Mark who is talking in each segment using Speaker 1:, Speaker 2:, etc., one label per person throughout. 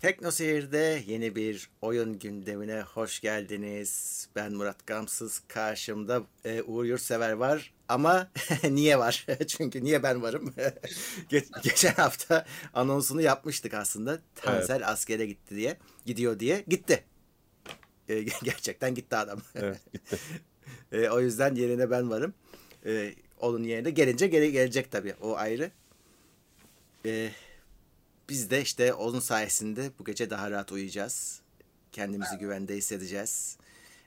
Speaker 1: Tekno Seyir'de yeni bir oyun gündemine hoş geldiniz. Ben Murat Gamsız. Karşımda e, Uğur Yurtsever var. Ama niye var? Çünkü niye ben varım? Ge- geçen hafta anonsunu yapmıştık aslında. Tansel askere gitti diye. Gidiyor diye. Gitti. E, gerçekten gitti adam.
Speaker 2: Evet gitti.
Speaker 1: E, o yüzden yerine ben varım. E, onun yerine gelince geri gelecek tabii. O ayrı. E, biz de işte onun sayesinde bu gece daha rahat uyuyacağız. Kendimizi güvende hissedeceğiz.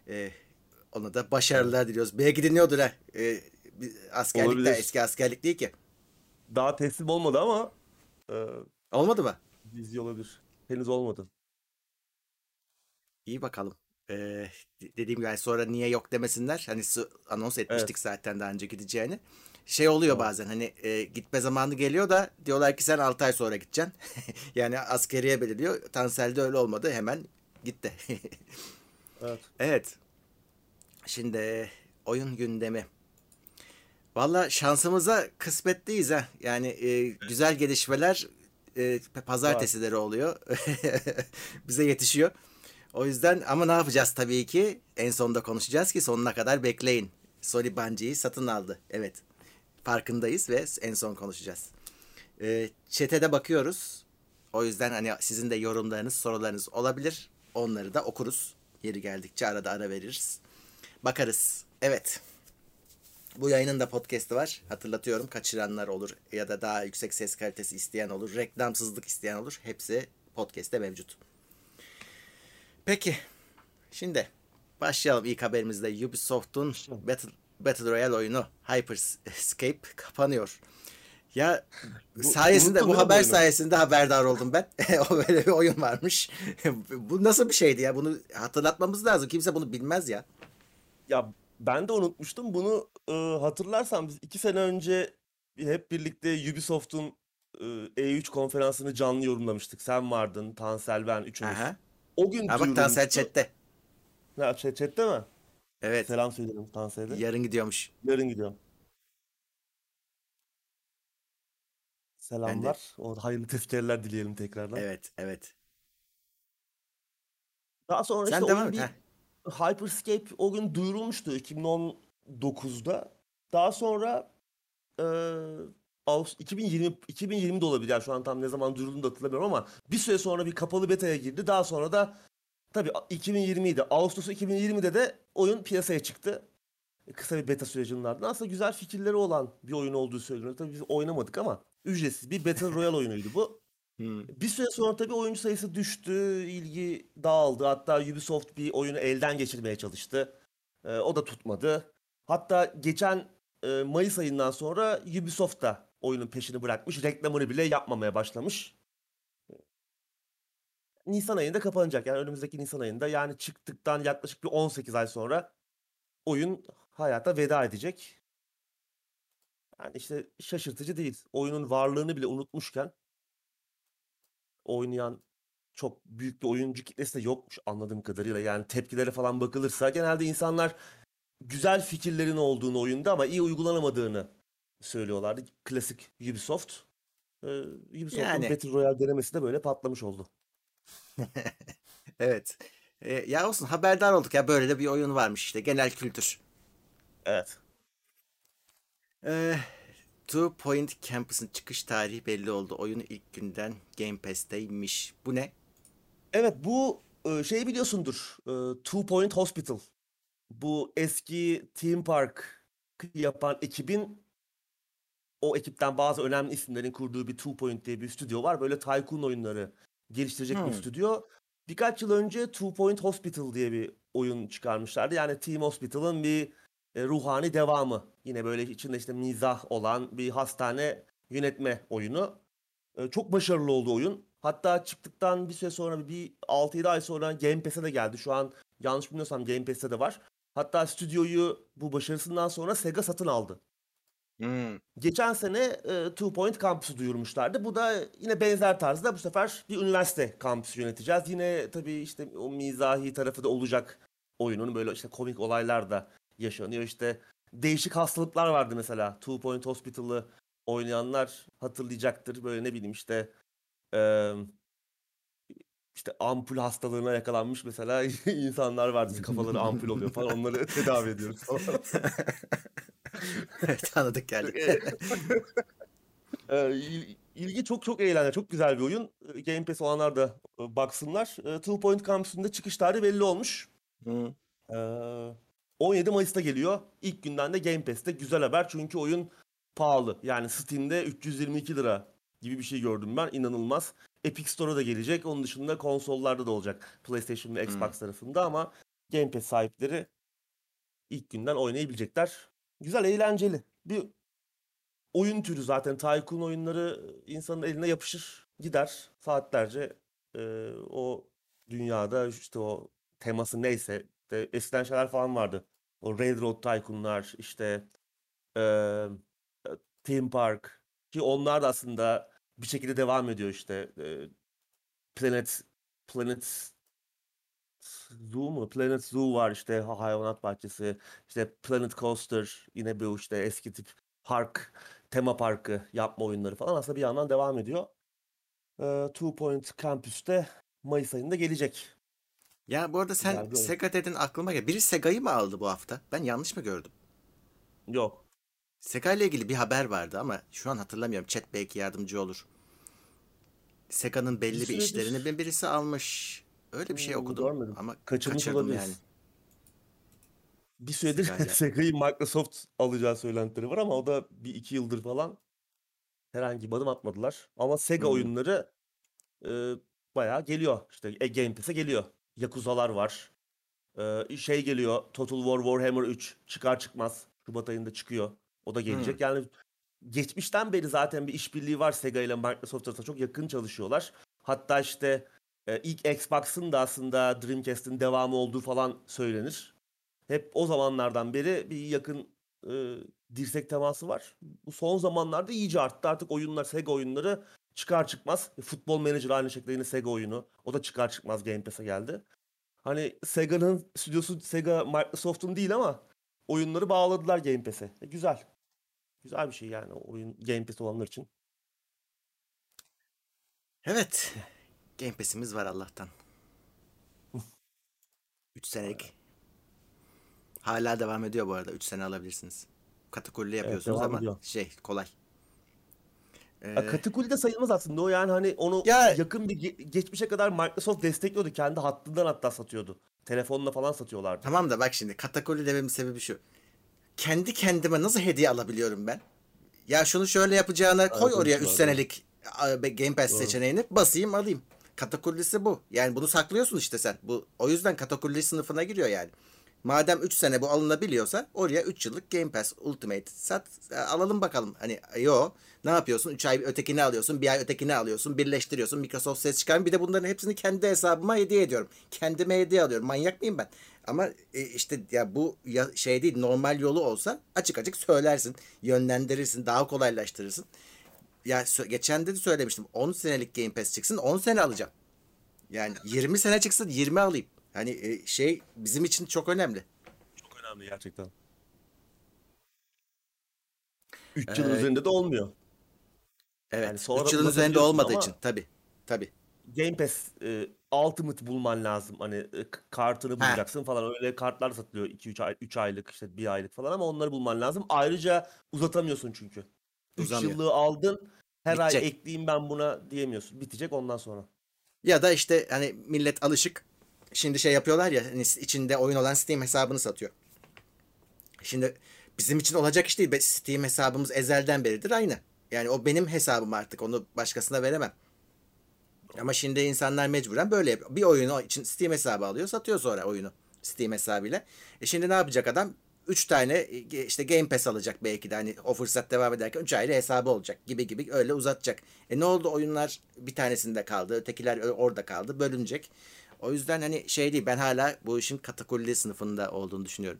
Speaker 1: E, ona da başarılar diliyoruz. Belki dinliyordur ha. E, bir askerlik de eski askerlik değil ki.
Speaker 2: Daha teslim olmadı ama e,
Speaker 1: Olmadı mı?
Speaker 2: vizyon olabilir. Henüz olmadı.
Speaker 1: İyi bakalım. Ee, de- dediğim gibi sonra niye yok demesinler. Hani anons etmiştik
Speaker 2: Evet.
Speaker 1: zaten daha önce gideceğini. Şey oluyor bazen hani e, gitme zamanı geliyor da diyorlar ki sen 6 ay sonra gideceksin. yani askeriye belirliyor. Tansel'de öyle olmadı. Hemen gitti.
Speaker 2: Evet.
Speaker 1: evet. Şimdi oyun gündemi. Valla şansımıza kısmetliyiz ha. Yani e, güzel gelişmeler e, pazartesileri oluyor. Bize yetişiyor. O yüzden ama ne yapacağız tabii ki? En sonunda konuşacağız ki sonuna kadar bekleyin. Sony Bungie'yi satın aldı. Evet. Farkındayız ve en son konuşacağız. E, chat'e de bakıyoruz. O yüzden hani sizin de yorumlarınız, sorularınız olabilir. Onları da okuruz. Yeri geldikçe arada ara veririz. Bakarız. Evet. Bu yayının da podcast'ı var. Hatırlatıyorum kaçıranlar olur ya da daha yüksek ses kalitesi isteyen olur. Reklamsızlık isteyen olur. Hepsi podcast'te mevcut. Peki. Şimdi başlayalım ilk haberimizde. Ubisoft'un. Battle, Battle Royale oyunu Hyperscape kapanıyor. Ya
Speaker 2: Bu-
Speaker 1: sayesinde bu haber sayesinde haberdar oldum ben. o böyle bir oyun varmış. bu nasıl bir şeydi ya? Bunu hatırlatmamız lazım. Kimse bunu bilmez ya.
Speaker 2: Ya ben de unutmuştum. Bunu e, hatırlarsan biz iki sene önce hep birlikte Ubisoft'un e, E3 konferansını canlı yorumlamıştık. Sen vardın, Tansel, ben üçümüz.
Speaker 1: Aha.
Speaker 2: O gün
Speaker 1: Ha bak Tansel chatte.
Speaker 2: Ha, chat, chatte mi?
Speaker 1: Evet.
Speaker 2: Selam söylerim Tansel'e.
Speaker 1: Yarın gidiyormuş.
Speaker 2: Yarın gidiyorum. Selamlar. O hayırlı tezkereler dileyelim tekrardan.
Speaker 1: Evet, evet.
Speaker 2: Daha sonra
Speaker 1: Sen
Speaker 2: işte
Speaker 1: devam
Speaker 2: oyun
Speaker 1: et.
Speaker 2: bir. Hyperscape o gün duyurulmuştu 2019'da. Daha sonra eee Ağustos 2020 2020'de olabilir. Yani şu an tam ne zaman duyurulduğunu da hatırlamıyorum ama bir süre sonra bir kapalı beta'ya girdi. Daha sonra da tabii 2020'ydi. Ağustos 2020'de de oyun piyasaya çıktı. Kısa bir beta sürecinin ardından. Aslında güzel fikirleri olan bir oyun olduğu söyleniyor. Tabii biz oynamadık ama ücretsiz bir Battle Royale oyunuydu bu.
Speaker 1: Hmm.
Speaker 2: Bir süre sonra tabii oyuncu sayısı düştü, ilgi dağıldı. Hatta Ubisoft bir oyunu elden geçirmeye çalıştı. Ee, o da tutmadı. Hatta geçen e, Mayıs ayından sonra Ubisoft da oyunun peşini bırakmış. Reklamını bile yapmamaya başlamış. Nisan ayında kapanacak. Yani önümüzdeki Nisan ayında yani çıktıktan yaklaşık bir 18 ay sonra oyun hayata veda edecek. Yani işte şaşırtıcı değil. Oyunun varlığını bile unutmuşken oynayan çok büyük bir oyuncu kitlesi de yokmuş anladığım kadarıyla. Yani tepkilere falan bakılırsa genelde insanlar güzel fikirlerin olduğunu oyunda ama iyi uygulanamadığını söylüyorlardı. Klasik Ubisoft. Ee, Ubisoft'un
Speaker 1: Yani.
Speaker 2: Battle Royale denemesi de böyle patlamış oldu.
Speaker 1: Evet. E, ya olsun haberdar olduk ya böyle de bir oyun varmış işte genel kültür.
Speaker 2: Evet.
Speaker 1: E, Two Point Campus'ın çıkış tarihi belli oldu. Oyun ilk günden Game Pass'teymiş. Bu ne?
Speaker 2: Evet bu şey biliyorsundur. e, Two Point Hospital. Bu eski Theme Park yapan ekibin o ekipten bazı önemli isimlerin kurduğu bir Two Point diye bir stüdyo var. Böyle tycoon oyunları geliştirecek bir
Speaker 1: Hmm.
Speaker 2: stüdyo. Birkaç yıl önce Two Point Hospital diye bir oyun çıkarmışlardı. Yani Team Hospital'ın bir e, ruhani devamı. Yine böyle içinde işte mizah olan bir hastane yönetme oyunu. E, çok başarılı oldu oyun. Hatta çıktıktan bir süre sonra bir 6-7 ay sonra Game Pass'e de geldi. Şu an yanlış bilmiyorsam Game Pass'te de var. Hatta stüdyoyu bu başarısından sonra Sega satın aldı.
Speaker 1: Hmm.
Speaker 2: Geçen sene e, Two Point Campus'u duyurmuşlardı. Bu da yine benzer tarzda bu sefer bir üniversite kampüsü yöneteceğiz. Yine tabii işte o mizahi tarafı da olacak oyunun. Böyle işte komik olaylar da yaşanıyor. İşte değişik hastalıklar vardı mesela. Two Point Hospital'ı oynayanlar hatırlayacaktır. Böyle ne bileyim işte e, işte ampul hastalığına yakalanmış mesela insanlar vardı. Kafaları ampul oluyor falan. Onları tedavi ediyoruz falan.
Speaker 1: evet tanıdık geldi.
Speaker 2: Ee, il- ilgi çok çok eğlenceli. Çok güzel bir oyun. Ee, Game Pass olanlar da e, baksınlar. Ee, Two Point Campus'un da çıkış tarihi belli olmuş.
Speaker 1: Hı.
Speaker 2: Ee, 17 Mayıs'ta geliyor. İlk günden de Game Pass'te. Güzel haber çünkü oyun pahalı. Yani Steam'de 322 lira gibi bir şey gördüm ben. İnanılmaz. Epic Store'a da gelecek. Onun dışında konsollarda da olacak. PlayStation ve Xbox tarafında ama Game Pass sahipleri ilk günden oynayabilecekler. Güzel, eğlenceli. Bir oyun türü zaten. Tycoon oyunları insanın eline yapışır, gider. Saatlerce e, o dünyada işte o teması neyse. De, eskiden şeyler falan vardı. O Railroad Tycoon'lar, işte e, Theme Park. Ki onlar da aslında bir şekilde devam ediyor işte. E, Planet Planet Zoo mu? Planet Zoo var işte ha- hayvanat bahçesi. İşte Planet Coaster yine bu işte eski tip park, tema parkı yapma oyunları falan aslında bir yandan devam ediyor. Ee, Two Point Campus'te Mayıs ayında gelecek.
Speaker 1: Ya bu arada sen
Speaker 2: Güzel bir.
Speaker 1: Sega dedin aklıma geldi. Biri Sega'yı mı aldı bu hafta? Ben yanlış mı gördüm?
Speaker 2: Yok.
Speaker 1: Sega ile ilgili bir haber vardı ama şu an hatırlamıyorum. Chat belki yardımcı olur. Sega'nın belli bir
Speaker 2: süredir-
Speaker 1: işlerini bir birisi almış. Öyle bir şey
Speaker 2: Hmm,
Speaker 1: okudum
Speaker 2: görmedim.
Speaker 1: ama
Speaker 2: Kaçırmış
Speaker 1: kaçırdım
Speaker 2: olabiliriz.
Speaker 1: yani.
Speaker 2: Bir süredir. Sega'yı Microsoft alacağı söylentileri var ama o da bir iki yıldır falan herhangi bir adım atmadılar. Ama Sega
Speaker 1: Hmm.
Speaker 2: oyunları e, bayağı geliyor. İşte e, Game Pass'e geliyor. Yakuza'lar var. E, şey geliyor. Total War Warhammer 3 çıkar çıkmaz. Şubat ayında çıkıyor. O da gelecek. Yani geçmişten beri zaten bir işbirliği var Sega ile Microsoft arasında. Çok yakın çalışıyorlar. Hatta işte e, ilk Xbox'ın da aslında Dreamcast'in devamı olduğu falan söylenir. Hep o zamanlardan beri bir yakın e, dirsek teması var. Bu son zamanlarda iyice arttı. Artık oyunlar, Sega oyunları çıkar çıkmaz. E, Futbol Manager aynı şekilde yine Sega oyunu. O da çıkar çıkmaz Game Pass'e geldi. Hani Sega'nın stüdyosu Sega Microsoft'un değil ama oyunları bağladılar Game Pass'e. E, güzel. Güzel bir şey yani oyun Game Pass olanlar için.
Speaker 1: Evet. Game Pass'imiz var Allah'tan. 3 senelik. Hala devam ediyor bu arada. 3 sene alabilirsiniz. Katakulli yapıyorsunuz
Speaker 2: devam
Speaker 1: ama
Speaker 2: ediyor.
Speaker 1: şey kolay. Ee,
Speaker 2: Ya Katakuli de sayılmaz aslında o yani hani onu
Speaker 1: Ya-
Speaker 2: yakın bir ge- geçmişe kadar Microsoft destekliyordu. Kendi hattından hatta satıyordu. Telefonla falan satıyorlardı.
Speaker 1: Tamam da bak şimdi katakulli dememin sebebi şu. Kendi kendime nasıl hediye alabiliyorum ben? Ya şunu şöyle yapacağına koy
Speaker 2: Evet,
Speaker 1: oraya
Speaker 2: evet,
Speaker 1: 3
Speaker 2: doğru.
Speaker 1: senelik Game Pass
Speaker 2: Doğru.
Speaker 1: seçeneğini basayım alayım. Katakullisi bu. Yani bunu saklıyorsun işte sen. Bu o yüzden katakulli sınıfına giriyor yani. Madem 3 sene bu alınabiliyorsa oraya 3 yıllık Game Pass Ultimate sat e, alalım bakalım. Hani yo ne yapıyorsun? 3 ay ötekini alıyorsun, bir ay ötekini alıyorsun, birleştiriyorsun. Microsoft ses çıkar. Bir de bunların hepsini kendi hesabıma hediye ediyorum. Kendime hediye alıyorum. Manyak mıyım ben? Ama e, işte ya bu şey değil normal yolu olsa açık açık söylersin, yönlendirirsin, daha kolaylaştırırsın. Ya sö- geçen de söylemiştim. 10 senelik Game Pass çıksın 10 sene alacağım. Yani 20 sene çıksın 20 alayım. Hani e, şey bizim için çok önemli.
Speaker 2: Çok önemli gerçekten. 3 yıl
Speaker 1: Ee,
Speaker 2: üzerinde de olmuyor.
Speaker 1: Evet.
Speaker 2: Yani sonra
Speaker 1: 3 yılın üzerinde olmadığı
Speaker 2: ama-
Speaker 1: için tabii. Tabii.
Speaker 2: Game Pass e, Ultimate bulman lazım. Hani e, kartını
Speaker 1: Ha.
Speaker 2: bulacaksın falan. Öyle kartlar satılıyor 2-3 ay, 3 aylık işte 1 aylık falan ama onları bulman lazım. Ayrıca uzatamıyorsun çünkü. 3
Speaker 1: Uzamıyor.
Speaker 2: yıllığı aldın. Her ay
Speaker 1: Bitecek.
Speaker 2: ekleyeyim ben buna diyemiyorsun. Bitecek ondan sonra.
Speaker 1: Ya da işte hani millet alışık. Şimdi şey yapıyorlar ya hani içinde oyun olan Steam hesabını satıyor. Şimdi bizim için olacak iş değil. Steam hesabımız ezelden beridir aynı. Yani o benim hesabım artık. Onu başkasına veremem. Ama şimdi insanlar mecburen böyle yapıyor. Bir oyunu için Steam hesabı alıyor, satıyor sonra oyunu Steam hesabıyla. E şimdi ne yapacak adam? 3 tane e, işte Game Pass alacak belki de hani o fırsat devam ederken 3 ayrı hesabı olacak gibi gibi öyle uzatacak. E ne oldu oyunlar bir tanesinde kaldı, ötekiler orada kaldı, bölünecek. O yüzden hani şey değil ben hala bu işin katakulli sınıfında olduğunu düşünüyorum.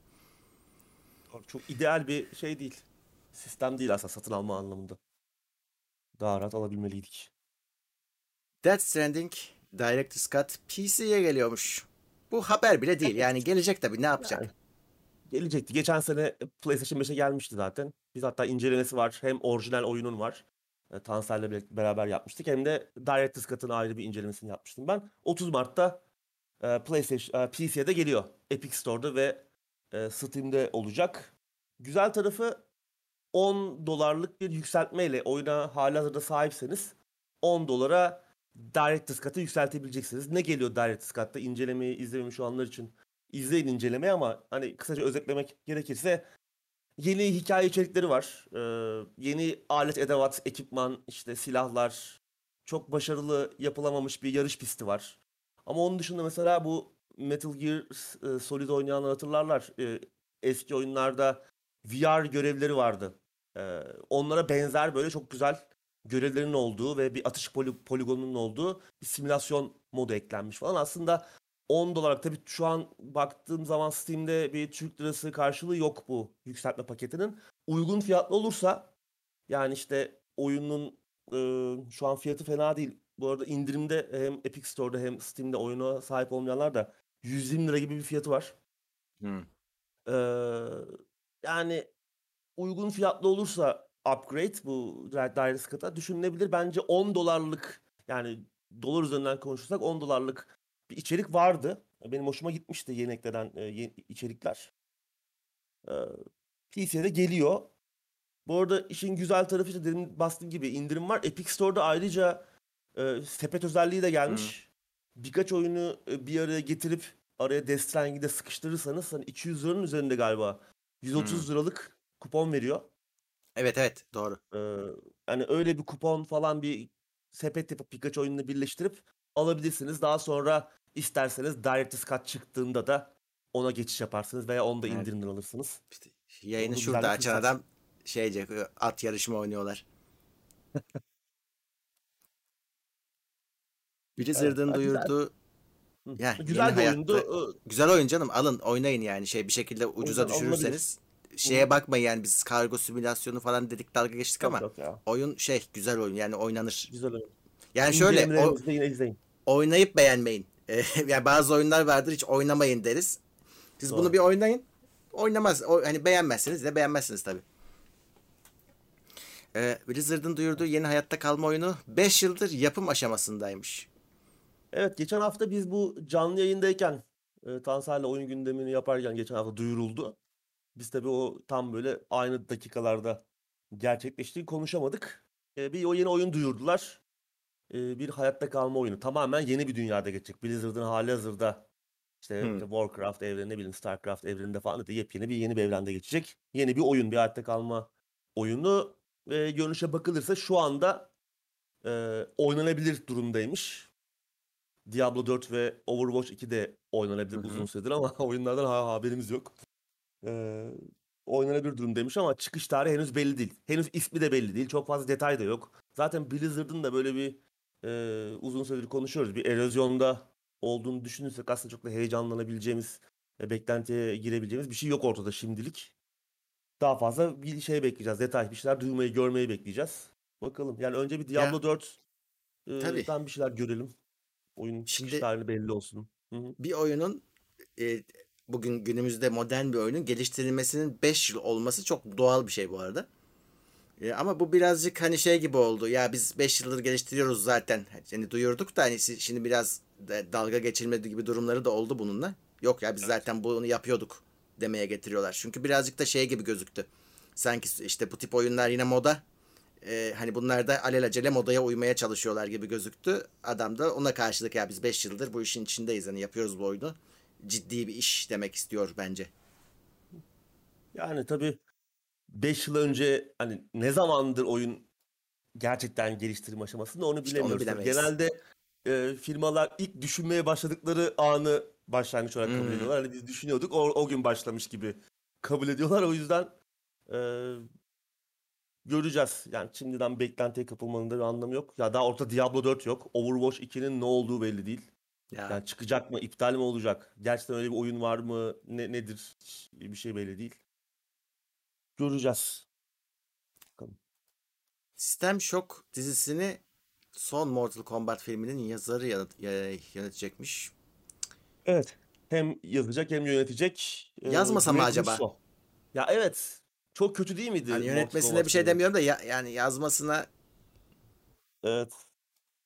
Speaker 2: Çok ideal bir şey değil. Sistem değil aslında satın alma anlamında. Daha rahat alabilmeliydik.
Speaker 1: Death Stranding Director's Cut PC'ye geliyormuş. Bu haber bile değil. Yani gelecek tabii ne yapacak?
Speaker 2: Yani gelecekti. Geçen sene PlayStation 5'e gelmişti zaten. Biz hatta incelemesi var. Hem orijinal oyunun var. E, Tansel'le be- beraber yapmıştık. Hem de Director's Cut'ın ayrı bir incelemesini yapmıştım ben. 30 Mart'ta e, PlayStation, e, PC'ye de geliyor. Epic Store'da ve e, Steam'de olacak. Güzel tarafı 10 dolarlık bir yükseltmeyle oyuna halihazırda sahipseniz 10 dolara Director's Cut'ı yükseltebileceksiniz. Ne geliyor Director's Cut'ta? İncelemeyi izlememiş olanlar için izleyin incelemeyi ama hani kısaca özetlemek gerekirse yeni hikaye içerikleri var. Ee, yeni alet, edevat, ekipman, işte silahlar. Çok başarılı yapılamamış bir yarış pisti var. Ama onun dışında mesela bu Metal Gear e, Solid oynayanlar hatırlarlar. Ee, eski oyunlarda VR görevleri vardı. Ee, onlara benzer böyle çok güzel görevlerin olduğu ve bir atış poli- poligonunun olduğu bir simülasyon modu eklenmiş falan. Aslında 10 dolar tabii şu an baktığım zaman Steam'de bir Türk lirası karşılığı yok bu yükseltme paketinin. Uygun fiyatlı olursa yani işte oyunun e, şu an fiyatı fena değil. Bu arada indirimde hem Epic Store'da hem Steam'de oyuna sahip olmayanlar da 120 lira gibi bir fiyatı var.
Speaker 1: Hmm.
Speaker 2: Ee, yani uygun fiyatlı olursa upgrade bu Director's Cut'a düşünülebilir. Bence 10 dolarlık yani dolar üzerinden konuşursak 10 dolarlık bir içerik vardı. Benim hoşuma gitmişti yeni eklenen e, yeni içerikler. Ee, PC'ye de geliyor. Bu arada işin güzel tarafı işte demin bastığım gibi indirim var. Epic Store'da ayrıca e, sepet özelliği de gelmiş. Birkaç oyunu e, bir araya getirip araya Death Stranding'i de sıkıştırırsanız hani 200 liranın üzerinde galiba 130 liralık kupon veriyor.
Speaker 1: Evet evet doğru.
Speaker 2: Ee, hani öyle bir kupon falan bir sepet yapıp birkaç oyunla birleştirip alabilirsiniz. Daha sonra isterseniz Director's Cut çıktığında da ona geçiş yaparsınız veya onu da
Speaker 1: Evet.
Speaker 2: indirimden alırsınız.
Speaker 1: İşte yayını
Speaker 2: Onu
Speaker 1: şurada
Speaker 2: güzel
Speaker 1: açan
Speaker 2: fırsat.
Speaker 1: adam şeyce at yarışma oynuyorlar. Blizzard'ın
Speaker 2: Evet, güzel.
Speaker 1: duyurduğu
Speaker 2: Hı.
Speaker 1: Ya,
Speaker 2: Güzel bir oyundu.
Speaker 1: Güzel oyun canım alın oynayın yani şey bir şekilde ucuza
Speaker 2: alınabilir.
Speaker 1: düşürürseniz şeye bakmayın yani biz kargo simülasyonu falan dedik dalga geçtik
Speaker 2: Yok
Speaker 1: ama
Speaker 2: yok ya.
Speaker 1: oyun şey güzel oyun yani oynanır.
Speaker 2: Güzel oyun.
Speaker 1: Yani şöyle o,
Speaker 2: yine izleyin.
Speaker 1: oynayıp beğenmeyin. Ee, yani bazı oyunlar vardır hiç oynamayın deriz. Siz bunu
Speaker 2: Doğru.
Speaker 1: bir oynayın. Oynamaz. O, hani beğenmezseniz de beğenmezsiniz tabii. Ee, Blizzard'ın duyurduğu yeni hayatta kalma oyunu 5 yıldır yapım aşamasındaymış.
Speaker 2: Evet geçen hafta biz bu canlı yayındayken e, Tansel'le oyun gündemini yaparken geçen hafta duyuruldu. Biz tabii o tam böyle aynı dakikalarda gerçekleştiği konuşamadık. E, bir o yeni oyun duyurdular. E, bir hayatta kalma oyunu. Tamamen yeni bir dünyada geçecek. Blizzard'ın hali hazırda işte
Speaker 1: Hmm.
Speaker 2: Warcraft evreni ne bileyim Starcraft evreninde falan da yepyeni bir yeni bir evrende geçecek. Yeni bir oyun, bir hayatta kalma oyunu. E, görünüşe bakılırsa şu anda e, oynanabilir durumdaymış. Diablo 4 ve Overwatch 2 de oynanabilir uzun süredir ama oyunlardan ha- haberimiz yok. Ee, oynanabilir durumdaymış ama çıkış tarihi henüz belli değil. Henüz ismi de belli değil. Çok fazla detay da yok. Zaten Blizzard'ın da böyle bir e, uzun süredir konuşuyoruz. Bir erozyonda olduğunu düşünürsek aslında çok da heyecanlanabileceğimiz ve beklentiye girebileceğimiz bir şey yok ortada şimdilik. Daha fazla bir şey bekleyeceğiz. Detay bir şeyler duymayı, görmeyi bekleyeceğiz. Bakalım. Yani önce bir Diablo 4 e, dan bir şeyler görelim. Oyun çıkış
Speaker 1: Şimdi-
Speaker 2: belli olsun. Hı hı.
Speaker 1: Bir oyunun e, bugün günümüzde modern bir oyunun geliştirilmesinin 5 yıl olması çok doğal bir şey bu arada. E, ama bu birazcık hani şey gibi oldu. Ya biz 5 yıldır geliştiriyoruz zaten. Hani duyurduk da hani şimdi biraz da- dalga geçilmedi gibi durumları da oldu bununla. Yok ya biz zaten bunu yapıyorduk demeye getiriyorlar. Çünkü birazcık da şey gibi gözüktü. Sanki işte bu tip oyunlar yine moda. E, hani bunlar da alelacele modaya uymaya çalışıyorlar gibi gözüktü. Adam da ona karşılık ya biz 5 yıldır bu işin içindeyiz. Hani yapıyoruz bu oyunu. Ciddi bir iş demek istiyor bence.
Speaker 2: Yani tabii 5 yıl önce hani ne zamandır oyun gerçekten geliştirme aşamasında onu
Speaker 1: İşte onu
Speaker 2: bilemiyoruz. Tabii
Speaker 1: bilemeyiz.
Speaker 2: Genelde e, firmalar ilk düşünmeye başladıkları anı başlangıç olarak kabul
Speaker 1: Hmm.
Speaker 2: ediyorlar. Hani biz düşünüyorduk o, o gün başlamış gibi kabul ediyorlar. O yüzden e, göreceğiz. Yani şimdiden beklentiye kapılmanın da bir anlamı yok. Ya daha ortada Diablo 4 yok. Overwatch 2'nin ne olduğu belli değil.
Speaker 1: Ya
Speaker 2: Yani çıkacak mı, iptal mi olacak? Gerçekten öyle bir oyun var mı? Ne nedir? Bir şey belli değil. Göreceğiz.
Speaker 1: System Shock dizisini son Mortal Kombat filminin yazarı yönetecekmiş.
Speaker 2: Evet. Hem yazacak hem yönetecek. Ee,
Speaker 1: Yazmasa mı acaba?
Speaker 2: Russo. Ya evet. Çok kötü değil miydi? Mortal
Speaker 1: yönetmesine bir şey demiyorum da ya, yani yazmasına
Speaker 2: Evet.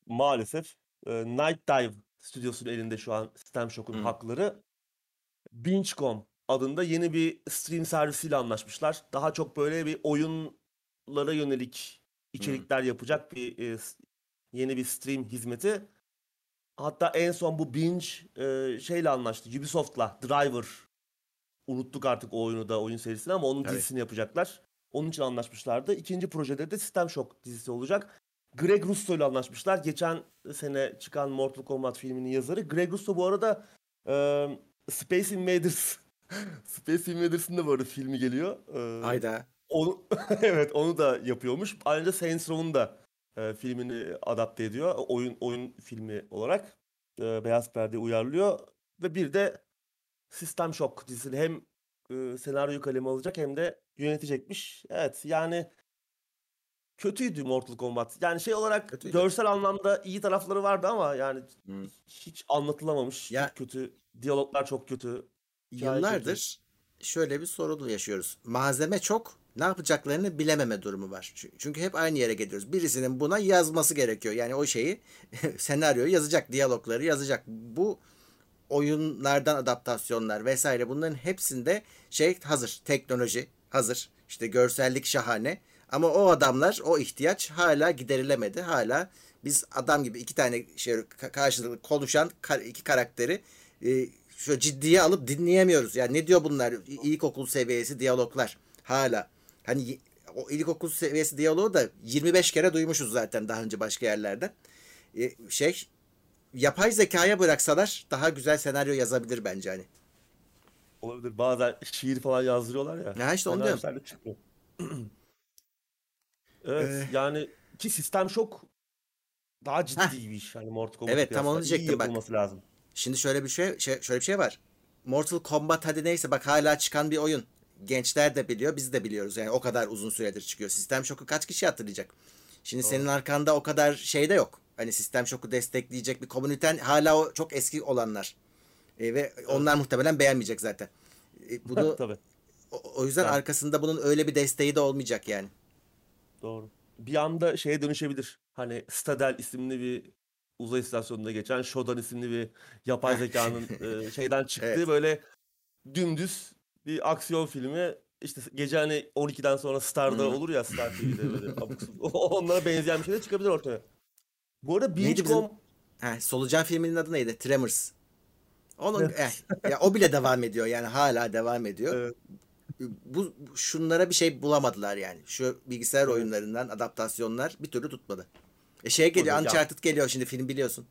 Speaker 2: Maalesef e, Night Dive stüdyosunun elinde şu an System Shock'un
Speaker 1: Hı.
Speaker 2: hakları. Binge.com adında yeni bir stream servisiyle anlaşmışlar. Daha çok böyle bir oyunlara yönelik içerikler yapacak bir e, yeni bir stream hizmeti. Hatta en son bu Binge e, şeyle anlaştı. Ubisoft'la Driver. Unuttuk artık o oyunu da oyun serisini ama onun
Speaker 1: Evet.
Speaker 2: dizisini yapacaklar. Onun için anlaşmışlardı. İkinci projede de System Shock dizisi olacak. Greg Russo ile anlaşmışlar. Geçen sene çıkan Mortal Kombat filminin yazarı. Greg Russo bu arada e, Space Invaders Space Invaders'ın da bu arada filmi geliyor. E,
Speaker 1: Ayda.
Speaker 2: onu, evet onu da yapıyormuş. Ayrıca Saints Row'un da e, filmini adapte ediyor. Oyun oyun filmi olarak e, Beyaz Perde'ye uyarlıyor. Ve bir de System Shock dizisini hem e, senaryoyu kaleme alacak hem de yönetecekmiş. Evet yani kötüydü Mortal Kombat. Yani şey olarak
Speaker 1: Kötüydü.
Speaker 2: görsel anlamda iyi tarafları vardı ama yani
Speaker 1: Hı.
Speaker 2: hiç anlatılamamış.
Speaker 1: Ya-
Speaker 2: kötü. Diyaloglar çok kötü. Hikaye
Speaker 1: Yıllardır şöyle bir sorun yaşıyoruz. Malzeme çok, ne yapacaklarını bilememe durumu var. Çü- Çünkü hep aynı yere geliyoruz. Birisinin buna yazması gerekiyor. Yani o şeyi, senaryoyu yazacak, diyalogları yazacak. Bu oyunlardan adaptasyonlar vesaire bunların hepsinde şey hazır. Teknoloji hazır. İşte görsellik şahane. Ama o adamlar, o ihtiyaç hala giderilemedi. Hala biz adam gibi iki tane şey ka- karşılıklı konuşan iki karakteri şöyle ciddiye alıp dinleyemiyoruz. Yani ne diyor bunlar? İlkokul seviyesi diyaloglar. Hala. Hani o ilkokul seviyesi diyaloğu da 25 kere duymuşuz zaten daha önce başka yerlerden. E, şey yapay zekaya bıraksalar daha güzel senaryo yazabilir bence hani.
Speaker 2: Olabilir. Bazen şiir falan yazdırıyorlar ya.
Speaker 1: Ya işte onu diyorum.
Speaker 2: çıkıyor. evet
Speaker 1: Ee,
Speaker 2: yani ki sistem şok daha ciddi
Speaker 1: Heh.
Speaker 2: bir iş. Yani Mortal Kombat
Speaker 1: Evet, tam onu diyecektim bak.
Speaker 2: lazım.
Speaker 1: Şimdi şöyle bir şey, şey şöyle bir şey var. Mortal Kombat hadi neyse bak hala çıkan bir oyun. Gençler de biliyor, biz de biliyoruz. Yani o kadar uzun süredir çıkıyor. Sistem Shock'u kaç kişi hatırlayacak? Şimdi senin arkanda o kadar şey de yok. Hani Sistem Shock'u destekleyecek bir komüniten hala o çok eski olanlar. E, ve onlar muhtemelen beğenmeyecek zaten. E, bunu
Speaker 2: Tabii.
Speaker 1: o, o yüzden
Speaker 2: Yani.
Speaker 1: arkasında bunun öyle bir desteği de olmayacak yani.
Speaker 2: Doğru. Bir anda şeye dönüşebilir. Hani Stadel isimli bir uzay istasyonunda geçen Shodan isimli bir yapay zekanın e, şeyden çıktığı
Speaker 1: Evet.
Speaker 2: böyle dümdüz bir aksiyon filmi. İşte gece hani 12'den sonra Star'da olur ya Star TV'de böyle abuk. Onlara benzeyen bir şey de çıkabilir ortaya. Bu arada
Speaker 1: bizim-
Speaker 2: Binge.com
Speaker 1: Solucan filminin adı neydi? Tremors. Onun eh, ya o bile devam ediyor yani hala devam ediyor.
Speaker 2: Evet.
Speaker 1: Bu bu- şunlara bir şey bulamadılar yani. Şu bilgisayar
Speaker 2: Evet.
Speaker 1: oyunlarından adaptasyonlar bir türlü tutmadı. E şey geliyor,
Speaker 2: ya-
Speaker 1: Uncharted geliyor şimdi film biliyorsun.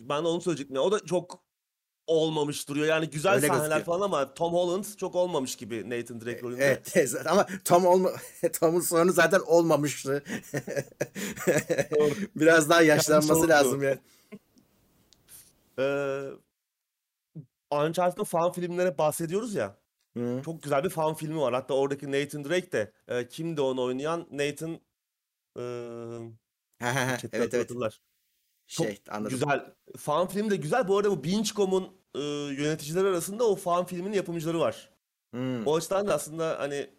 Speaker 2: ben de onu söyleyecektim. ya. O da çok olmamış duruyor. Yani güzel
Speaker 1: Öyle
Speaker 2: sahneler
Speaker 1: gözüküyor.
Speaker 2: falan ama Tom Holland çok olmamış gibi Nathan Drake rolünde.
Speaker 1: Evet ama Tom olma Tom'un sonu zaten olmamıştı. Biraz daha yaşlanması
Speaker 2: sordu.
Speaker 1: lazım yani.
Speaker 2: Ee, Uncharted'ın fan filmlere bahsediyoruz ya.
Speaker 1: Hı.
Speaker 2: Çok güzel bir fan filmi var. Hatta oradaki Nathan Drake de e, kimdi onu oynayan? Nathan e,
Speaker 1: Evet evet.
Speaker 2: Çok
Speaker 1: Şey anladım.
Speaker 2: Güzel. Fan film de güzel. Bu arada bu Binge.com'un e, yöneticileri arasında o fan filminin yapımcıları var.
Speaker 1: Hmm.
Speaker 2: O açıdan da aslında hani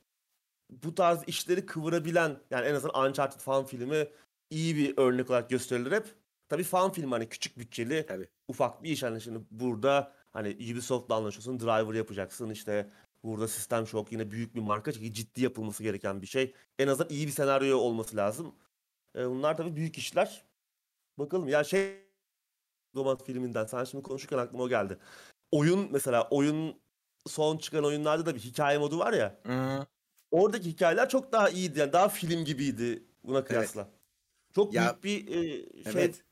Speaker 2: bu tarz işleri kıvırabilen yani en azından Uncharted fan filmi iyi bir örnek olarak gösterilir hep. Tabii fan film hani küçük bütçeli
Speaker 1: Tabii.
Speaker 2: ufak bir iş hani şimdi burada hani Ubisoft'la anlaşıyorsun driver yapacaksın işte burada System Shock yine büyük bir marka çünkü ciddi yapılması gereken bir şey. En azından iyi bir senaryo olması lazım. E, bunlar tabii büyük işler. Bakalım ya şey Kombat filminden sen şimdi konuşurken aklıma o geldi. Oyun mesela oyun son çıkan oyunlarda da bir hikaye modu var ya.
Speaker 1: Hı.
Speaker 2: Oradaki hikayeler çok daha iyiydi. Yani daha film gibiydi buna kıyasla. Çok
Speaker 1: Ya,
Speaker 2: büyük bir e, şey
Speaker 1: Evet.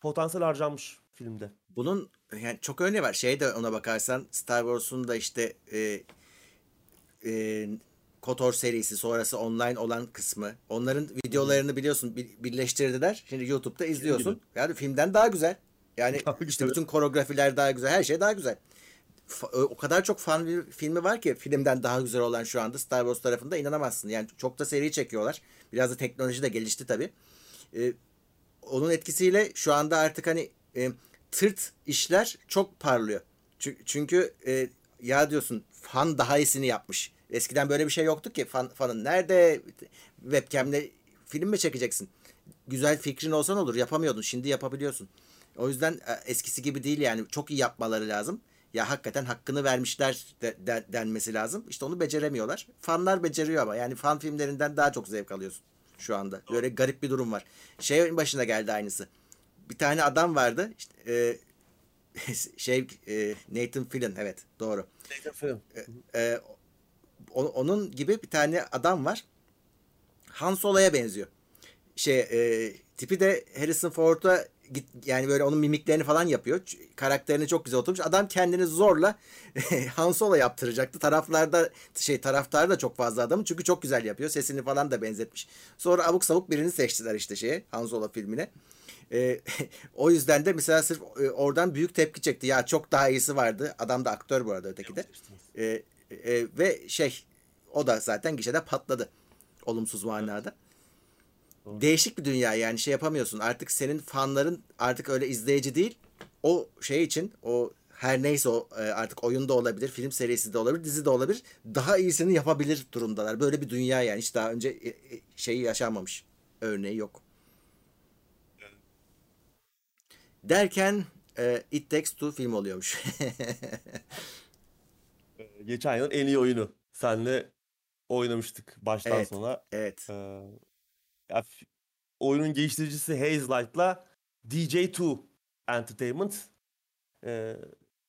Speaker 2: potansiyel harcanmış filmde.
Speaker 1: Bunun yani çok örneği var. Şey de ona bakarsan Star Wars'un da işte e, e, KOTOR serisi sonrası online olan kısmı. Onların videolarını biliyorsun bir- birleştirdiler. Şimdi YouTube'da izliyorsun. Yani filmden daha güzel. Yani işte bütün koreografiler daha güzel. Her şey daha güzel. O kadar çok fan bir filmi var ki filmden daha güzel olan şu anda Star Wars tarafında inanamazsın. Yani çok da seri çekiyorlar. Biraz da teknoloji de gelişti tabii. E, onun etkisiyle şu anda artık hani e, tırt işler çok parlıyor. Çünkü, çünkü e, ya diyorsun fan daha iyisini yapmış. Eskiden böyle bir şey yoktu ki fan, fanın nerede webcam'le film mi çekeceksin? güzel fikrin olsan olur. Yapamıyordun. Şimdi yapabiliyorsun. O yüzden e, eskisi gibi değil yani. Çok iyi yapmaları lazım. Ya hakikaten hakkını vermişler de, de, denmesi lazım. İşte onu beceremiyorlar. Fanlar beceriyor ama. Yani fan filmlerinden daha çok zevk alıyorsun şu anda. Böyle garip bir durum var. Şey başına geldi aynısı. Bir tane adam vardı. İşte, e, şey e, Nathan Fillion evet doğru.
Speaker 2: Nathan Fillion.
Speaker 1: E, e, onun gibi bir tane adam var. Han Solo'ya benziyor. Şey e, tipi de Harrison Ford'a git yani böyle onun mimiklerini falan yapıyor. Karakterini çok güzel oturmuş. Adam kendini zorla Han Solo yaptıracaktı. Taraflarda şey taraftarı da çok fazla adamın çünkü çok güzel yapıyor. Sesini falan da benzetmiş. Sonra abuk sabuk birini seçtiler işte şeye Han Solo filmine. E, o yüzden de mesela sırf e, oradan büyük tepki çekti. Ya çok daha iyisi vardı. Adam da aktör bu arada öteki de. E, e, ve şey o da zaten gişede patladı. Olumsuz manada. Doğru. Değişik bir dünya yani şey yapamıyorsun. Artık senin fanların artık öyle izleyici değil. O şey için o her neyse o e, artık oyunda olabilir, film serisi de olabilir, dizi de olabilir. Daha iyisini yapabilir durumdalar. Böyle bir dünya yani hiç daha önce e, şeyi yaşanmamış. Örneği yok. Derken e, It Takes Two film oluyormuş.
Speaker 2: Geçen yıl en iyi oyunu. Senle oynamıştık baştan
Speaker 1: evet,
Speaker 2: sona.
Speaker 1: Evet.
Speaker 2: Ee, ya, oyunun geliştiricisi Haze Light'la DJ2 Entertainment e,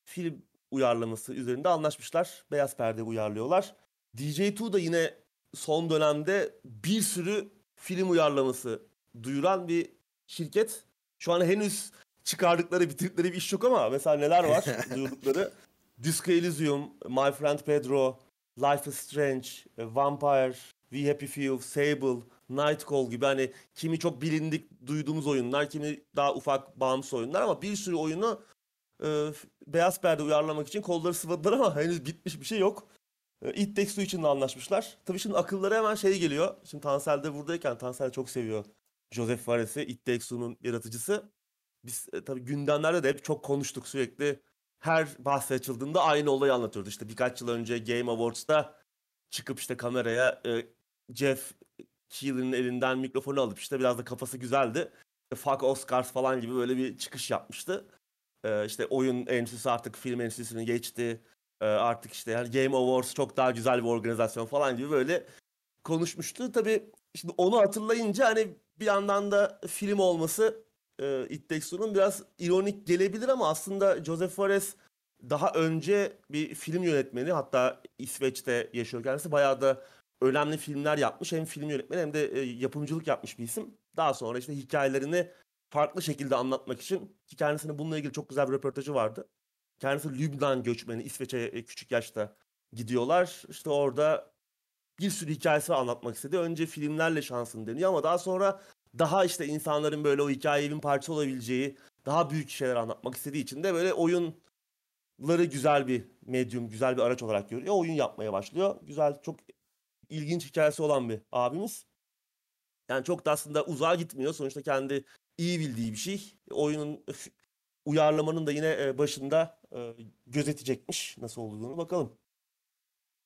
Speaker 2: film uyarlaması üzerinde anlaşmışlar. Beyaz perde uyarlıyorlar. DJ2 da yine son dönemde bir sürü film uyarlaması duyuran bir şirket. Şu an henüz çıkardıkları, bitirdikleri bir iş yok ama mesela neler var duyurdukları? Disco Elysium, My Friend Pedro, Life is Strange, Vampire, We Happy Few, Sable, Nightcall gibi hani kimi çok bilindik duyduğumuz oyunlar, kimi daha ufak bağımsız oyunlar ama bir sürü oyunu e, beyaz perde uyarlamak için kolları sıvadılar ama henüz bitmiş bir şey yok. E, It Takes Two için de anlaşmışlar. Tabii şimdi akıllara hemen şey geliyor. Şimdi Tansel de buradayken Tansel çok seviyor Joseph Fares'i, It Takes Two'nun yaratıcısı. Biz e, tabii gündemlerde de hep çok konuştuk sürekli. Her bahsi açıldığında aynı olayı anlatıyordu. İşte birkaç yıl önce Game Awards'ta çıkıp işte kameraya e, Jeff Keighley'nin elinden mikrofonu alıp işte biraz da kafası güzeldi. Fuck Oscars falan gibi böyle bir çıkış yapmıştı. Ee, işte oyun endüstrisi artık film endüstrisini geçti. Ee, artık işte yani Game Awards çok daha güzel bir organizasyon falan gibi böyle konuşmuştu. Tabii şimdi onu hatırlayınca hani bir yandan da film olması e, Two'nun biraz ironik gelebilir ama aslında Joseph Fares daha önce bir film yönetmeni hatta İsveç'te yaşıyor kendisi. Bayağı da önemli filmler yapmış. Hem film yönetmeni hem de e, yapımcılık yapmış bir isim. Daha sonra işte hikayelerini farklı şekilde anlatmak için ki kendisine bununla ilgili çok güzel bir röportajı vardı. Kendisi Lübnan göçmeni İsveç'e e, küçük yaşta gidiyorlar. İşte orada bir sürü hikayesi anlatmak istedi. Önce filmlerle şansını deniyor ama daha sonra daha işte insanların böyle o hikayenin parça olabileceği daha büyük şeyler anlatmak istediği için de böyle oyunları güzel bir medyum, güzel bir araç olarak görüyor. Oyun yapmaya başlıyor. Güzel, çok ilginç hikayesi olan bir abimiz. Yani çok da aslında uzağa gitmiyor. Sonuçta kendi iyi bildiği bir şey. Oyunun uyarlamanın da yine başında gözetecekmiş nasıl olduğunu bakalım.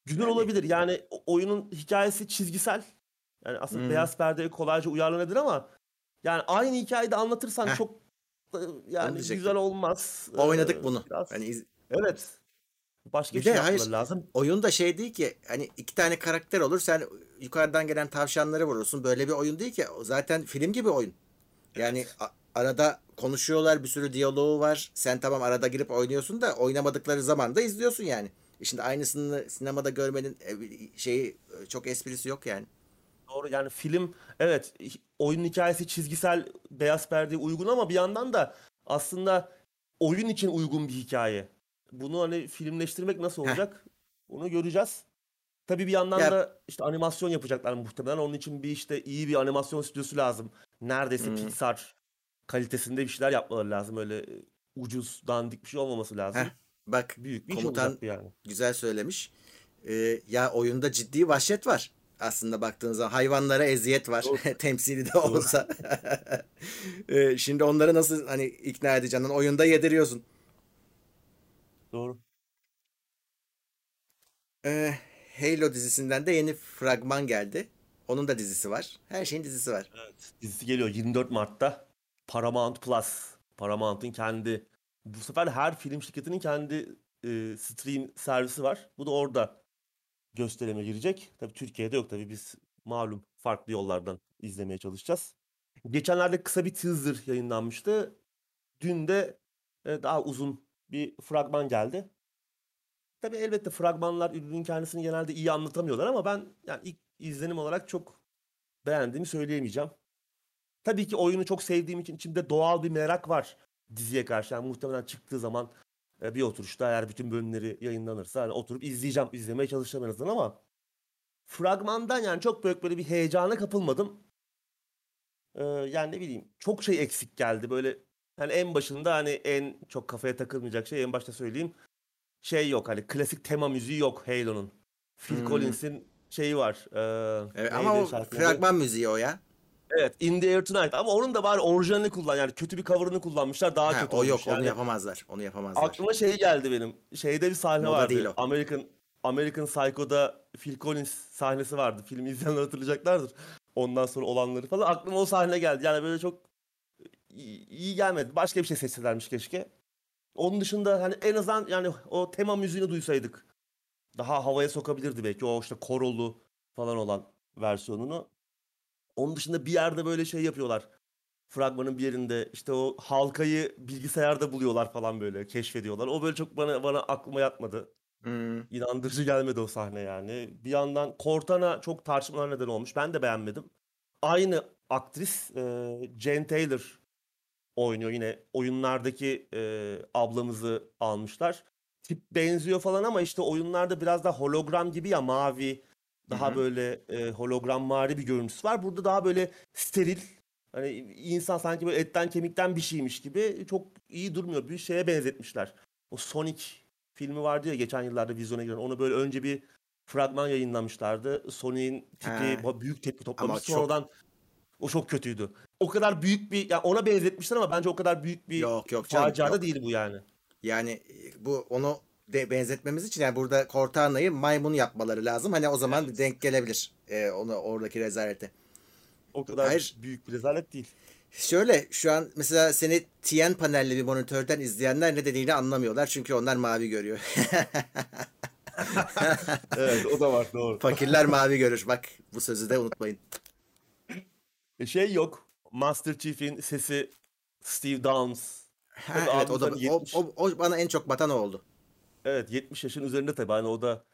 Speaker 2: Güzel yani, olabilir. Yani oyunun hikayesi çizgisel. Yani aslında hmm. beyaz perdeye kolayca uyarlanabilir ama yani aynı hikayeyi de anlatırsan Heh. çok yani güzel olmaz.
Speaker 1: Oynadık bunu. Biraz.
Speaker 2: Hani iz... Evet. Başka
Speaker 1: bir,
Speaker 2: bir şey
Speaker 1: de hayır, lazım. Oyun da şey değil ki hani iki tane karakter olur sen yukarıdan gelen tavşanları vurursun. Böyle bir oyun değil ki. Zaten film gibi oyun. Yani evet. arada konuşuyorlar bir sürü diyaloğu var. Sen tamam arada girip oynuyorsun da oynamadıkları zaman da izliyorsun yani. E şimdi aynısını sinemada görmenin e, şeyi e, çok esprisi yok yani.
Speaker 2: Doğru yani film evet oyun hikayesi çizgisel beyaz perdeye uygun ama bir yandan da aslında oyun için uygun bir hikaye. Bunu hani filmleştirmek nasıl olacak? Onu göreceğiz. Tabii bir yandan ya. da işte animasyon yapacaklar muhtemelen. Onun için bir işte iyi bir animasyon stüdyosu lazım. Neredeyse hmm. Pixar kalitesinde bir şeyler yapmaları lazım. Öyle ucuz, dandik bir şey olmaması lazım. Heh.
Speaker 1: Bak büyük bir komutan yani. güzel söylemiş. Ee, ya oyunda ciddi vahşet var aslında baktığınızda hayvanlara eziyet var temsili de olsa. ee, şimdi onları nasıl hani ikna edeceksin? Oyunda yediriyorsun.
Speaker 2: Doğru.
Speaker 1: Ee, Halo dizisinden de yeni fragman geldi. Onun da dizisi var. Her şeyin dizisi var.
Speaker 2: Evet. Dizisi geliyor 24 Mart'ta. Paramount Plus. Paramount'un kendi bu sefer her film şirketinin kendi e, stream servisi var. Bu da orada gösterime girecek. Tabii Türkiye'de yok tabii biz malum farklı yollardan izlemeye çalışacağız. Geçenlerde kısa bir teaser yayınlanmıştı. Dün de e, daha uzun bir fragman geldi. Tabii elbette fragmanlar ürünün kendisini genelde iyi anlatamıyorlar ama ben yani ilk izlenim olarak çok beğendiğimi söyleyemeyeceğim. Tabii ki oyunu çok sevdiğim için içimde doğal bir merak var diziye karşı. Yani muhtemelen çıktığı zaman e, bir oturuşta eğer bütün bölümleri yayınlanırsa hani oturup izleyeceğim, izlemeye çalışacağım en azından ama fragmandan yani çok büyük böyle bir heyecana kapılmadım. Ee, yani ne bileyim çok şey eksik geldi böyle hani en başında hani en çok kafaya takılmayacak şey en başta söyleyeyim şey yok hani klasik tema müziği yok Halo'nun. Phil
Speaker 1: Hmm.
Speaker 2: Collins'in şeyi var. Ee,
Speaker 1: Evet, ama o
Speaker 2: adı?
Speaker 1: fragman müziği o ya.
Speaker 2: Evet, In the Air Tonight ama onun da bari orijinalini kullan yani kötü bir cover'ını kullanmışlar daha
Speaker 1: Ha,
Speaker 2: kötü
Speaker 1: o yok
Speaker 2: yani.
Speaker 1: onu yapamazlar. Onu yapamazlar.
Speaker 2: Aklıma şey geldi benim. Şeyde bir sahne
Speaker 1: Moda
Speaker 2: vardı.
Speaker 1: değil o.
Speaker 2: American American Psycho'da Phil Collins sahnesi vardı. Filmi izleyenler hatırlayacaklardır. Ondan sonra olanları falan. Aklıma o sahne geldi. Yani böyle çok iyi, iyi gelmedi. Başka bir şey seçselermiş keşke. Onun dışında hani en azından yani o tema müziğini duysaydık. Daha havaya sokabilirdi belki o işte korolu falan olan versiyonunu. Onun dışında bir yerde böyle şey yapıyorlar. Fragmanın bir yerinde işte o halkayı bilgisayarda buluyorlar falan böyle keşfediyorlar. O böyle çok bana bana aklıma yatmadı.
Speaker 1: Hmm.
Speaker 2: İnandırıcı gelmedi o sahne yani. Bir yandan Cortana çok tartışmalar neden olmuş. Ben de beğenmedim. Aynı aktris e, Jane Taylor oynuyor yine oyunlardaki e, ablamızı almışlar. Tip benziyor falan ama işte oyunlarda biraz da hologram gibi ya mavi daha
Speaker 1: Hı hı.
Speaker 2: böyle e, hologramvari bir görüntüsü var. Burada daha böyle steril hani insan sanki böyle etten kemikten bir şeymiş gibi çok iyi durmuyor. Bir şeye benzetmişler. O Sonic filmi vardı ya geçen yıllarda vizyona giren. Onu böyle önce bir fragman yayınlamışlardı. Sonic'in tipi
Speaker 1: He.
Speaker 2: büyük tepki toplamış.
Speaker 1: Ama çok-
Speaker 2: Sonradan o çok kötüydü. O kadar büyük bir ya ona benzetmişler ama bence o kadar büyük bir
Speaker 1: Yok yok
Speaker 2: facia da değil bu yani.
Speaker 1: Yani e, bu onu de benzetmemiz için yani burada Cortana'yı maymun yapmaları lazım. Hani o zaman denk gelebilir e, onu oradaki rezalete.
Speaker 2: O kadar
Speaker 1: Hayır.
Speaker 2: büyük bir rezalet değil.
Speaker 1: Şöyle şu an mesela seni TN panelli bir monitörden izleyenler ne dediğini anlamıyorlar. Çünkü onlar mavi görüyor.
Speaker 2: Evet o da var doğru.
Speaker 1: Fakirler mavi görür. Bak bu sözü de unutmayın.
Speaker 2: E, Şey yok. Master Chief'in sesi Steve Downs.
Speaker 1: Ha, evet o da o,
Speaker 2: 70.
Speaker 1: o, o bana en çok batan o oldu.
Speaker 2: Evet 70 yaşın üzerinde tabii hani o da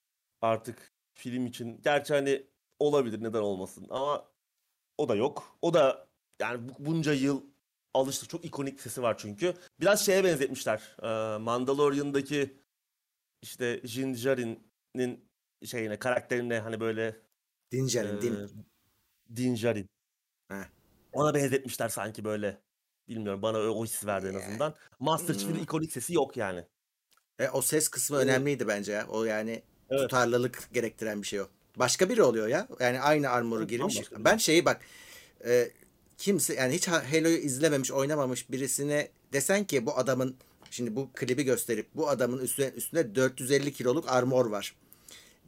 Speaker 2: artık film için gerçi hani olabilir neden olmasın ama o da yok. O da yani bu- bunca yıl alıştık çok ikonik sesi var çünkü. Biraz şeye benzetmişler. Ee, Mandalorian'daki işte Din Djarin'in şeyine karakterine hani böyle
Speaker 1: Dincan'ın
Speaker 2: ee,
Speaker 1: din.
Speaker 2: Din Djarin.
Speaker 1: Heh.
Speaker 2: Ona benzetmişler sanki böyle. Bilmiyorum bana o, his verdi en
Speaker 1: Yani.
Speaker 2: azından. Master Chief'in
Speaker 1: Hmm.
Speaker 2: ikonik sesi yok yani.
Speaker 1: E, o ses kısmı
Speaker 2: Evet.
Speaker 1: önemliydi bence ya. O yani
Speaker 2: Evet.
Speaker 1: tutarlılık gerektiren bir şey o. Başka biri oluyor ya. Yani aynı armoru
Speaker 2: Evet,
Speaker 1: girmiş. Ben şeyi bak e, kimse yani hiç Ha- Halo'yu izlememiş, oynamamış birisine desen ki bu adamın şimdi bu klibi gösterip bu adamın üstüne üstünde 450 kiloluk armor var.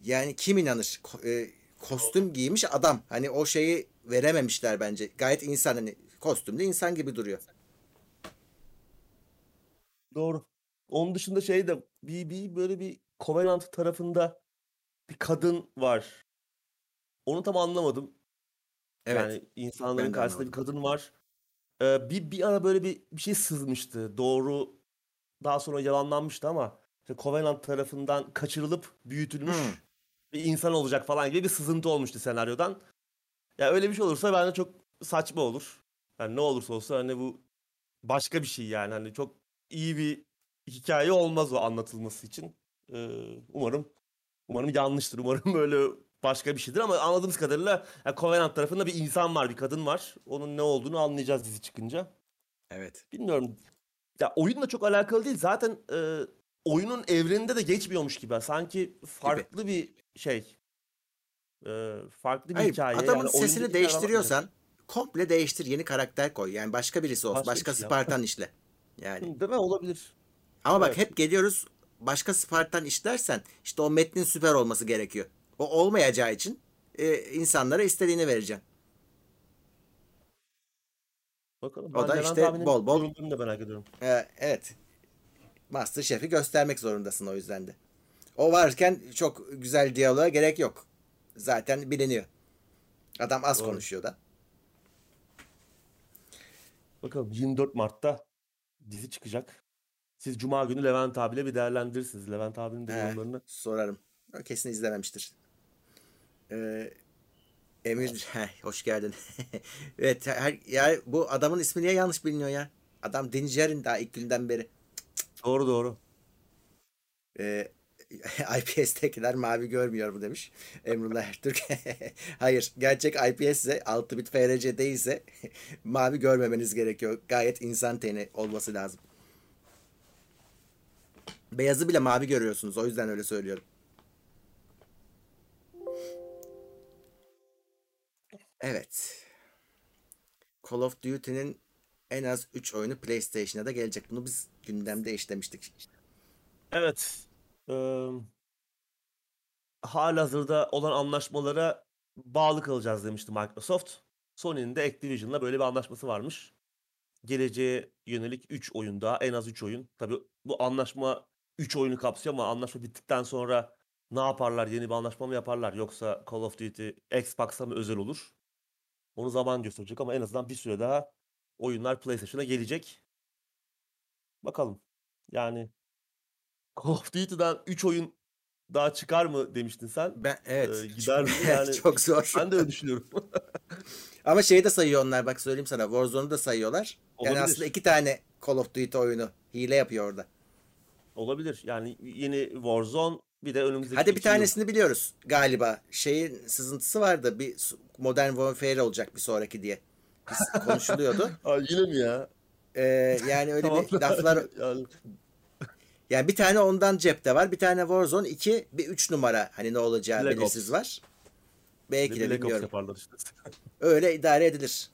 Speaker 1: Yani kim inanır? Ko- e, kostüm giymiş adam. Hani o şeyi verememişler bence. Gayet insan hani kostümde insan gibi duruyor.
Speaker 2: Doğru. Onun dışında şey de bir, bir böyle bir Covenant tarafında bir kadın var. Onu tam anlamadım.
Speaker 1: Evet.
Speaker 2: Yani insanların karşısında bir kadın var. Ee, bir bir ara böyle bir bir şey sızmıştı. Doğru daha sonra yalanlanmıştı ama işte Covenant tarafından kaçırılıp büyütülmüş
Speaker 1: Hmm.
Speaker 2: bir insan olacak falan gibi bir sızıntı olmuştu senaryodan. Ya öyle bir şey olursa bence çok saçma olur. Yani ne olursa olsun hani bu başka bir şey yani hani çok iyi bir hikaye olmaz o anlatılması için. Ee, umarım umarım yanlıştır. Umarım böyle başka bir şeydir ama anladığımız kadarıyla ya Covenant tarafında bir insan var, bir kadın var. Onun ne olduğunu anlayacağız dizi çıkınca.
Speaker 1: Evet.
Speaker 2: Bilmiyorum. Ya oyunla çok alakalı değil. Zaten e, oyunun evreninde de geçmiyormuş gibi. Sanki farklı bir şey. E, farklı bir
Speaker 1: Hayır,
Speaker 2: hikaye.
Speaker 1: adamın
Speaker 2: Yani
Speaker 1: sesini değiştiriyorsan komple değiştir, yeni karakter koy. Yani başka birisi olsun,
Speaker 2: Başka
Speaker 1: başka
Speaker 2: şey.
Speaker 1: Spartan işle. Yani.
Speaker 2: Değil mi? Olabilir.
Speaker 1: Ama bak
Speaker 2: Evet.
Speaker 1: hep geliyoruz başka Spartan işlersen işte o metnin süper olması gerekiyor. O olmayacağı için e, insanlara istediğini vereceksin.
Speaker 2: Bakalım.
Speaker 1: O
Speaker 2: Ben
Speaker 1: da işte bol bol-
Speaker 2: yorumlarını da merak ediyorum.
Speaker 1: Ee, evet. Masterchef'i göstermek zorundasın o yüzden de. O varken çok güzel diyaloğa gerek yok. Zaten biliniyor. Adam az
Speaker 2: Doğru.
Speaker 1: konuşuyor da.
Speaker 2: Bakalım 24 Mart'ta dizi çıkacak. Siz Cuma günü Levent abiyle bir değerlendirirsiniz. Levent abinin de yorumlarını.
Speaker 1: sorarım. O kesin izlememiştir. Ee, Emir, heh, hoş geldin. evet, her, ya bu adamın ismi niye yanlış biliniyor ya? Adam Dincer'in daha ilk günden beri.
Speaker 2: Doğru doğru.
Speaker 1: Ee, IPS'tekiler mavi görmüyor mu demiş Emrullah Ertürk. Hayır, gerçek IPS ise 6 bit FRC değilse mavi görmemeniz gerekiyor. Gayet insan teni olması lazım. Beyazı bile mavi görüyorsunuz. O yüzden öyle söylüyorum. Evet. Call of Duty'nin en az 3 oyunu PlayStation'a da gelecek. Bunu biz gündemde işlemiştik.
Speaker 2: Evet. Eee halihazırda olan anlaşmalara bağlı kalacağız demişti Microsoft. Sony'nin de Activision'la böyle bir anlaşması varmış. Geleceğe yönelik 3 oyun daha, en az 3 oyun. Tabii bu anlaşma 3 oyunu kapsıyor ama anlaşma bittikten sonra ne yaparlar? Yeni bir anlaşma mı yaparlar? Yoksa Call of Duty Xbox'a mı özel olur? Onu zaman gösterecek ama en azından bir süre daha oyunlar PlayStation'a gelecek. Bakalım. Yani Call of Duty'den 3 oyun daha çıkar mı demiştin sen.
Speaker 1: Ben evet.
Speaker 2: Ee, gider mi? Yani
Speaker 1: çok zor.
Speaker 2: Ben de öyle düşünüyorum.
Speaker 1: Ama şeyi de sayıyor onlar bak söyleyeyim sana. Warzone'u da sayıyorlar. Yani
Speaker 2: Olabilir.
Speaker 1: aslında iki tane Call of Duty oyunu hile yapıyor orada.
Speaker 2: Olabilir. Yani yeni Warzone bir de önümüzdeki
Speaker 1: Hadi bir
Speaker 2: iki yıl.
Speaker 1: tanesini biliyoruz galiba. Şeyin sızıntısı vardı. Bir Modern Warfare olacak bir sonraki diye. Biz konuşuluyordu.
Speaker 2: Aa, yine mi ya?
Speaker 1: Ee, yani öyle
Speaker 2: Tamam.
Speaker 1: bir laflar
Speaker 2: yani,
Speaker 1: yani bir tane ondan cepte var. Bir tane Warzone, iki bir üç numara hani ne olacağı
Speaker 2: Black
Speaker 1: belirsiz
Speaker 2: Ops.
Speaker 1: var. Belki de
Speaker 2: Black
Speaker 1: bilmiyorum.
Speaker 2: yaparlar işte.
Speaker 1: Öyle idare edilir.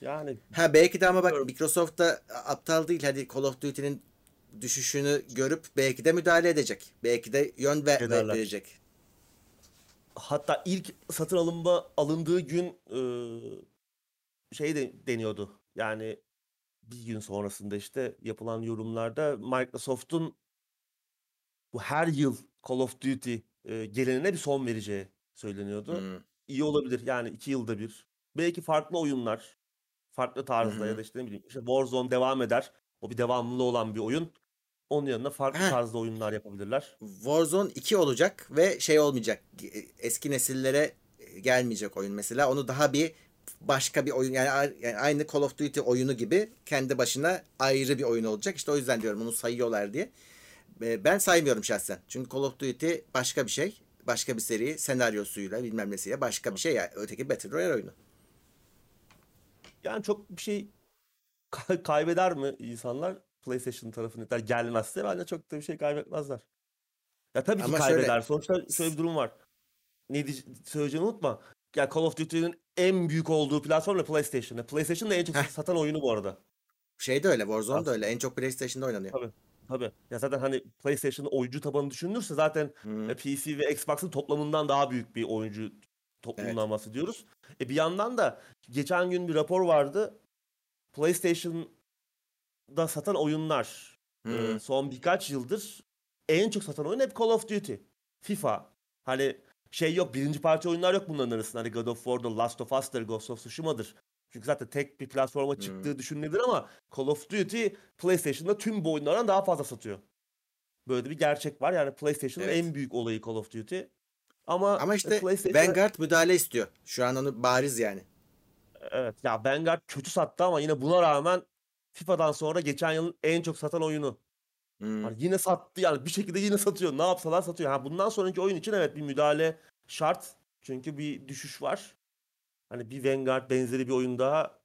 Speaker 2: Yani
Speaker 1: Ha belki de ama bak. Microsoft da aptal değil. Hadi Call of Duty'nin düşüşünü görüp belki de müdahale edecek. Belki de yön ver,
Speaker 2: Ederler.
Speaker 1: verecek.
Speaker 2: hatta ilk satın alınma alındığı gün e, şey de deniyordu. Yani bir gün sonrasında işte yapılan yorumlarda Microsoft'un bu her yıl Call of Duty e, gelenine bir son vereceği söyleniyordu.
Speaker 1: Hmm.
Speaker 2: iyi olabilir. Yani iki yılda bir. Belki farklı oyunlar, farklı tarzda
Speaker 1: Hı
Speaker 2: ya da işte ne bileyim işte Warzone devam eder. O bir devamlılığı olan bir oyun. Onun yanına farklı
Speaker 1: Heh.
Speaker 2: tarzda oyunlar yapabilirler.
Speaker 1: Warzone 2 olacak ve şey olmayacak. Eski nesillere gelmeyecek oyun mesela. Onu daha bir başka bir oyun yani, yani aynı Call of Duty oyunu gibi kendi başına ayrı bir oyun olacak. İşte o yüzden diyorum bunu sayıyorlar diye. Ben saymıyorum şahsen. Çünkü Call of Duty başka bir şey. Başka bir seri senaryosuyla bilmem nesiyle başka bir şey. Yani öteki Battle Royale oyunu.
Speaker 2: Yani çok bir şey kaybeder mi insanlar? PlayStation tarafındakiler gelmezse bence çok da bir şey kaybetmezler. Ya tabii ki
Speaker 1: Ama şöyle-
Speaker 2: kaybeder. Sonuçta şöyle bir durum var. Ne söyleyeceğini unutma. Ya Call of Duty'nin en büyük olduğu platform da PlayStation. PlayStation da en çok
Speaker 1: Heh.
Speaker 2: satan oyunu bu arada.
Speaker 1: Şey de öyle. Warzone da öyle. En çok PlayStation'da oynanıyor.
Speaker 2: Tabii. Tabii. Ya zaten hani PlayStation'ın oyuncu tabanı düşünülürse zaten
Speaker 1: Hı.
Speaker 2: e, PC ve Xbox'ın toplamından daha büyük bir oyuncu topluluğundan bahsediyoruz. E bir yandan da geçen gün bir rapor vardı. PlayStation'da satan oyunlar e,
Speaker 1: Hı.
Speaker 2: son birkaç yıldır en çok satan oyun hep Call of Duty. FIFA. Hani şey yok birinci parça oyunlar yok bunların arasında. Hani God of War'dır, Last of Us'tır, Ghost of Tsushima'dır. Çünkü zaten tek bir platforma çıktığı düşünülebilir ama Call of Duty PlayStation'da tüm bu oyunlardan daha fazla satıyor. Böyle bir gerçek var. Yani PlayStation'ın
Speaker 1: Evet.
Speaker 2: en büyük olayı Call of Duty. Ama,
Speaker 1: Ama
Speaker 2: e,
Speaker 1: işte
Speaker 2: PlayStation
Speaker 1: Vanguard müdahale istiyor. Şu an onu bariz yani.
Speaker 2: Evet ya Vanguard kötü sattı ama yine buna rağmen FIFA'dan sonra geçen yılın en çok satan oyunu.
Speaker 1: Hı.
Speaker 2: Hani yine sattı yani bir şekilde yine satıyor. Ne yapsalar satıyor. Ha bundan sonraki oyun için evet bir müdahale şart. Çünkü bir düşüş var. Hani bir Vanguard benzeri bir oyun daha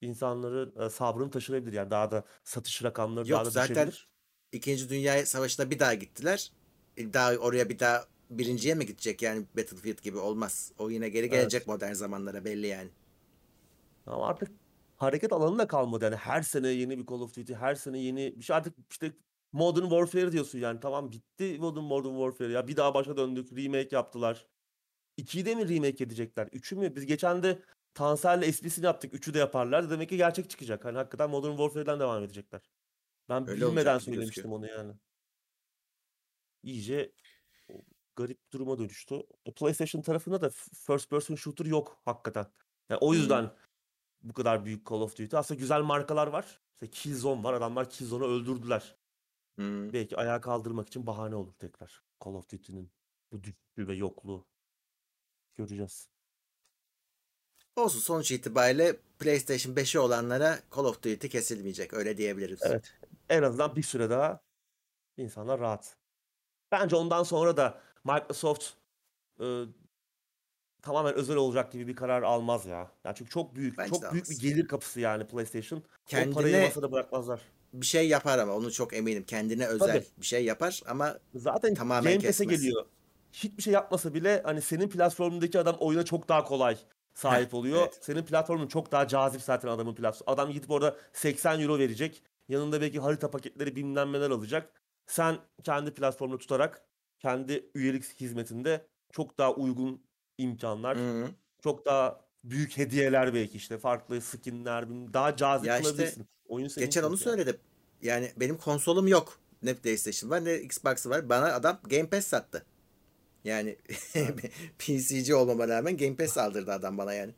Speaker 2: insanların e, sabrını taşırabilir. Yani daha da satış rakamları
Speaker 1: Yok,
Speaker 2: daha da
Speaker 1: zaten
Speaker 2: düşebilir.
Speaker 1: İkinci Dünya Savaşı'na bir daha gittiler. E, Daha oraya bir daha birinciye mi gidecek yani Battlefield gibi olmaz. O yine geri gelecek modern zamanlara belli yani.
Speaker 2: Ama artık hareket alanı da kalmadı. Yani her sene yeni bir Call of Duty, her sene yeni bir şey. Artık işte Modern Warfare diyorsun yani. Tamam bitti Modern, Modern Warfare ya. Bir daha başa döndük. Remake yaptılar. 2'yi de mi remake edecekler? 3'ü mü? Biz geçen de Tansel'le esprisini yaptık. 3'ü de yaparlar. Demek ki gerçek çıkacak. Hani hakikaten Modern Warfare'den devam edecekler. Ben
Speaker 1: Öyle
Speaker 2: bilmeden söylemiştim onu yani. İyice garip duruma dönüştü. PlayStation tarafında da first person shooter yok hakikaten. Yani o
Speaker 1: Hmm.
Speaker 2: Bu kadar büyük Call of Duty. Aslında güzel markalar var. İşte Killzone var. Adamlar Killzone'u öldürdüler.
Speaker 1: Hmm.
Speaker 2: Belki ayağa kaldırmak için bahane olur tekrar. Call of Duty'nin bu düşüşü ve yokluğu. Göreceğiz.
Speaker 1: Olsun sonuç itibariyle PlayStation 5'i olanlara Call of Duty kesilmeyecek. Öyle diyebiliriz.
Speaker 2: Evet. En azından bir süre daha insanlar rahat. Bence ondan sonra da Microsoft e, tamamen özel olacak gibi bir karar almaz ya. Yani çünkü çok büyük,
Speaker 1: Bence
Speaker 2: çok büyük bir gelir kapısı yani PlayStation. O
Speaker 1: Kendine-
Speaker 2: parayı masada bırakmazlar.
Speaker 1: Bir şey yapar ama onu çok eminim. Kendine özel
Speaker 2: Tabii.
Speaker 1: bir şey yapar ama
Speaker 2: Zaten
Speaker 1: Tamamen
Speaker 2: Game Pass'e geliyor. Hiçbir şey yapmasa bile hani senin platformundaki adam oyuna çok daha kolay sahip oluyor.
Speaker 1: evet.
Speaker 2: Senin platformun çok daha cazip zaten adamın platformu. Adam gidip orada 80 euro verecek. Yanında belki harita paketleri bilmem neler alacak. Sen kendi platformunu tutarak kendi üyelik hizmetinde çok daha uygun imkanlar,
Speaker 1: Hı.
Speaker 2: çok daha büyük hediyeler belki işte farklı skinler, daha cazip
Speaker 1: Ya işte
Speaker 2: kılabilirsin. Oyun senin
Speaker 1: geçen onu
Speaker 2: yani.
Speaker 1: söyledim. Yani benim konsolum yok. Ne PlayStation var ne Xbox var. Bana adam Game Pass sattı. Yani PC'ci olmama rağmen Game Pass aldırdı adam bana yani.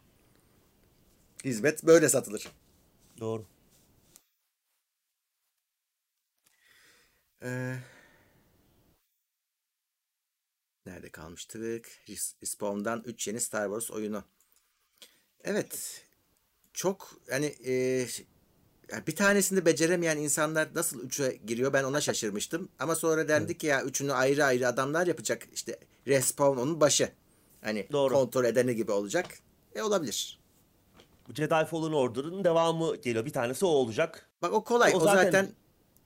Speaker 1: Hizmet böyle satılır.
Speaker 2: Doğru.
Speaker 1: Ee, nerede kalmıştık? Res- Respawn'dan 3 yeni Star Wars oyunu. Evet. Çok hani e, bir tanesini beceremeyen insanlar nasıl 3'e giriyor ben ona şaşırmıştım. Ama sonra dendi ki ya üçünü ayrı ayrı adamlar yapacak. İşte Respawn onun başı. Hani
Speaker 2: Doğru.
Speaker 1: kontrol edeni gibi olacak. E olabilir.
Speaker 2: Jedi Fallen Order'ın devamı geliyor. Bir tanesi o olacak.
Speaker 1: Bak o kolay.
Speaker 2: O
Speaker 1: O zaten,
Speaker 2: zaten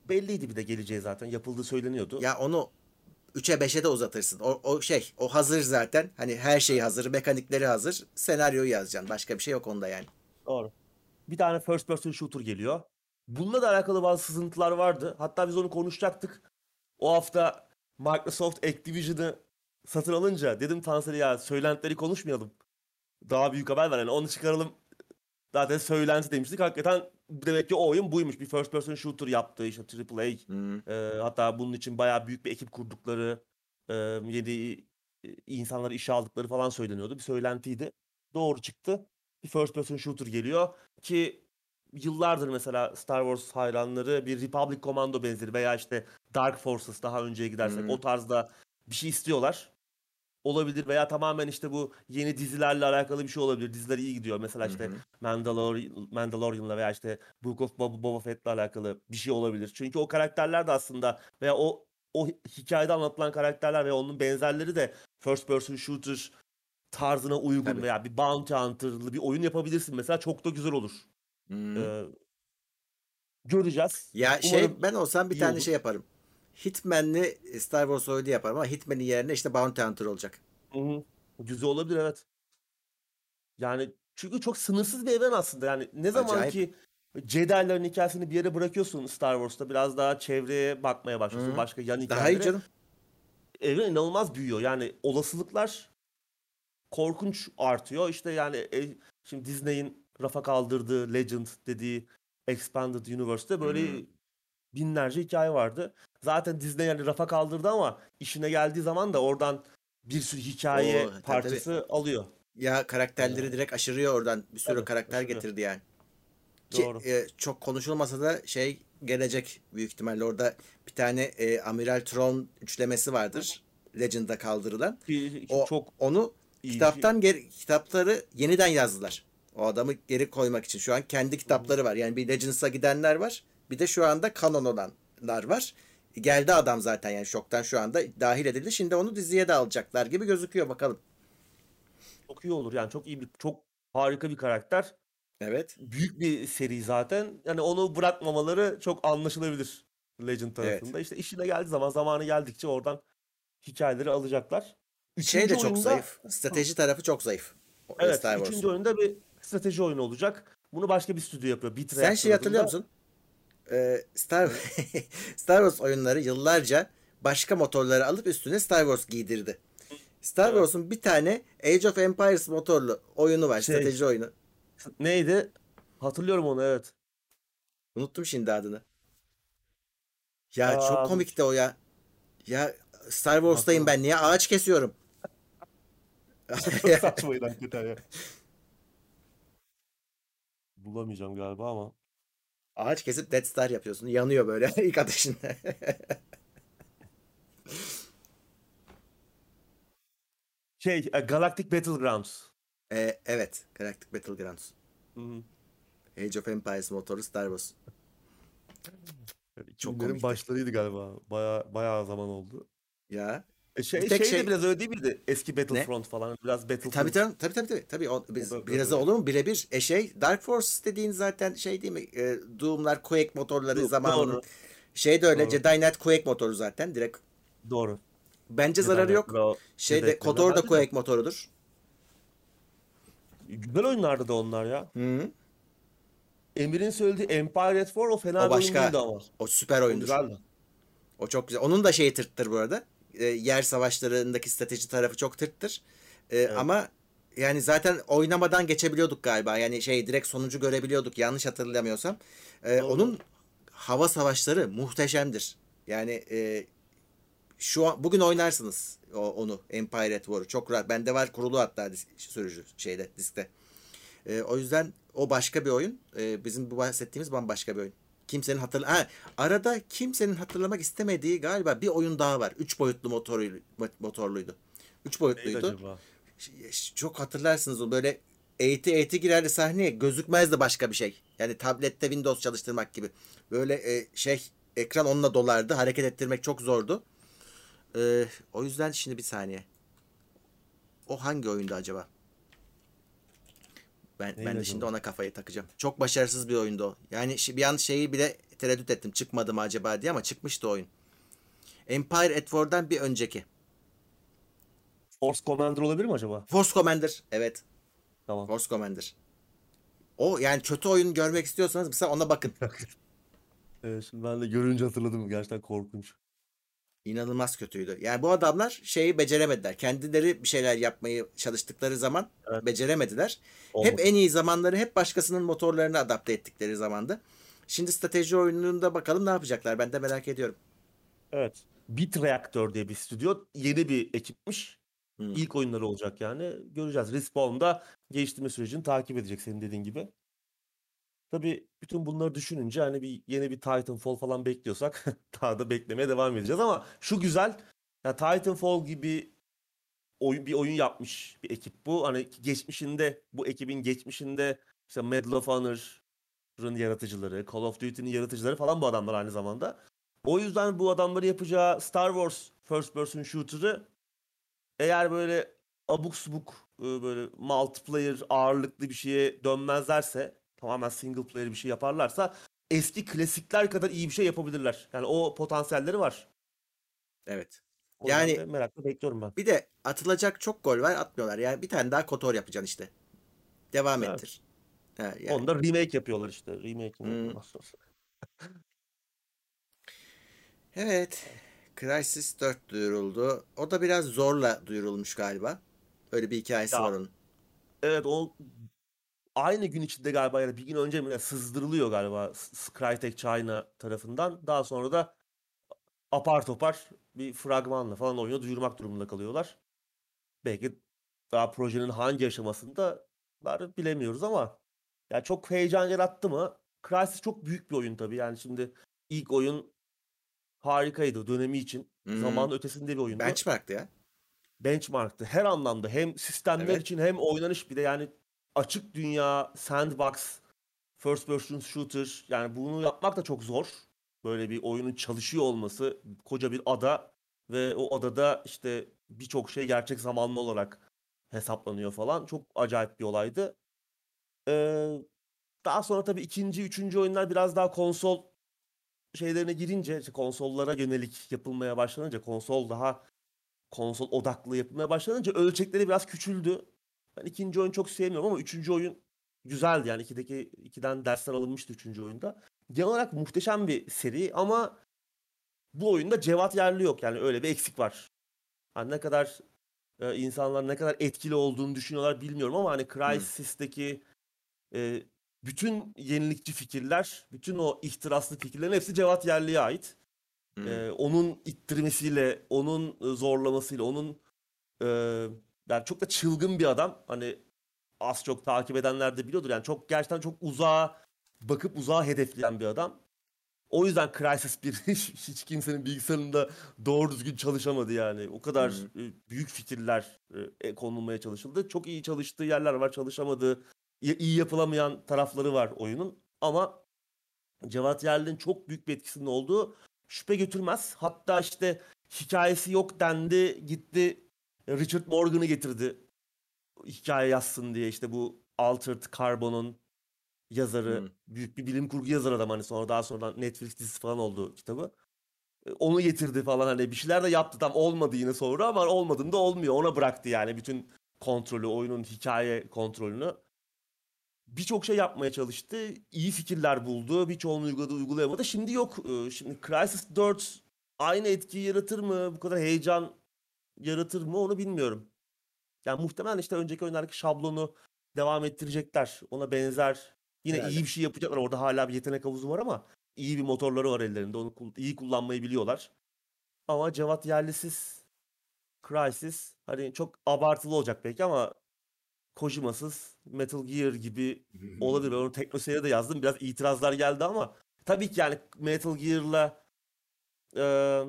Speaker 2: Belliydi bir de geleceği zaten. Yapıldığı söyleniyordu.
Speaker 1: ya onu 3'e 5'e de uzatırsın. O, o şey o hazır zaten. Hani her şey hazır, mekanikleri hazır. Senaryoyu yazacaksın. Başka bir şey yok onda yani.
Speaker 2: Doğru. Bir tane first person shooter geliyor. Bununla da alakalı bazı sızıntılar vardı. Hatta biz onu konuşacaktık. O hafta Microsoft Activision'ı satın alınca dedim Tansel'e ya söylentileri konuşmayalım. Daha büyük haber var yani onu çıkaralım. Zaten söylenti demiştik. Hakikaten demek ki o oyun buymuş. Bir first person shooter yaptı işte AAA. Ee, hatta bunun için bayağı büyük bir ekip kurdukları, e, yeni e, insanları işe aldıkları falan söyleniyordu. Bir söylentiydi. Doğru çıktı. Bir first person shooter geliyor ki yıllardır mesela Star Wars hayranları bir Republic Commando benzeri veya işte Dark Forces daha önceye gidersek
Speaker 1: Hı.
Speaker 2: o tarzda bir şey istiyorlar. Olabilir veya tamamen işte bu yeni dizilerle alakalı bir şey olabilir. Diziler iyi gidiyor. Mesela işte
Speaker 1: Hı hı.
Speaker 2: Mandalor Mandalorian'la veya işte Book of Boba, Fett'le alakalı bir şey olabilir. Çünkü o karakterler de aslında veya o o hikayede anlatılan karakterler veya onun benzerleri de first person shooter tarzına uygun
Speaker 1: Tabii.
Speaker 2: veya bir bounty hunter'lı bir oyun yapabilirsin mesela çok da güzel olur.
Speaker 1: Hmm.
Speaker 2: Ee, göreceğiz.
Speaker 1: Ya şey
Speaker 2: Umarım
Speaker 1: ben olsam bir tane
Speaker 2: olur.
Speaker 1: şey yaparım. Hitman'li Star Wars oyunu yaparım ama Hitman'in yerine işte Bounty Hunter olacak.
Speaker 2: Hı hı. Güzel olabilir evet. Yani çünkü çok sınırsız bir evren aslında. Yani ne zaman
Speaker 1: Acayip.
Speaker 2: ki Jedi'ların hikayesini bir yere bırakıyorsun Star Wars'ta biraz daha çevreye bakmaya başlıyorsun.
Speaker 1: Hı.
Speaker 2: Başka yan
Speaker 1: Daha iyi
Speaker 2: hikayelere.
Speaker 1: canım.
Speaker 2: Evren inanılmaz büyüyor. Yani olasılıklar korkunç artıyor. İşte yani e, şimdi Disney'in rafa kaldırdığı Legend dediği Expanded Universe'te böyle
Speaker 1: Hı.
Speaker 2: Binlerce hikaye vardı. Zaten Disney yani rafa kaldırdı ama işine geldiği zaman da oradan bir sürü hikaye
Speaker 1: Oo, tabii,
Speaker 2: parçası alıyor.
Speaker 1: Ya karakterleri direkt aşırıyor oradan. Bir sürü
Speaker 2: Tabii,
Speaker 1: karakter
Speaker 2: aşırıyor.
Speaker 1: getirdi yani. Ki
Speaker 2: Doğru.
Speaker 1: e, çok konuşulmasa da şey gelecek büyük ihtimalle orada bir tane e, Amiral Tron üçlemesi vardır. Legend'da kaldırılan. O
Speaker 2: çok
Speaker 1: onu kitaptan geri kitapları yeniden yazdılar. O adamı geri koymak için. Şu an kendi kitapları var. Yani bir Legends'a gidenler var. Bir de şu anda kanon olanlar var. Geldi adam zaten yani şoktan şu anda dahil edildi. Şimdi onu diziye de alacaklar gibi gözüküyor bakalım.
Speaker 2: çok iyi olur. Yani çok iyi bir çok harika bir karakter.
Speaker 1: Evet.
Speaker 2: Büyük bir seri zaten. Yani onu bırakmamaları çok anlaşılabilir Legend tarafında. İşte işine geldiği zaman zamanı geldikçe oradan hikayeleri alacaklar.
Speaker 1: Şey de
Speaker 2: Üçüncü
Speaker 1: çok
Speaker 2: oyunda-
Speaker 1: zayıf. Strateji tarafı çok zayıf.
Speaker 2: Evet,
Speaker 1: Star
Speaker 2: üçüncü oyunda bir strateji oyunu olacak. Bunu başka bir stüdyo yapıyor. Bitreyat
Speaker 1: Sen şey hatırlıyor musun? Ee, Star Star Wars oyunları yıllarca başka motorları alıp üstüne Star Wars giydirdi. Star. Wars'un bir tane Age of Empires motorlu oyunu var.
Speaker 2: Şey-
Speaker 1: Strateji oyunu.
Speaker 2: Neydi? Hatırlıyorum onu evet.
Speaker 1: Unuttum şimdi adını. Ya
Speaker 2: Aa,
Speaker 1: çok komikti o ya. Ya Star Wars'tayım ben. Niye ağaç kesiyorum?
Speaker 2: Çok saçmaydı hakikaten ya. Bulamayacağım galiba ama.
Speaker 1: Ağaç kesip Death Star yapıyorsun. Yanıyor böyle ilk atışında.
Speaker 2: Şey, e, Galactic Battlegrounds.
Speaker 1: Ee, evet. Galactic Battlegrounds.
Speaker 2: Hı hı.
Speaker 1: Age of Empires motoru Star Wars.
Speaker 2: Çok komikti. başlarıydı galiba. Baya bayağı zaman oldu.
Speaker 1: Ya.
Speaker 2: E şey,
Speaker 1: Bir tek
Speaker 2: şey,
Speaker 1: şey-
Speaker 2: de biraz öyle değil miydi? Eski Battlefront falan. Biraz Battlefield.
Speaker 1: Tabii tabii tabii tabii tabii. tabii o, biz,
Speaker 2: O
Speaker 1: biraz
Speaker 2: da-
Speaker 1: olur mu? Birebir. E şey Dark Force dediğin zaten şey değil mi? E, Doom'lar Quake motorları
Speaker 2: Doom,
Speaker 1: zamanının.
Speaker 2: doğru.
Speaker 1: Şey de öyle.
Speaker 2: Doğru.
Speaker 1: Jedi Knight Quake motoru zaten direkt.
Speaker 2: Doğru.
Speaker 1: Bence
Speaker 2: Jedi
Speaker 1: zararı yok.
Speaker 2: O
Speaker 1: Şeyde Kotor da Quake motorudur.
Speaker 2: Güzel oyunlardı da onlar ya.
Speaker 1: Hı.
Speaker 2: Emir'in söylediği Empire at War o fena
Speaker 1: O
Speaker 2: bir
Speaker 1: başka.
Speaker 2: değildi ama.
Speaker 1: O süper
Speaker 2: O
Speaker 1: oyundur.
Speaker 2: güzeldi.
Speaker 1: O çok güzel. Onun da şeyi tırttır bu arada. E, yer savaşlarındaki strateji tarafı çok tırttır. E, Ama yani zaten oynamadan geçebiliyorduk galiba. Yani şey direkt sonucu görebiliyorduk yanlış hatırlamıyorsam. E,
Speaker 2: Doğru.
Speaker 1: onun hava savaşları muhteşemdir. Yani e, şu an bugün oynarsınız o, onu Empire at War'u. Çok rahat. Bende var kurulu hatta dis- sürücü şeyde diskte. E, o yüzden o başka bir oyun. E, bizim bu bahsettiğimiz bambaşka bir oyun. Kimsenin hatırla ha, arada kimsenin hatırlamak istemediği galiba bir oyun daha var. Üç boyutlu motoruydu, motorluydu. Üç
Speaker 2: Neydi
Speaker 1: boyutluydu.
Speaker 2: acaba?
Speaker 1: Ş- ş- Çok hatırlarsınız o böyle eğiti eğiti girerdi sahneye gözükmezdi başka bir şey. Yani tablette Windows çalıştırmak gibi. Böyle e, şey ekran onunla dolardı. Hareket ettirmek çok zordu. E, o yüzden şimdi bir saniye. O hangi oyundu acaba? Ben, ben de şimdi ona kafayı takacağım. Çok başarısız bir oyundu o. Yani bir an şeyi bile tereddüt ettim. Çıkmadı mı acaba diye ama çıkmıştı oyun. Empire at War'dan bir önceki.
Speaker 2: Force Commander olabilir mi acaba?
Speaker 1: Force Commander. Evet.
Speaker 2: Tamam.
Speaker 1: Force Commander. O yani kötü oyun görmek istiyorsanız mesela ona bakın.
Speaker 2: Evet, şimdi ben de görünce hatırladım. Gerçekten korkunç.
Speaker 1: İnanılmaz kötüydü. Yani bu adamlar şeyi beceremediler. Kendileri bir şeyler yapmayı çalıştıkları zaman
Speaker 2: Evet.
Speaker 1: beceremediler.
Speaker 2: Olmadı.
Speaker 1: Hep en iyi zamanları hep başkasının motorlarını adapte ettikleri zamandı. Şimdi strateji oyununda bakalım ne yapacaklar. Ben de merak ediyorum.
Speaker 2: Evet. Bit Reactor diye bir stüdyo. Yeni bir ekipmiş.
Speaker 1: Hmm.
Speaker 2: İlk oyunları olacak yani. Göreceğiz. Respawn da geliştirme sürecini takip edecek senin dediğin gibi. Tabii bütün bunları düşününce hani bir yeni bir Titanfall falan bekliyorsak daha da beklemeye devam edeceğiz ama şu güzel ya Titanfall gibi oyun bir oyun yapmış bir ekip bu. Hani geçmişinde bu ekibin geçmişinde işte Medal of Honor'ın yaratıcıları, Call of Duty'nin yaratıcıları falan bu adamlar aynı zamanda. O yüzden bu adamları yapacağı Star Wars First Person Shooter'ı eğer böyle abuk subuk böyle multiplayer ağırlıklı bir şeye dönmezlerse tamamen single player bir şey yaparlarsa eski klasikler kadar iyi bir şey yapabilirler. Yani o potansiyelleri var.
Speaker 1: Evet.
Speaker 2: O
Speaker 1: Yani-
Speaker 2: merakla bekliyorum ben.
Speaker 1: Bir de atılacak çok gol var atmıyorlar. Yani bir tane daha Kotor yapacaksın işte. Devam
Speaker 2: Evet.
Speaker 1: ettir. Ha, yani.
Speaker 2: Onda remake yapıyorlar işte. Remake
Speaker 1: Hmm. Evet. Crysis 4 duyuruldu. O da biraz zorla duyurulmuş galiba. Öyle bir hikayesi
Speaker 2: Ya,
Speaker 1: var onun.
Speaker 2: Evet o aynı gün içinde galiba ya da bir gün önce mi sızdırılıyor galiba Crytek China tarafından. Daha sonra da apar topar bir fragmanla falan oyunu duyurmak durumunda kalıyorlar. Belki daha projenin hangi aşamasında var bilemiyoruz ama ya çok heyecan yarattı mı? Crysis çok büyük bir oyun tabii. Yani şimdi ilk oyun harikaydı dönemi için.
Speaker 1: Hmm.
Speaker 2: Zamanın ötesinde bir oyundu.
Speaker 1: Benchmark'tı ya.
Speaker 2: benchmarktı. Her anlamda hem sistemler
Speaker 1: Evet.
Speaker 2: için hem oynanış bir de yani açık dünya, sandbox, first person shooter yani bunu yapmak da çok zor. Böyle bir oyunun çalışıyor olması, koca bir ada ve o adada işte birçok şey gerçek zamanlı olarak hesaplanıyor falan. Çok acayip bir olaydı. Ee, daha sonra tabii ikinci, üçüncü oyunlar biraz daha konsol şeylerine girince, işte konsollara yönelik yapılmaya başlanınca, konsol daha konsol odaklı yapılmaya başlanınca ölçekleri biraz küçüldü. Ben ikinci oyun çok sevmiyorum ama üçüncü oyun güzeldi yani ikideki ikiden dersler alınmıştı üçüncü oyunda. Genel olarak muhteşem bir seri ama bu oyunda Cevat Yerli yok yani öyle bir eksik var. Hani ne kadar e, insanlar ne kadar etkili olduğunu düşünüyorlar bilmiyorum ama hani Crysis'teki e, bütün yenilikçi fikirler, bütün o ihtiraslı fikirlerin hepsi Cevat Yerli'ye ait.
Speaker 1: Hmm.
Speaker 2: E, onun ittirmesiyle, onun e, zorlamasıyla, onun e, yani çok da çılgın bir adam. Hani az çok takip edenler de biliyordur. Yani çok gerçekten çok uzağa bakıp uzağa hedefleyen bir adam. O yüzden Crysis 1 hiç, kimsenin bilgisayarında doğru düzgün çalışamadı yani. O kadar
Speaker 1: Hı
Speaker 2: e, büyük fikirler e, konulmaya çalışıldı. Çok iyi çalıştığı yerler var, çalışamadığı, iyi, iyi yapılamayan tarafları var oyunun. Ama Cevat Yerli'nin çok büyük bir etkisinin olduğu şüphe götürmez. Hatta işte hikayesi yok dendi, gitti Richard Morgan'ı getirdi hikaye yazsın diye işte bu Altered Carbon'un yazarı,
Speaker 1: Hmm.
Speaker 2: büyük bir bilim kurgu yazarı adam hani sonra daha sonradan Netflix dizisi falan oldu kitabı. E, Onu getirdi falan hani bir şeyler de yaptı tam olmadı yine sonra ama olmadığında olmuyor. Ona bıraktı yani bütün kontrolü, oyunun hikaye kontrolünü. Birçok şey yapmaya çalıştı. iyi fikirler buldu. Birçoğunu uyguladı, uygulayamadı. Şimdi yok. E, Şimdi Crysis 4 aynı etkiyi yaratır mı? Bu kadar heyecan yaratır mı? Onu bilmiyorum. Yani muhtemelen işte önceki oyunlardaki şablonu devam ettirecekler. Ona benzer yine
Speaker 1: Herhalde.
Speaker 2: iyi bir şey yapacaklar. Orada hala bir yetenek havuzu var ama iyi bir motorları var ellerinde. Onu iyi kullanmayı biliyorlar. Ama Cevat Yerlisiz Crysis hani çok abartılı olacak belki ama Kojima'sız Metal Gear gibi olabilir. Ben onu TeknoSeyir'e de yazdım. Biraz itirazlar geldi ama tabii ki yani Metal Gear'la eee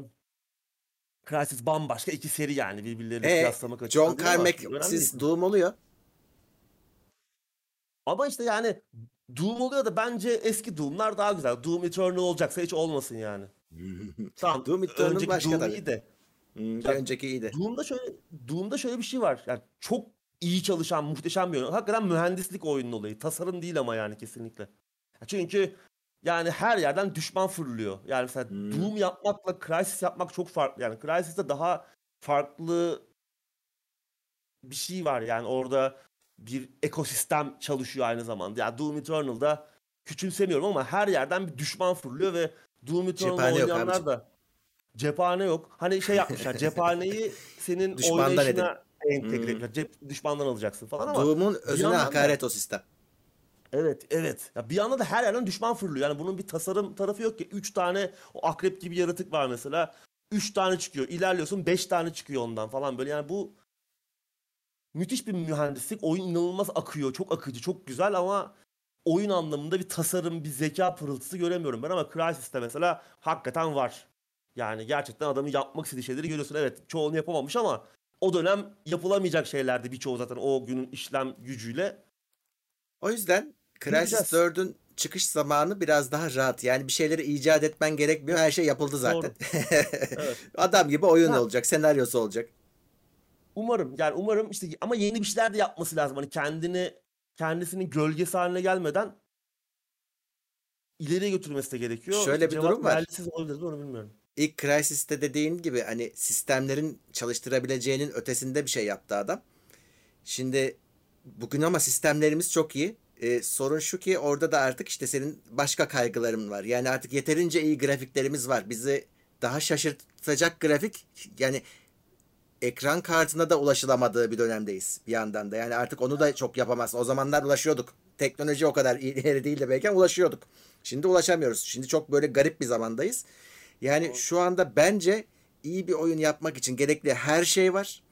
Speaker 2: Crysis bambaşka iki seri yani birbirleriyle
Speaker 1: E,
Speaker 2: kıyaslamak
Speaker 1: John
Speaker 2: açısından ama
Speaker 1: Carmack siz. Doom oluyor.
Speaker 2: Ama işte yani Doom oluyor da bence eski Doom'lar daha güzel. Doom Eternal olacaksa hiç olmasın yani. Tamam.
Speaker 1: Doom Eternal
Speaker 2: önceki
Speaker 1: başka
Speaker 2: Doom
Speaker 1: tabii.
Speaker 2: iyi de.
Speaker 1: Hmm, bir
Speaker 2: Ya-
Speaker 1: önceki iyiydi.
Speaker 2: Doom'da şöyle Doom'da şöyle bir şey var. Yani çok iyi çalışan, muhteşem bir oyun. Hakikaten mühendislik oyunun olayı. Tasarım değil ama yani kesinlikle. Çünkü yani her yerden düşman fırlıyor. Yani mesela
Speaker 1: Hmm.
Speaker 2: Doom yapmakla Crysis yapmak çok farklı. Yani Crysis'te daha farklı bir şey var. Yani orada bir ekosistem çalışıyor aynı zamanda. Yani Doom Eternal'da küçümsemiyorum ama her yerden bir düşman fırlıyor ve Doom Eternal'da
Speaker 1: Cephane
Speaker 2: oynayanlar da cephane yok. Hani şey yapmışlar. cephaneyi senin
Speaker 1: Düşmandan
Speaker 2: oynayışına entegre
Speaker 1: Hmm.
Speaker 2: Cep, düşmandan alacaksın falan ama
Speaker 1: Doom'un özüne
Speaker 2: da-
Speaker 1: hakaret o sistem.
Speaker 2: Evet, evet. Ya bir anda da her yerden düşman fırlıyor. Yani bunun bir tasarım tarafı yok ki. Üç tane o akrep gibi yaratık var mesela. Üç tane çıkıyor. İlerliyorsun beş tane çıkıyor ondan falan böyle. Yani bu müthiş bir mühendislik. Oyun inanılmaz akıyor. Çok akıcı, çok güzel ama oyun anlamında bir tasarım, bir zeka pırıltısı göremiyorum ben ama Crysis'te mesela hakikaten var. Yani gerçekten adamın yapmak istediği şeyleri görüyorsun. Evet, çoğunu yapamamış ama o dönem yapılamayacak şeylerdi birçoğu zaten o günün işlem gücüyle.
Speaker 1: O yüzden Crysis
Speaker 2: Göreceğiz.
Speaker 1: 4'ün çıkış zamanı biraz daha rahat. Yani bir şeyleri icat etmen gerekmiyor. Her şey yapıldı zaten.
Speaker 2: Evet.
Speaker 1: Adam gibi oyun
Speaker 2: Ha.
Speaker 1: olacak, senaryosu olacak.
Speaker 2: Umarım yani umarım işte ama yeni bir şeyler de yapması lazım. Hani kendini kendisinin gölgesi haline gelmeden ileriye götürmesi de gerekiyor.
Speaker 1: Şöyle bir
Speaker 2: Cevat
Speaker 1: durum var.
Speaker 2: Merlisiz olabilir onu bilmiyorum.
Speaker 1: İlk Crysis'te dediğin gibi hani sistemlerin çalıştırabileceğinin ötesinde bir şey yaptı adam. Şimdi bugün ama sistemlerimiz çok iyi. Ee, sorun şu ki orada da artık işte senin başka kaygıların var. Yani artık yeterince iyi grafiklerimiz var. Bizi daha şaşırtacak grafik yani ekran kartına da ulaşılamadığı bir dönemdeyiz bir yandan da. Yani artık onu da çok yapamazsın. O zamanlar ulaşıyorduk. Teknoloji o kadar ileri değil de belki ulaşıyorduk. Şimdi ulaşamıyoruz. Şimdi çok böyle garip bir zamandayız. Yani şu anda bence iyi bir oyun yapmak için gerekli her şey var.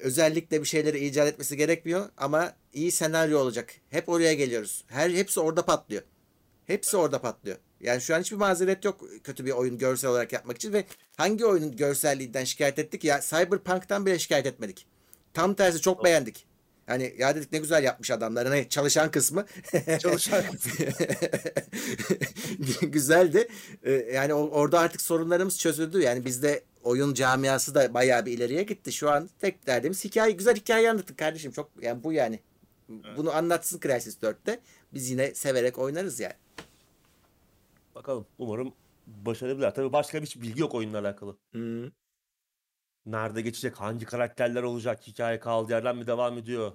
Speaker 1: Özellikle bir şeyleri icat etmesi gerekmiyor ama iyi senaryo olacak. Hep oraya geliyoruz. Her hepsi orada patlıyor. Hepsi orada patlıyor. Yani şu an hiçbir mazeret yok kötü bir oyun görsel olarak yapmak için ve hangi oyunun görselliğinden şikayet ettik ya Cyberpunk'tan bile şikayet etmedik. Tam tersi çok beğendik. Hani ya dedik ne güzel yapmış adamlar. Hani çalışan kısmı.
Speaker 2: Çalışan
Speaker 1: Güzeldi. Ee, Yani orada artık sorunlarımız çözüldü. Yani bizde oyun camiası da bayağı bir ileriye gitti. Şu an tek derdimiz hikaye güzel hikaye anlatın kardeşim. Çok yani bu yani. Bunu anlatsın Crysis 4'te. Biz yine severek oynarız yani.
Speaker 2: Bakalım umarım başarabilirler. Tabii başka hiç bilgi yok oyunla alakalı. Nerede geçecek, hangi karakterler olacak, hikaye kaldığı yerden mi devam ediyor,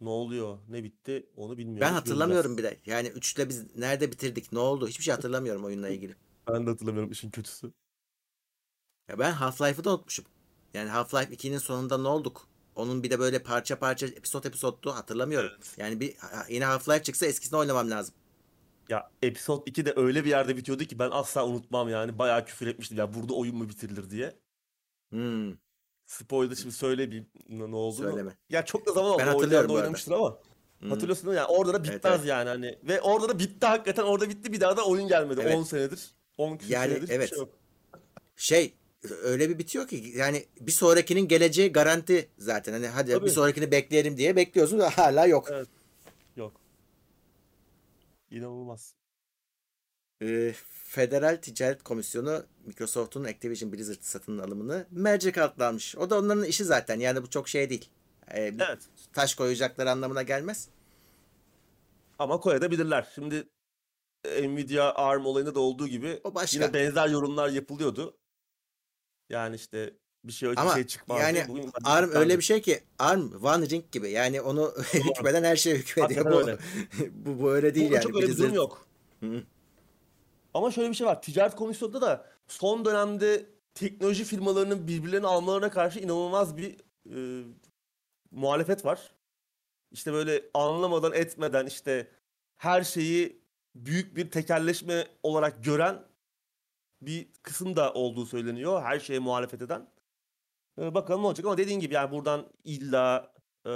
Speaker 2: ne oluyor, ne bitti onu bilmiyoruz.
Speaker 1: Ben hatırlamıyorum bile. Yani 3'le biz nerede bitirdik, ne oldu? Hiçbir şey hatırlamıyorum oyunla ilgili.
Speaker 2: Ben de hatırlamıyorum işin kötüsü.
Speaker 1: Ya ben Half-Life'ı da unutmuşum. Yani Half-Life 2'nin sonunda ne olduk? Onun bir de böyle parça parça episod episoddu hatırlamıyorum.
Speaker 2: Evet.
Speaker 1: Yani bir yine Half-Life çıksa eskisini oynamam lazım.
Speaker 2: Ya Episode 2 de öyle bir yerde bitiyordu ki ben asla unutmam yani. Bayağı küfür etmiştim ya burada oyun mu bitirilir diye.
Speaker 1: Hmm,
Speaker 2: Spoiler şimdi söylemeyeyim ne ne olduğunu.
Speaker 1: söyleme.
Speaker 2: Ya çok da zaman oldu.
Speaker 1: Ben hatırlıyorum
Speaker 2: oynamıştır ama.
Speaker 1: Hmm.
Speaker 2: Hatırlıyorsun değil mi? Yani orada da bitmez
Speaker 1: Evet, evet.
Speaker 2: yani hani. Ve orada da bitti hakikaten. Orada bitti bir daha da oyun gelmedi.
Speaker 1: Evet.
Speaker 2: 10 senedir. 10 küsur
Speaker 1: Yani
Speaker 2: senedir
Speaker 1: evet.
Speaker 2: şey yok.
Speaker 1: Şey öyle bir bitiyor ki yani bir sonrakinin geleceği garanti zaten. Hani hadi
Speaker 2: Tabii.
Speaker 1: bir sonrakini bekleyelim diye bekliyorsun da hala yok.
Speaker 2: Evet. Yok. İnanılmaz.
Speaker 1: Ee, Federal Ticaret Komisyonu Microsoft'un Activision Blizzard satın alımını mercek altına almış. O da onların işi zaten. Yani bu çok şey değil. Bir
Speaker 2: Evet.
Speaker 1: taş koyacakları anlamına gelmez.
Speaker 2: Ama koyabilirler. Şimdi Nvidia ARM olayında da olduğu gibi
Speaker 1: O başka.
Speaker 2: yine benzer yorumlar yapılıyordu. Yani işte bir şey öyle bir
Speaker 1: Ama
Speaker 2: şey çıkmaz
Speaker 1: yani.
Speaker 2: Bugün
Speaker 1: ARM öyle bir şey ki ARM One Ring gibi. Yani onu hükmeden her şeye hükmediyor. Bu, bu, bu öyle değil
Speaker 2: Burada
Speaker 1: yani.
Speaker 2: çok öyle bir durum yok.
Speaker 1: Hı.
Speaker 2: Ama şöyle bir şey var. Ticaret komisyonunda da son dönemde teknoloji firmalarının birbirlerini almalarına karşı inanılmaz bir e, muhalefet var. İşte böyle anlamadan etmeden işte her şeyi büyük bir tekelleşme olarak gören bir kısım da olduğu söyleniyor. Her şeye muhalefet eden. E, bakalım ne olacak ama dediğin gibi yani buradan illa e,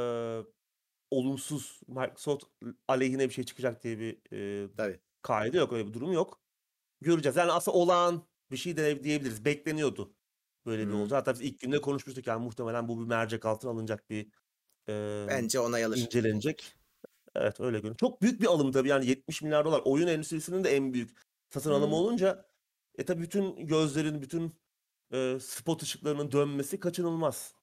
Speaker 2: olumsuz Microsoft aleyhine bir şey çıkacak diye bir e,
Speaker 1: Tabii.
Speaker 2: kaide yok. Öyle bir durum yok. Göreceğiz. Yani aslında olağan bir şey de diyebiliriz. Bekleniyordu. Böyle bir
Speaker 1: Hmm.
Speaker 2: olacak. Hatta biz ilk günde konuşmuştuk yani muhtemelen bu bir mercek altına alınacak bir e,
Speaker 1: Bence onay alır.
Speaker 2: incelenecek. Evet öyle görünüyor. Çok büyük bir alım tabii yani 70 milyar dolar. Oyun endüstrisinin de en büyük satın alımı
Speaker 1: Hmm.
Speaker 2: olunca e tabii bütün gözlerin, bütün e, spot ışıklarının dönmesi kaçınılmaz.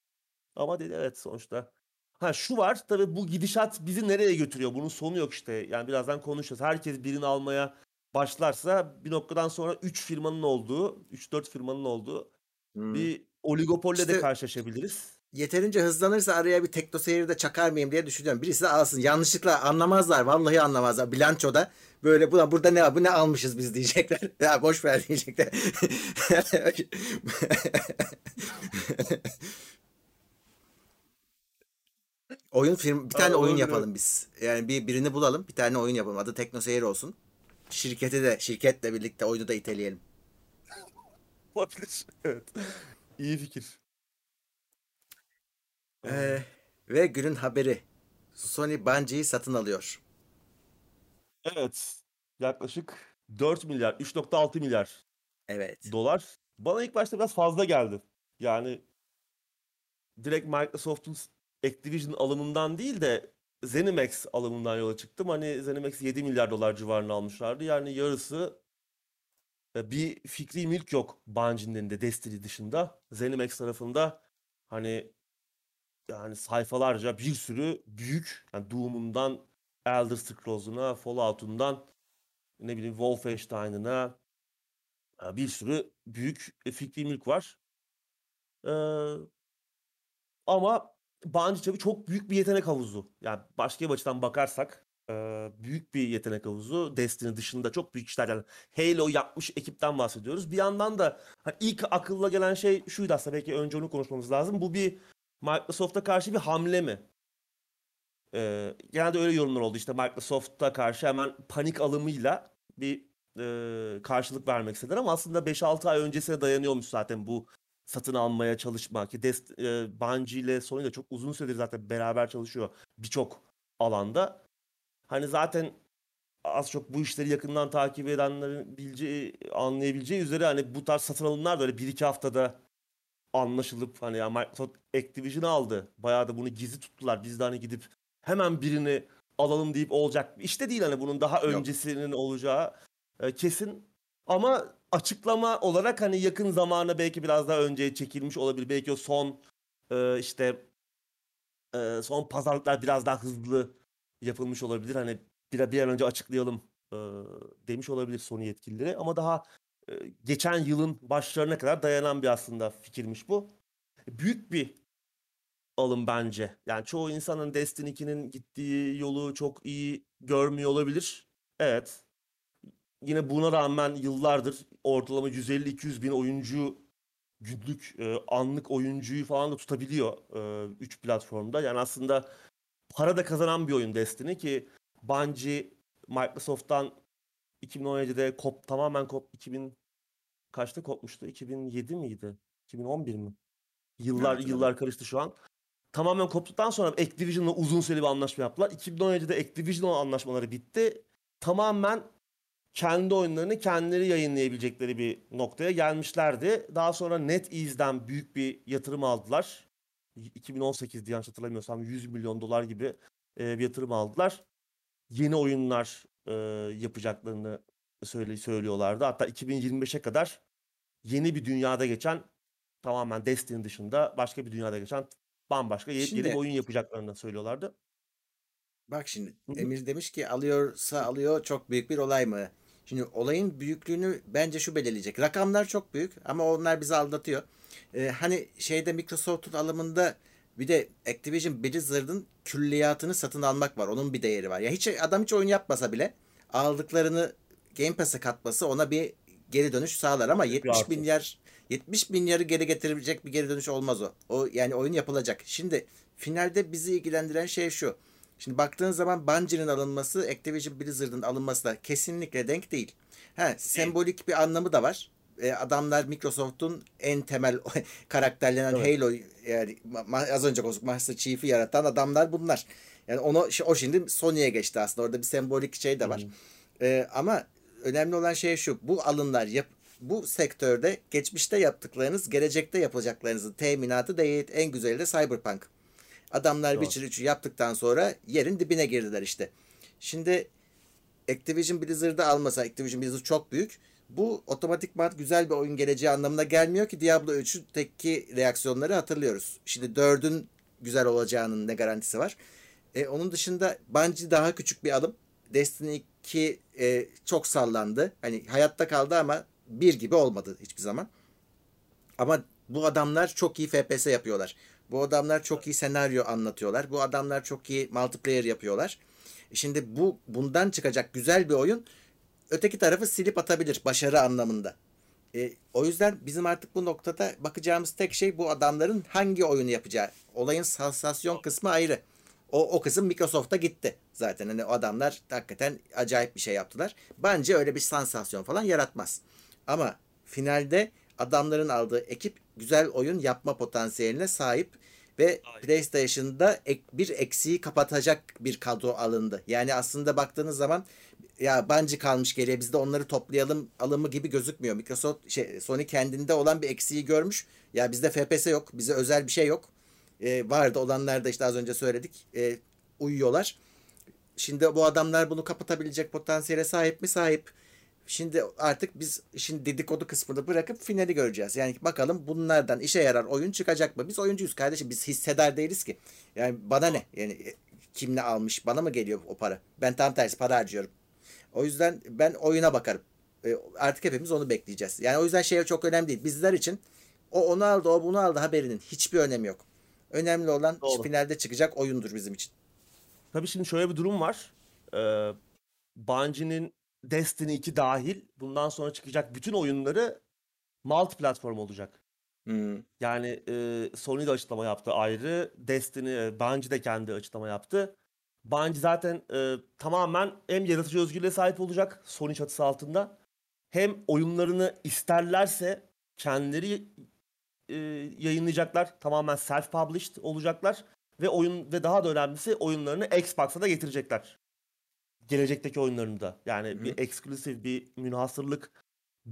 Speaker 2: Ama dedi evet sonuçta. Ha şu var tabii bu gidişat bizi nereye götürüyor? Bunun sonu yok işte. Yani birazdan konuşacağız. Herkes birini almaya başlarsa bir noktadan sonra 3 firmanın olduğu, 3-4 firmanın olduğu
Speaker 1: Hmm.
Speaker 2: bir oligopolle de
Speaker 1: İşte-
Speaker 2: karşılaşabiliriz.
Speaker 1: Yeterince hızlanırsa araya bir tekno seyir de çakar mıyım diye düşünüyorum. Birisi de alsın. Yanlışlıkla anlamazlar. Vallahi anlamazlar. Bilançoda böyle bu burada ne bu ne almışız biz diyecekler. Ya boş ver diyecekler. oyun film bir tane
Speaker 2: Aa,
Speaker 1: oyun yapalım biz. Yani bir birini bulalım. Bir tane oyun yapalım. Adı Tekno Seyir olsun. Şirketi de şirketle birlikte oyunu da iteleyelim.
Speaker 2: Olabilir. Evet. İyi fikir.
Speaker 1: Ee, ve günün haberi. Sony Bungie'yi satın alıyor.
Speaker 2: Evet. Yaklaşık 4 milyar, 3.6 milyar
Speaker 1: Evet.
Speaker 2: dolar. Bana ilk başta biraz fazla geldi. Yani direkt Microsoft'un Activision alımından değil de ZeniMax alımından yola çıktım. Hani ZeniMax 7 milyar dolar civarına almışlardı. Yani yarısı e, bir fikri mülk yok Bungie'nin elinde Destiny dışında. ZeniMax tarafında hani yani sayfalarca bir sürü büyük yani Doom'undan Elder Scrolls'una, Fallout'undan ne bileyim Wolfenstein'ına e, bir sürü büyük e, fikri mülk var. Ee, ama Bungie tabii çok büyük bir yetenek havuzu. Yani başka bir açıdan bakarsak e, büyük bir yetenek havuzu. Destiny dışında çok büyük işler yani Halo yapmış ekipten bahsediyoruz. Bir yandan da hani ilk akılla gelen şey şuydu aslında belki önce onu konuşmamız lazım. Bu bir Microsoft'a karşı bir hamle mi? Ee, genelde öyle yorumlar oldu. İşte Microsoft'a karşı hemen panik alımıyla bir e, karşılık vermek istediler ama aslında 5-6 ay öncesine dayanıyormuş zaten bu satın almaya çalışma ki Dest e, Bungie ile Sony de çok uzun süredir zaten beraber çalışıyor birçok alanda. Hani zaten az çok bu işleri yakından takip edenlerin bileceği, anlayabileceği üzere hani bu tarz satın alımlar da öyle 1-2 haftada anlaşılıp hani ya Microsoft Activision'ı aldı. Bayağı da bunu gizli tuttular. Biz de hani gidip hemen birini alalım deyip olacak. İşte değil hani bunun daha öncesinin olacağı e, kesin. Ama açıklama olarak hani yakın zamana belki biraz daha önceye çekilmiş olabilir. Belki o son e, işte e, son pazarlıklar biraz daha hızlı yapılmış olabilir. Hani bir, bir an önce açıklayalım e, demiş olabilir Sony yetkilileri. Ama daha e, geçen yılın başlarına kadar dayanan bir aslında fikirmiş bu. Büyük bir alım bence. Yani çoğu insanın Destiny 2'nin gittiği yolu çok iyi görmüyor olabilir. Evet. Yine buna rağmen yıllardır ortalama 150-200 bin oyuncu günlük e, anlık oyuncuyu falan da tutabiliyor 3 platformda. Yani aslında para da kazanan bir oyun Destiny ki Bungie Microsoft'tan 2017'de kop tamamen kop 2000 kaçta kopmuştu? 2007 miydi? 2011 mi? Yıllar
Speaker 1: Evet,
Speaker 2: yıllar karıştı şu an. Tamamen koptuktan sonra Activision'la uzun süreli bir anlaşma yaptılar. 2017'de Activision'la anlaşmaları bitti. Tamamen kendi oyunlarını kendileri yayınlayabilecekleri bir noktaya gelmişlerdi. Daha sonra NetEase'den büyük bir yatırım aldılar. 2018 yanlış hatırlamıyorsam 100 milyon dolar gibi e, bir yatırım aldılar. Yeni oyunlar e, yapacaklarını söylüyorlardı. Hatta 2025'e kadar yeni bir dünyada geçen tamamen Destiny dışında başka bir dünyada geçen bambaşka yeni,
Speaker 1: Şimdi-
Speaker 2: yeni bir oyun yapacaklarını söylüyorlardı.
Speaker 1: Bak şimdi. Emir demiş ki alıyorsa alıyor çok büyük bir olay mı? Şimdi olayın büyüklüğünü bence şu belirleyecek. Rakamlar çok büyük ama onlar bizi aldatıyor. Ee, hani şeyde Microsoft'un alımında bir de Activision Blizzard'ın külliyatını satın almak var. Onun bir değeri var. Ya hiç adam hiç oyun yapmasa bile aldıklarını Game Pass'e katması ona bir geri dönüş sağlar ama 70
Speaker 2: artı.
Speaker 1: milyar 70 milyarı geri getirebilecek bir geri dönüş olmaz o. O yani oyun yapılacak. Şimdi finalde bizi ilgilendiren şey şu. Şimdi baktığın zaman Bungie'nin alınması Activision Blizzard'ın alınması da kesinlikle denk değil. Ha, sembolik bir anlamı da var. E, adamlar Microsoft'un en temel karakterlenen
Speaker 2: Evet.
Speaker 1: Halo yani az önce konuştuk Master Chief'i yaratan adamlar bunlar. Yani onu o şimdi Sony'ye geçti aslında. Orada bir sembolik şey de var. E, ama önemli olan şey şu. Bu alımlar yap bu sektörde geçmişte yaptıklarınız gelecekte yapacaklarınızın teminatı değil. En güzeli de Cyberpunk. Adamlar. Witcher 3'ü yaptıktan sonra yerin dibine girdiler işte. Şimdi Activision Blizzard'ı almasa Activision Blizzard çok büyük. Bu otomatikman güzel bir oyun geleceği anlamına gelmiyor ki Diablo 3'teki reaksiyonları hatırlıyoruz. Şimdi 4'ün güzel olacağının ne garantisi var? E, onun dışında Bungie daha küçük bir adım. Destiny 2 e, çok sallandı. Hani hayatta kaldı ama bir gibi olmadı hiçbir zaman. Ama bu adamlar çok iyi FPS yapıyorlar. Bu adamlar çok iyi senaryo anlatıyorlar. Bu adamlar çok iyi multiplayer yapıyorlar. Şimdi bu bundan çıkacak güzel bir oyun öteki tarafı silip atabilir başarı anlamında. E, o yüzden bizim artık bu noktada bakacağımız tek şey bu adamların hangi oyunu yapacağı. Olayın sansasyon kısmı ayrı. O, o kısım Microsoft'a gitti zaten. Hani adamlar hakikaten acayip bir şey yaptılar. Bence öyle bir sansasyon falan yaratmaz. Ama finalde adamların aldığı ekip güzel oyun yapma potansiyeline sahip ve. PlayStation'da ek, bir eksiği kapatacak bir kadro alındı. Yani aslında baktığınız zaman ya Bungie kalmış geriye biz de onları toplayalım alımı gibi gözükmüyor. Microsoft şey Sony kendinde olan bir eksiği görmüş. Ya bizde FPS yok. Bize özel bir şey yok. Ee, vardı olanlar da işte az önce söyledik. Ee, uyuyorlar. Şimdi bu adamlar bunu kapatabilecek potansiyele sahip mi? Sahip. Şimdi artık biz işin dedikodu kısmını bırakıp finali göreceğiz. Yani bakalım bunlardan işe yarar oyun çıkacak mı? Biz oyuncuyuz kardeşim. Biz hissedar değiliz ki. Yani bana ne? Yani e, kim ne almış? Bana mı geliyor o para? Ben tam tersi para harcıyorum. O yüzden ben oyuna bakarım. E, artık hepimiz onu bekleyeceğiz. Yani o yüzden şey çok önemli değil. Bizler için o onu aldı, o bunu aldı haberinin hiçbir önemi yok. Önemli olan
Speaker 2: Doğru.
Speaker 1: finalde çıkacak oyundur bizim için.
Speaker 2: Tabii şimdi şöyle bir durum var. Ee, Bungie'nin Destiny 2 dahil bundan sonra çıkacak bütün oyunları multi platform olacak.
Speaker 1: Hmm.
Speaker 2: Yani e, Sony de açıklama yaptı ayrı. Destiny, e, Bungie de kendi açıklama yaptı. Bungie zaten e, tamamen hem yaratıcı özgürlüğe sahip olacak Sony çatısı altında. Hem oyunlarını isterlerse kendileri e, yayınlayacaklar. Tamamen self-published olacaklar. Ve oyun ve daha da önemlisi oyunlarını Xbox'a da getirecekler. Gelecekteki oyunlarını da. Yani
Speaker 1: Hı hı.
Speaker 2: bir eksklusif bir münhasırlık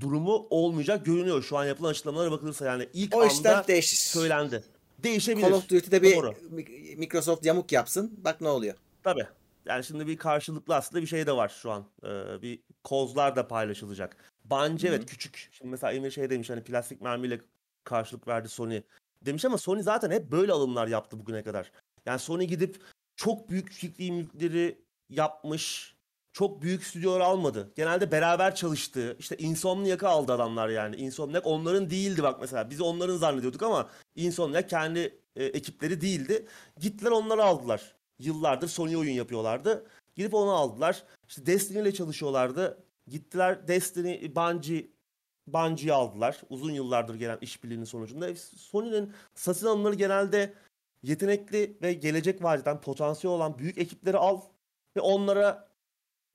Speaker 2: durumu olmayacak görünüyor. Şu an yapılan açıklamalara bakılırsa yani ilk
Speaker 1: O
Speaker 2: anda
Speaker 1: değişir.
Speaker 2: söylendi. Değişebilir.
Speaker 1: Call of Duty'de bir
Speaker 2: Doğru.
Speaker 1: Mi- Microsoft yamuk yapsın. Bak ne oluyor.
Speaker 2: Tabii. Yani şimdi bir karşılıklı aslında bir şey de var şu an. Ee, bir kozlar da paylaşılacak. Bence evet küçük. Şimdi mesela Emir şey demiş hani plastik mermiyle karşılık verdi Sony. Demiş ama Sony zaten hep böyle alımlar yaptı bugüne kadar. Yani Sony gidip çok büyük fikri mülkleri yapmış. Çok büyük stüdyolar almadı. Genelde beraber çalıştığı. işte Insomniac'ı aldı adamlar yani. Insomniac onların değildi bak mesela. Biz onların zannediyorduk ama Insomniac kendi e, ekipleri değildi. Gittiler onları aldılar. Yıllardır Sony oyun yapıyorlardı. Gidip onu aldılar. İşte Destiny ile çalışıyorlardı. Gittiler Destiny, Bungie Bungie'yi aldılar. Uzun yıllardır gelen işbirliğinin sonucunda. Sony'nin satın alımları genelde yetenekli ve gelecek vadeden potansiyel olan büyük ekipleri al ve onlara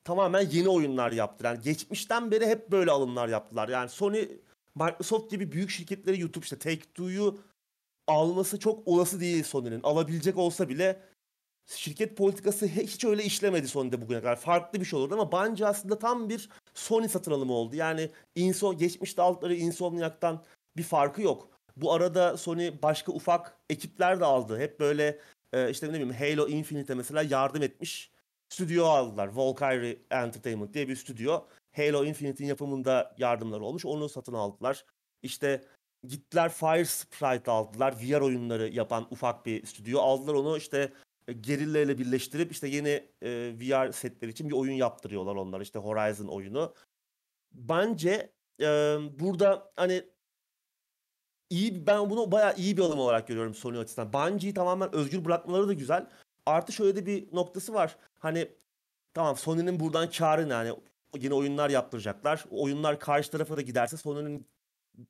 Speaker 2: tamamen yeni oyunlar yaptı. Yani geçmişten beri hep böyle alımlar yaptılar. Yani Sony, Microsoft gibi büyük şirketleri YouTube işte Take-Two'yu alması çok olası değil Sony'nin. Alabilecek olsa bile şirket politikası hiç öyle işlemedi Sony'de bugüne kadar. Farklı bir şey olurdu ama Bungie aslında tam bir Sony satın alımı oldu. Yani Insom, geçmişte aldıkları Insomniac'tan bir farkı yok. Bu arada Sony başka ufak ekipler de aldı. Hep böyle e, işte ne bileyim Halo Infinite'e mesela yardım etmiş. Stüdyo aldılar. Valkyrie Entertainment diye bir stüdyo. Halo Infinite'in yapımında yardımları olmuş. Onu satın aldılar. İşte gittiler Fire Sprite aldılar. VR oyunları yapan ufak bir stüdyo. Aldılar onu işte e, Gerilla ile birleştirip işte yeni e, VR setleri için bir oyun yaptırıyorlar onlar. İşte Horizon oyunu. Bence e, burada hani iyi ben bunu bayağı iyi bir alım olarak görüyorum Sony açısından. Bungie'yi tamamen özgür bırakmaları da güzel. Artı şöyle de bir noktası var. Hani tamam Sony'nin buradan karı ne? Yani yeni oyunlar yaptıracaklar. O oyunlar karşı tarafa da giderse Sony'nin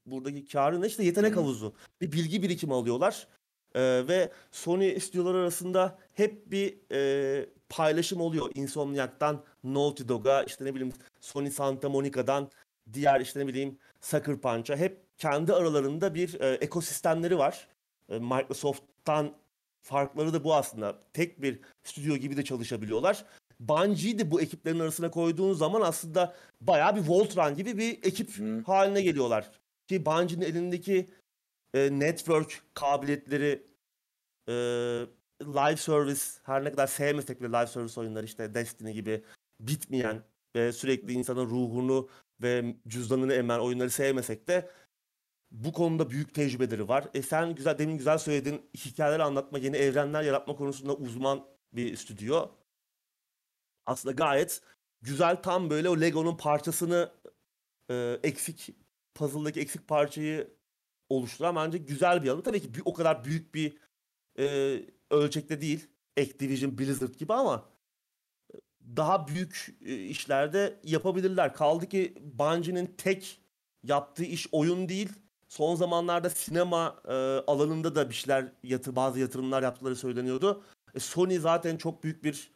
Speaker 2: buradaki karı ne? İşte yetenek havuzu. Bir bilgi birikimi alıyorlar. Ee, ve Sony stüdyoları arasında hep bir e, paylaşım oluyor. Insomniac'tan Naughty Dog'a işte ne bileyim Sony Santa Monica'dan diğer işte ne bileyim Sucker Punch'a hep kendi aralarında bir e, ekosistemleri var. E, Microsoft'tan farkları da bu aslında. Tek bir stüdyo gibi de çalışabiliyorlar. Bungie'yi de bu ekiplerin arasına koyduğun zaman aslında bayağı bir Voltron gibi bir ekip hmm. haline geliyorlar. Ki Bungie'nin elindeki e, network kabiliyetleri e, live service her ne kadar sevmesek bile live service oyunları işte Destiny gibi bitmeyen ve sürekli insanın ruhunu ve cüzdanını emen oyunları sevmesek de bu konuda büyük tecrübeleri var. E sen güzel demin güzel söyledin hikayeler anlatma, yeni evrenler yaratma konusunda uzman bir stüdyo. Aslında gayet güzel tam böyle o Lego'nun parçasını e, eksik puzzle'daki eksik parçayı oluşturan bence güzel bir alım. Tabii ki bir, o kadar büyük bir e, ölçekte değil. Activision, Blizzard gibi ama daha büyük e, işlerde yapabilirler. Kaldı ki Bungie'nin tek yaptığı iş oyun değil. Son zamanlarda sinema e, alanında da bir şeyler yatır, bazı yatırımlar yaptıkları söyleniyordu. E, Sony zaten çok büyük bir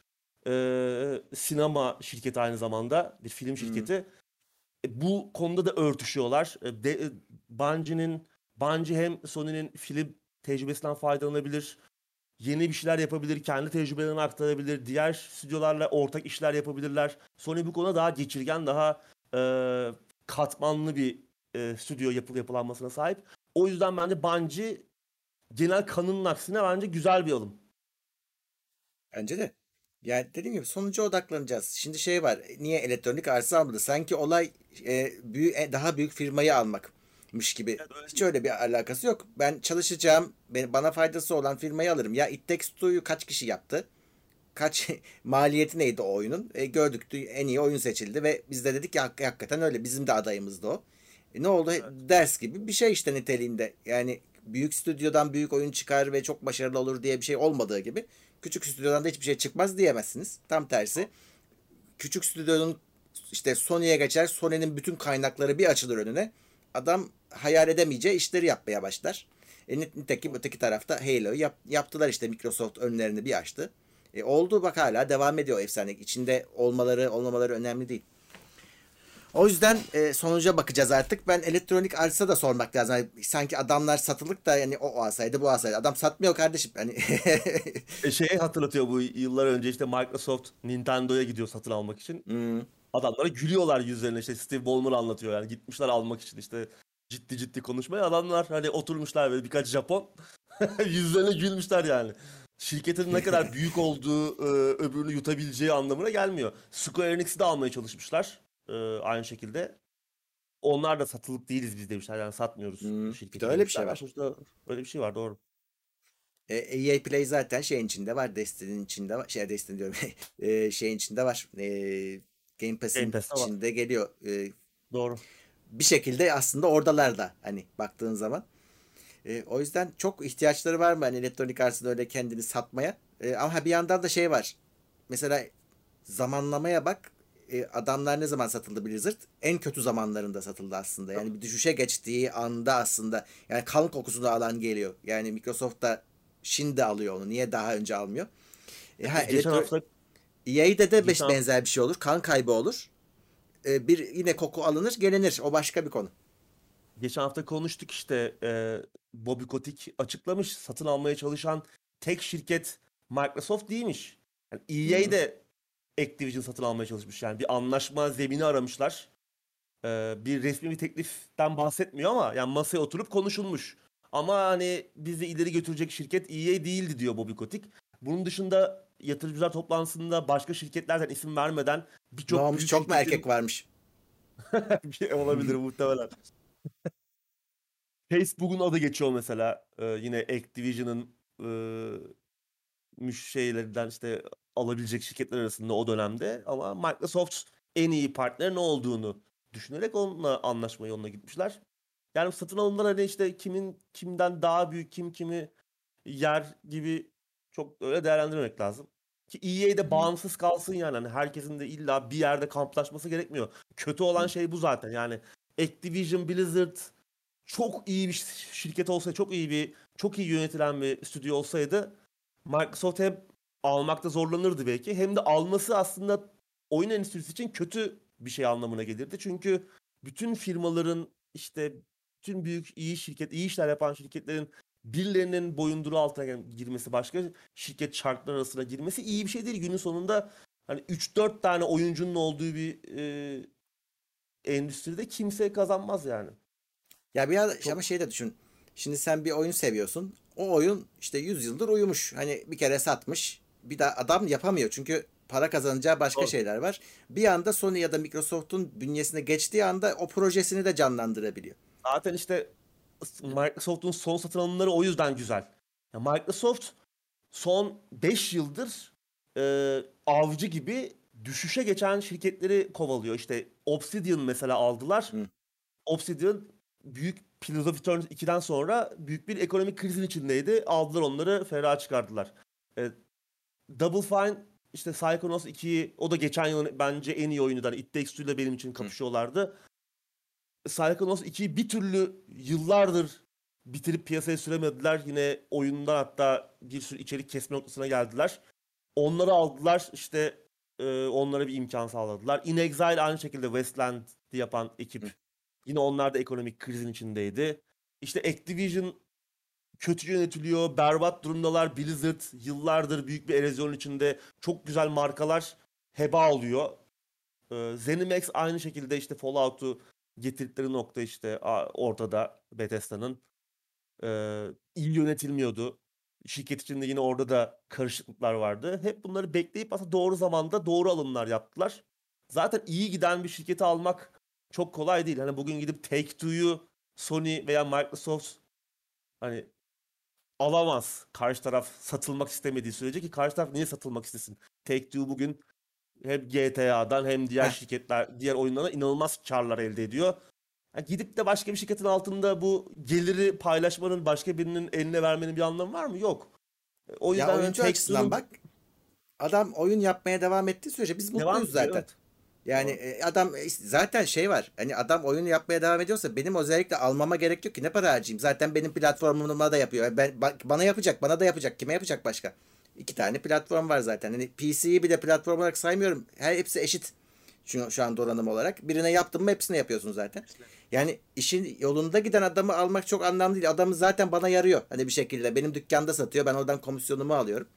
Speaker 2: e, sinema şirketi aynı zamanda bir film şirketi. Hmm. E, bu konuda da örtüşüyorlar. E, de, e, Bungie'nin Bungie hem Sony'nin film tecrübesinden faydalanabilir. Yeni bir şeyler yapabilir, kendi tecrübelerini aktarabilir, diğer stüdyolarla ortak işler yapabilirler. Sony bu konuda daha geçirgen, daha e, katmanlı bir e, stüdyo yapı, yapılanmasına sahip. O yüzden bence Bungie genel kanının aksine bence güzel bir alım.
Speaker 1: Bence de. Yani dediğim gibi sonuca odaklanacağız. Şimdi şey var. Niye elektronik arsa almadı? Sanki olay e, büyük, e, daha büyük firmayı almakmış gibi. Evet, öyle Hiç öyle bir alakası yok. Ben çalışacağım, bana faydası olan firmayı alırım. Ya It Takes Two'yu kaç kişi yaptı? Kaç maliyeti neydi o oyunun? E, gördük en iyi oyun seçildi ve biz de dedik ya hakikaten öyle. Bizim de adayımızdı o. E, ne oldu? Evet. Ders gibi bir şey işte niteliğinde. Yani büyük stüdyodan büyük oyun çıkar ve çok başarılı olur diye bir şey olmadığı gibi küçük stüdyodan da hiçbir şey çıkmaz diyemezsiniz. Tam tersi. Küçük stüdyonun işte Sony'ye geçer. Sony'nin bütün kaynakları bir açılır önüne. Adam hayal edemeyeceği işleri yapmaya başlar. E, nitekim öteki tarafta Halo'yu yap, yaptılar işte Microsoft önlerini bir açtı. E, oldu bak hala devam ediyor efsane. İçinde olmaları olmamaları önemli değil. O yüzden e, sonuca bakacağız artık. Ben elektronik arsa da sormak lazım. Yani sanki adamlar satılık da yani o alsaydı bu alsaydı. Adam satmıyor kardeşim. Hani
Speaker 2: e, şeyi hatırlatıyor bu yıllar önce işte Microsoft Nintendo'ya gidiyor satın almak için. Hmm. Adamlara gülüyorlar yüzlerine işte Steve Ballmer anlatıyor yani gitmişler almak için işte ciddi ciddi konuşmaya adamlar hani oturmuşlar böyle birkaç Japon yüzlerine gülmüşler yani. Şirketin ne kadar büyük olduğu e, öbürünü yutabileceği anlamına gelmiyor. Square Enix'i de almaya çalışmışlar e, aynı şekilde. Onlar da satılık değiliz biz demişler. Yani satmıyoruz. Hmm,
Speaker 1: bir de öyle bir şey var.
Speaker 2: Sonuçta öyle bir şey var doğru.
Speaker 1: E, EA Play zaten şeyin içinde var. Destiny'nin içinde var. Şey Destiny diyorum. e, şeyin içinde var. E, Game Pass'in Game içinde var. geliyor. E,
Speaker 2: doğru.
Speaker 1: Bir şekilde aslında oradalar da hani baktığın zaman. E, o yüzden çok ihtiyaçları var mı hani elektronik arsada öyle kendini satmaya. E, ama bir yandan da şey var. Mesela zamanlamaya bak e, adamlar ne zaman satıldı Blizzard? En kötü zamanlarında satıldı aslında. Yani bir düşüşe geçtiği anda aslında yani kan kokusunu alan geliyor. Yani Microsoft da şimdi alıyor onu. Niye daha önce almıyor? E, ha,
Speaker 2: Geçen
Speaker 1: elektro-
Speaker 2: hafta
Speaker 1: EA'de de beş benzer bir şey olur. Kan kaybı olur. E, bir yine koku alınır, gelinir. O başka bir konu.
Speaker 2: geçen hafta konuştuk işte e, Bobby Kotick açıklamış satın almaya çalışan tek şirket Microsoft değilmiş. Yani EA
Speaker 1: Hı.
Speaker 2: de Activision satın almaya çalışmış yani bir anlaşma zemini aramışlar. E, bir resmi bir tekliften bahsetmiyor ama yani masaya oturup konuşulmuş. Ama hani bizi ileri götürecek şirket EA değildi diyor Bobby Kotick. Bunun dışında yatırımcılar toplantısında başka şirketlerden isim vermeden birçok
Speaker 1: ne olmuş? Çok mu erkek varmış?
Speaker 2: bir şey olabilir muhtemelen. Facebook'un adı geçiyor mesela. Ee, yine Activision'ın e, müş şeylerinden işte alabilecek şirketler arasında o dönemde ama Microsoft en iyi partner ne olduğunu düşünerek onunla anlaşma yoluna gitmişler. Yani satın alımlar hani işte kimin kimden daha büyük kim kimi yer gibi çok öyle değerlendirmemek lazım. Ki EA de bağımsız kalsın yani. Hani herkesin de illa bir yerde kamplaşması gerekmiyor. Kötü olan şey bu zaten. Yani Activision, Blizzard çok iyi bir şirket olsaydı, çok iyi bir çok iyi yönetilen bir stüdyo olsaydı Microsoft hem almakta zorlanırdı belki hem de alması aslında oyun endüstrisi için kötü bir şey anlamına gelirdi. Çünkü bütün firmaların işte bütün büyük iyi şirket, iyi işler yapan şirketlerin birilerinin boyunduruğu altına girmesi, başka şirket şartlar arasına girmesi iyi bir şey değil. Günün sonunda hani 3-4 tane oyuncunun olduğu bir e, endüstride kimse kazanmaz yani.
Speaker 1: Ya bir ara-
Speaker 2: Çok-
Speaker 1: ama şey de düşün. Şimdi sen bir oyun seviyorsun. O oyun işte 100 yıldır uyumuş. Hani bir kere satmış. Bir daha adam yapamıyor. Çünkü para kazanacağı başka
Speaker 2: Doğru.
Speaker 1: şeyler var. Bir anda Sony ya da Microsoft'un bünyesine geçtiği anda o projesini de canlandırabiliyor.
Speaker 2: Zaten işte Microsoft'un son satın alımları o yüzden güzel. Microsoft son 5 yıldır e, avcı gibi düşüşe geçen şirketleri kovalıyor. İşte Obsidian mesela aldılar.
Speaker 1: Hı.
Speaker 2: Obsidian büyük Pillars of Eternity 2'den sonra büyük bir ekonomik krizin içindeydi. Aldılar onları ferah çıkardılar. E, Double Fine işte Psychonauts 2'yi o da geçen yılın bence en iyi oyunu. Yani It Takes Two ile benim için kapışıyorlardı. Psychonauts 2'yi bir türlü yıllardır bitirip piyasaya süremediler. Yine oyundan hatta bir sürü içerik kesme noktasına geldiler. Onları aldılar işte e, onlara bir imkan sağladılar. In Exile aynı şekilde Westland yapan ekip.
Speaker 1: Hı.
Speaker 2: Yine onlar da ekonomik krizin içindeydi. İşte Activision kötü yönetiliyor, berbat durumdalar. Blizzard yıllardır büyük bir erozyonun içinde. Çok güzel markalar heba oluyor. Ee, ZeniMax aynı şekilde işte Fallout'u getirdikleri nokta işte ortada Bethesda'nın. Ee, iyi yönetilmiyordu. Şirket içinde yine orada da karışıklıklar vardı. Hep bunları bekleyip aslında doğru zamanda doğru alımlar yaptılar. Zaten iyi giden bir şirketi almak çok kolay değil. Hani bugün gidip Take-Two'yu Sony veya Microsoft hani alamaz. Karşı taraf satılmak istemediği sürece ki karşı taraf niye satılmak istesin? Take-Two bugün hem GTA'dan hem diğer şirketler, diğer oyunlara inanılmaz karlar elde ediyor. Ha, gidip de başka bir şirketin altında bu geliri paylaşmanın başka birinin eline vermenin bir anlamı var mı? Yok. O yüzden
Speaker 1: Ya oyuncu açısından bak adam oyun yapmaya devam ettiği sürece biz
Speaker 2: devam
Speaker 1: mutluyuz
Speaker 2: ediyor,
Speaker 1: zaten.
Speaker 2: evet.
Speaker 1: Yani e, adam e, zaten şey var. Hani adam oyunu yapmaya devam ediyorsa benim özellikle almama gerek yok ki. Ne para harcayayım? Zaten benim platformuma da yapıyor. Ben ba- bana yapacak, bana da yapacak. Kime yapacak başka? İki tane platform var zaten. Hani PC'yi bile platform olarak saymıyorum. Her hepsi eşit. Şu, şu an donanım olarak. Birine yaptın mı hepsini yapıyorsun zaten. Yani işin yolunda giden adamı almak çok anlamlı değil. Adamı zaten bana yarıyor. Hani bir şekilde benim dükkanda satıyor. Ben oradan komisyonumu alıyorum.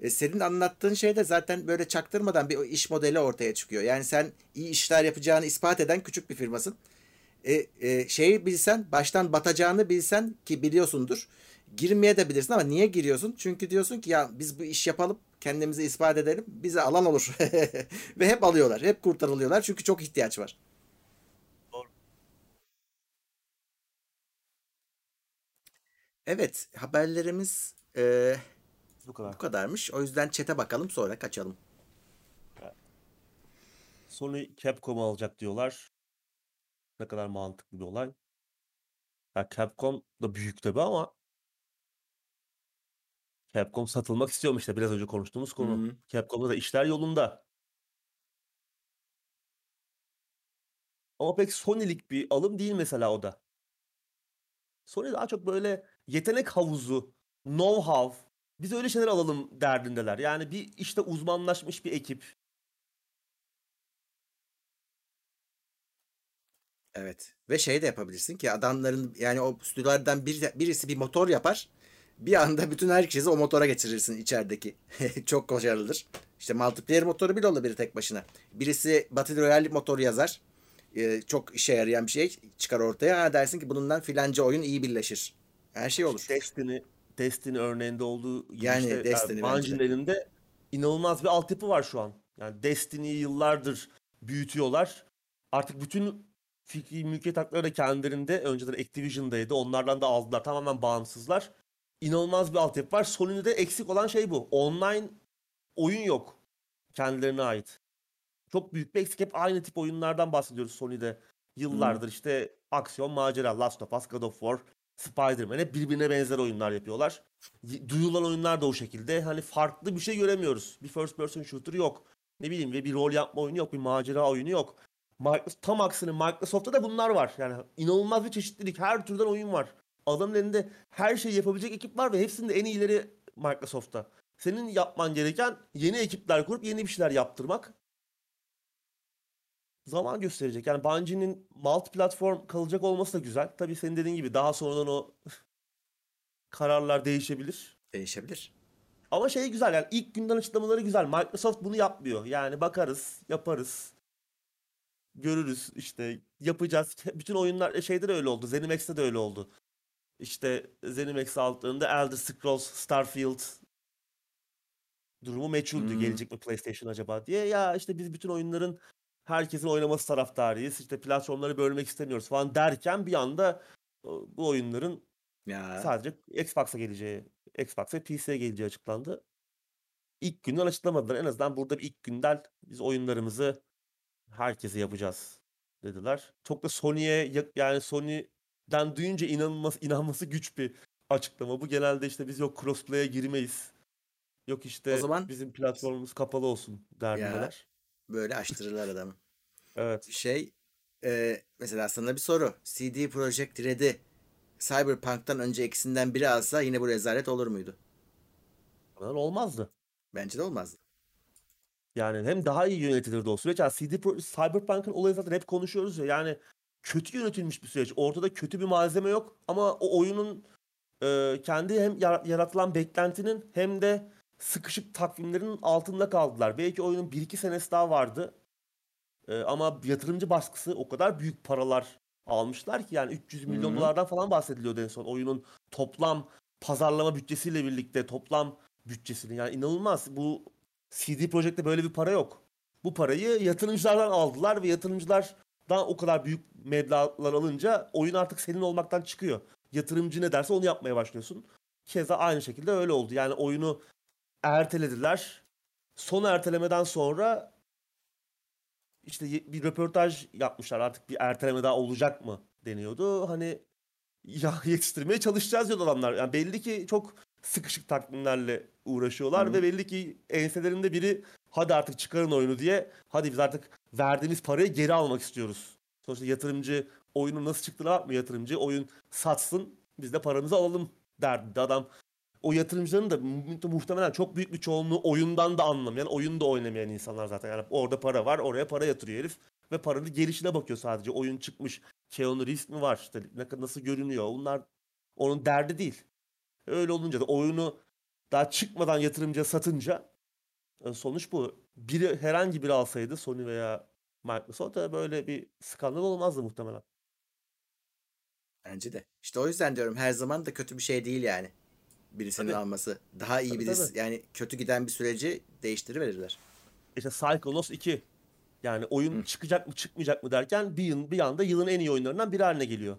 Speaker 1: E, senin anlattığın şey de zaten böyle çaktırmadan bir iş modeli ortaya çıkıyor. Yani sen iyi işler yapacağını ispat eden küçük bir firmasın. E, e, şeyi bilsen, baştan batacağını bilsen ki biliyorsundur. Girmeye de bilirsin ama niye giriyorsun? Çünkü diyorsun ki ya biz bu iş yapalım, kendimizi ispat edelim, bize alan olur. Ve hep alıyorlar, hep kurtarılıyorlar çünkü çok ihtiyaç var. Evet, haberlerimiz e,
Speaker 2: Bu kadar.
Speaker 1: bu kadarmış. O yüzden çete bakalım sonra kaçalım.
Speaker 2: Sony Capcom'u alacak diyorlar. Ne kadar mantıklı bir olay. Ya Capcom da büyük tabii ama Capcom satılmak istiyormuş işte biraz önce konuştuğumuz konu.
Speaker 1: Hı hı.
Speaker 2: Capcom'da da işler yolunda. Ama pek Sony'lik bir alım değil mesela o da. Sony daha çok böyle yetenek havuzu, know-how, biz öyle şeyler alalım derdindeler. Yani bir işte uzmanlaşmış bir ekip.
Speaker 1: Evet. Ve şey de yapabilirsin ki adamların yani o stüdyolardan bir, birisi bir motor yapar. Bir anda bütün herkesi o motora geçirirsin içerideki. Çok başarılıdır. İşte multiplayer motoru bile olabilir tek başına. Birisi Battle Royale motoru yazar. Ee, çok işe yarayan bir şey çıkar ortaya. Ha dersin ki bundan filanca oyun iyi birleşir. Her şey olur.
Speaker 2: Destiny, Destiny örneğinde olduğu gibi
Speaker 1: Yani
Speaker 2: işte
Speaker 1: Destiny
Speaker 2: yani
Speaker 1: bence
Speaker 2: Bungie'nin
Speaker 1: de.
Speaker 2: elinde inanılmaz bir altyapı var şu an. Yani Destiny'yi yıllardır büyütüyorlar. Artık bütün fikri mülkiyet hakları da kendilerinde. Önceden Activision'daydı. Onlardan da aldılar. Tamamen bağımsızlar. İnanılmaz bir altyapı var. Sony'de eksik olan şey bu. Online oyun yok. Kendilerine ait. Çok büyük bir eksik. Hep aynı tip oyunlardan bahsediyoruz Sony'de. Yıllardır işte aksiyon, macera, Last of Us, God of War, Spider-Man hep birbirine benzer oyunlar yapıyorlar. Duyulan oyunlar da o şekilde. Hani farklı bir şey göremiyoruz. Bir first person shooter yok. Ne bileyim ve bir rol yapma oyunu yok, bir macera oyunu yok. Microsoft, tam aksine Microsoft'ta da bunlar var. Yani inanılmaz bir çeşitlilik. Her türden oyun var. Adamın elinde her şeyi yapabilecek ekip var ve hepsinde en iyileri Microsoft'ta. Senin yapman gereken yeni ekipler kurup yeni bir şeyler yaptırmak. Zaman gösterecek. Yani Bungie'nin multi platform kalacak olması da güzel. Tabii senin dediğin gibi daha sonradan o kararlar değişebilir.
Speaker 1: Değişebilir.
Speaker 2: Ama şey güzel yani ilk günden açıklamaları güzel. Microsoft bunu yapmıyor. Yani bakarız, yaparız. Görürüz işte yapacağız. Bütün oyunlar şeyde de öyle oldu. ZeniMax'te de öyle oldu. İşte ZeniMax altlarında Elder Scrolls, Starfield durumu meçhuldü.
Speaker 1: Hmm.
Speaker 2: Gelecek mi PlayStation acaba diye. Ya işte biz bütün oyunların herkesin oynaması taraftarıyız. İşte platformları bölmek istemiyoruz falan derken bir anda bu oyunların
Speaker 1: Ya
Speaker 2: sadece Xbox'a geleceği, Xbox ve PC'ye geleceği açıklandı. İlk günden açıklamadılar. En azından burada bir ilk günden biz oyunlarımızı herkese yapacağız dediler. Çok da Sony'ye ya- yani Sony'den duyunca inanılması, inanması güç bir açıklama. Bu genelde işte biz yok crossplay'e girmeyiz. Yok işte
Speaker 1: O zaman-
Speaker 2: bizim platformumuz kapalı olsun derdindeler.
Speaker 1: Böyle açtırırlar adamı.
Speaker 2: Evet.
Speaker 1: Şey e, mesela sana bir soru. CD Projekt Red'i Cyberpunk'tan önce ikisinden biri alsa yine bu rezalet olur muydu?
Speaker 2: Bunlar olmazdı.
Speaker 1: Bence de olmazdı.
Speaker 2: Yani hem daha iyi yönetilirdi o süreç. Yani CD Pro- Cyberpunk'ın olayı zaten hep konuşuyoruz ya. Yani kötü yönetilmiş bir süreç. Ortada kötü bir malzeme yok ama o oyunun e, kendi hem yara- yaratılan beklentinin hem de sıkışık takvimlerin altında kaldılar. Belki oyunun 1-2 senesi daha vardı. E, ama yatırımcı baskısı o kadar büyük paralar almışlar ki yani 300 milyon
Speaker 1: Hı hı.
Speaker 2: dolardan falan bahsediliyordu en son. Oyunun toplam pazarlama bütçesiyle birlikte toplam bütçesini yani inanılmaz. Bu CD Projekt'te böyle bir para yok. Bu parayı yatırımcılardan aldılar ve yatırımcılardan o kadar büyük meblağlar alınca oyun artık senin olmaktan çıkıyor. Yatırımcı ne derse onu yapmaya başlıyorsun. Keza aynı şekilde öyle oldu. Yani oyunu ertelediler. Son ertelemeden sonra işte bir röportaj yapmışlar. Artık bir erteleme daha olacak mı deniyordu. Hani ya yetiştirmeye çalışacağız diyordu adamlar. Yani belli ki çok sıkışık takvimlerle uğraşıyorlar
Speaker 1: Hı.
Speaker 2: ve belli ki enselerinde biri hadi artık çıkarın oyunu diye hadi biz artık verdiğimiz parayı geri almak istiyoruz. Sonuçta yatırımcı oyunun nasıl çıktığına bakmıyor yatırımcı. Oyun satsın biz de paramızı alalım derdi adam. O yatırımcıların da mu- muhtemelen çok büyük bir çoğunluğu oyundan da anlamayan, oyun da oynamayan insanlar zaten. Yani orada para var, oraya para yatırıyor herif ve paranın gelişine bakıyor sadece. Oyun çıkmış, Keanu Reeves mi var işte nasıl görünüyor. Onlar onun derdi değil. Öyle olunca da oyunu daha çıkmadan yatırımcıya satınca e, sonuç bu. Biri herhangi biri alsaydı Sony veya Microsoft da böyle bir skandal olmazdı muhtemelen.
Speaker 1: Bence de. İşte o yüzden diyorum her zaman da kötü bir şey değil yani. Birisinin
Speaker 2: Tabii.
Speaker 1: alması. Daha iyi
Speaker 2: Tabii,
Speaker 1: birisi.
Speaker 2: tabii.
Speaker 1: Yani kötü giden bir süreci değiştiriverirler.
Speaker 2: İşte Psychonauts 2. Yani oyun
Speaker 1: Hı.
Speaker 2: çıkacak mı çıkmayacak mı derken bir, yıl, bir anda yılın en iyi oyunlarından biri haline geliyor.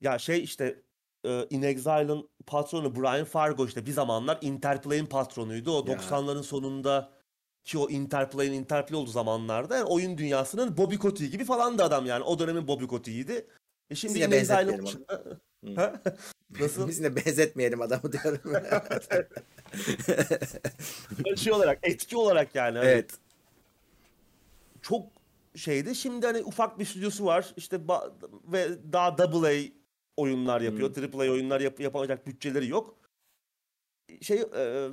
Speaker 2: Ya şey işte e, In Exile'ın patronu Brian Fargo işte bir zamanlar Interplay'in patronuydu. O
Speaker 1: Ya.
Speaker 2: 90'ların sonunda ki o Interplay'in Interplay olduğu zamanlarda yani oyun dünyasının Bobby Kotick gibi falan da adam yani. O dönemin Bobby Kotick'iydi. E şimdi
Speaker 1: yine
Speaker 2: In Exile'ın? Nasıl?
Speaker 1: Biz yine benzetmeyelim adamı diyorum.
Speaker 2: şey olarak, etki olarak yani. Hani
Speaker 1: evet.
Speaker 2: çok şeydi. Şimdi hani ufak bir stüdyosu var. İşte ve daha double A oyunlar yapıyor. Triple A oyunlar yap- yapamayacak bütçeleri yok. Şey e,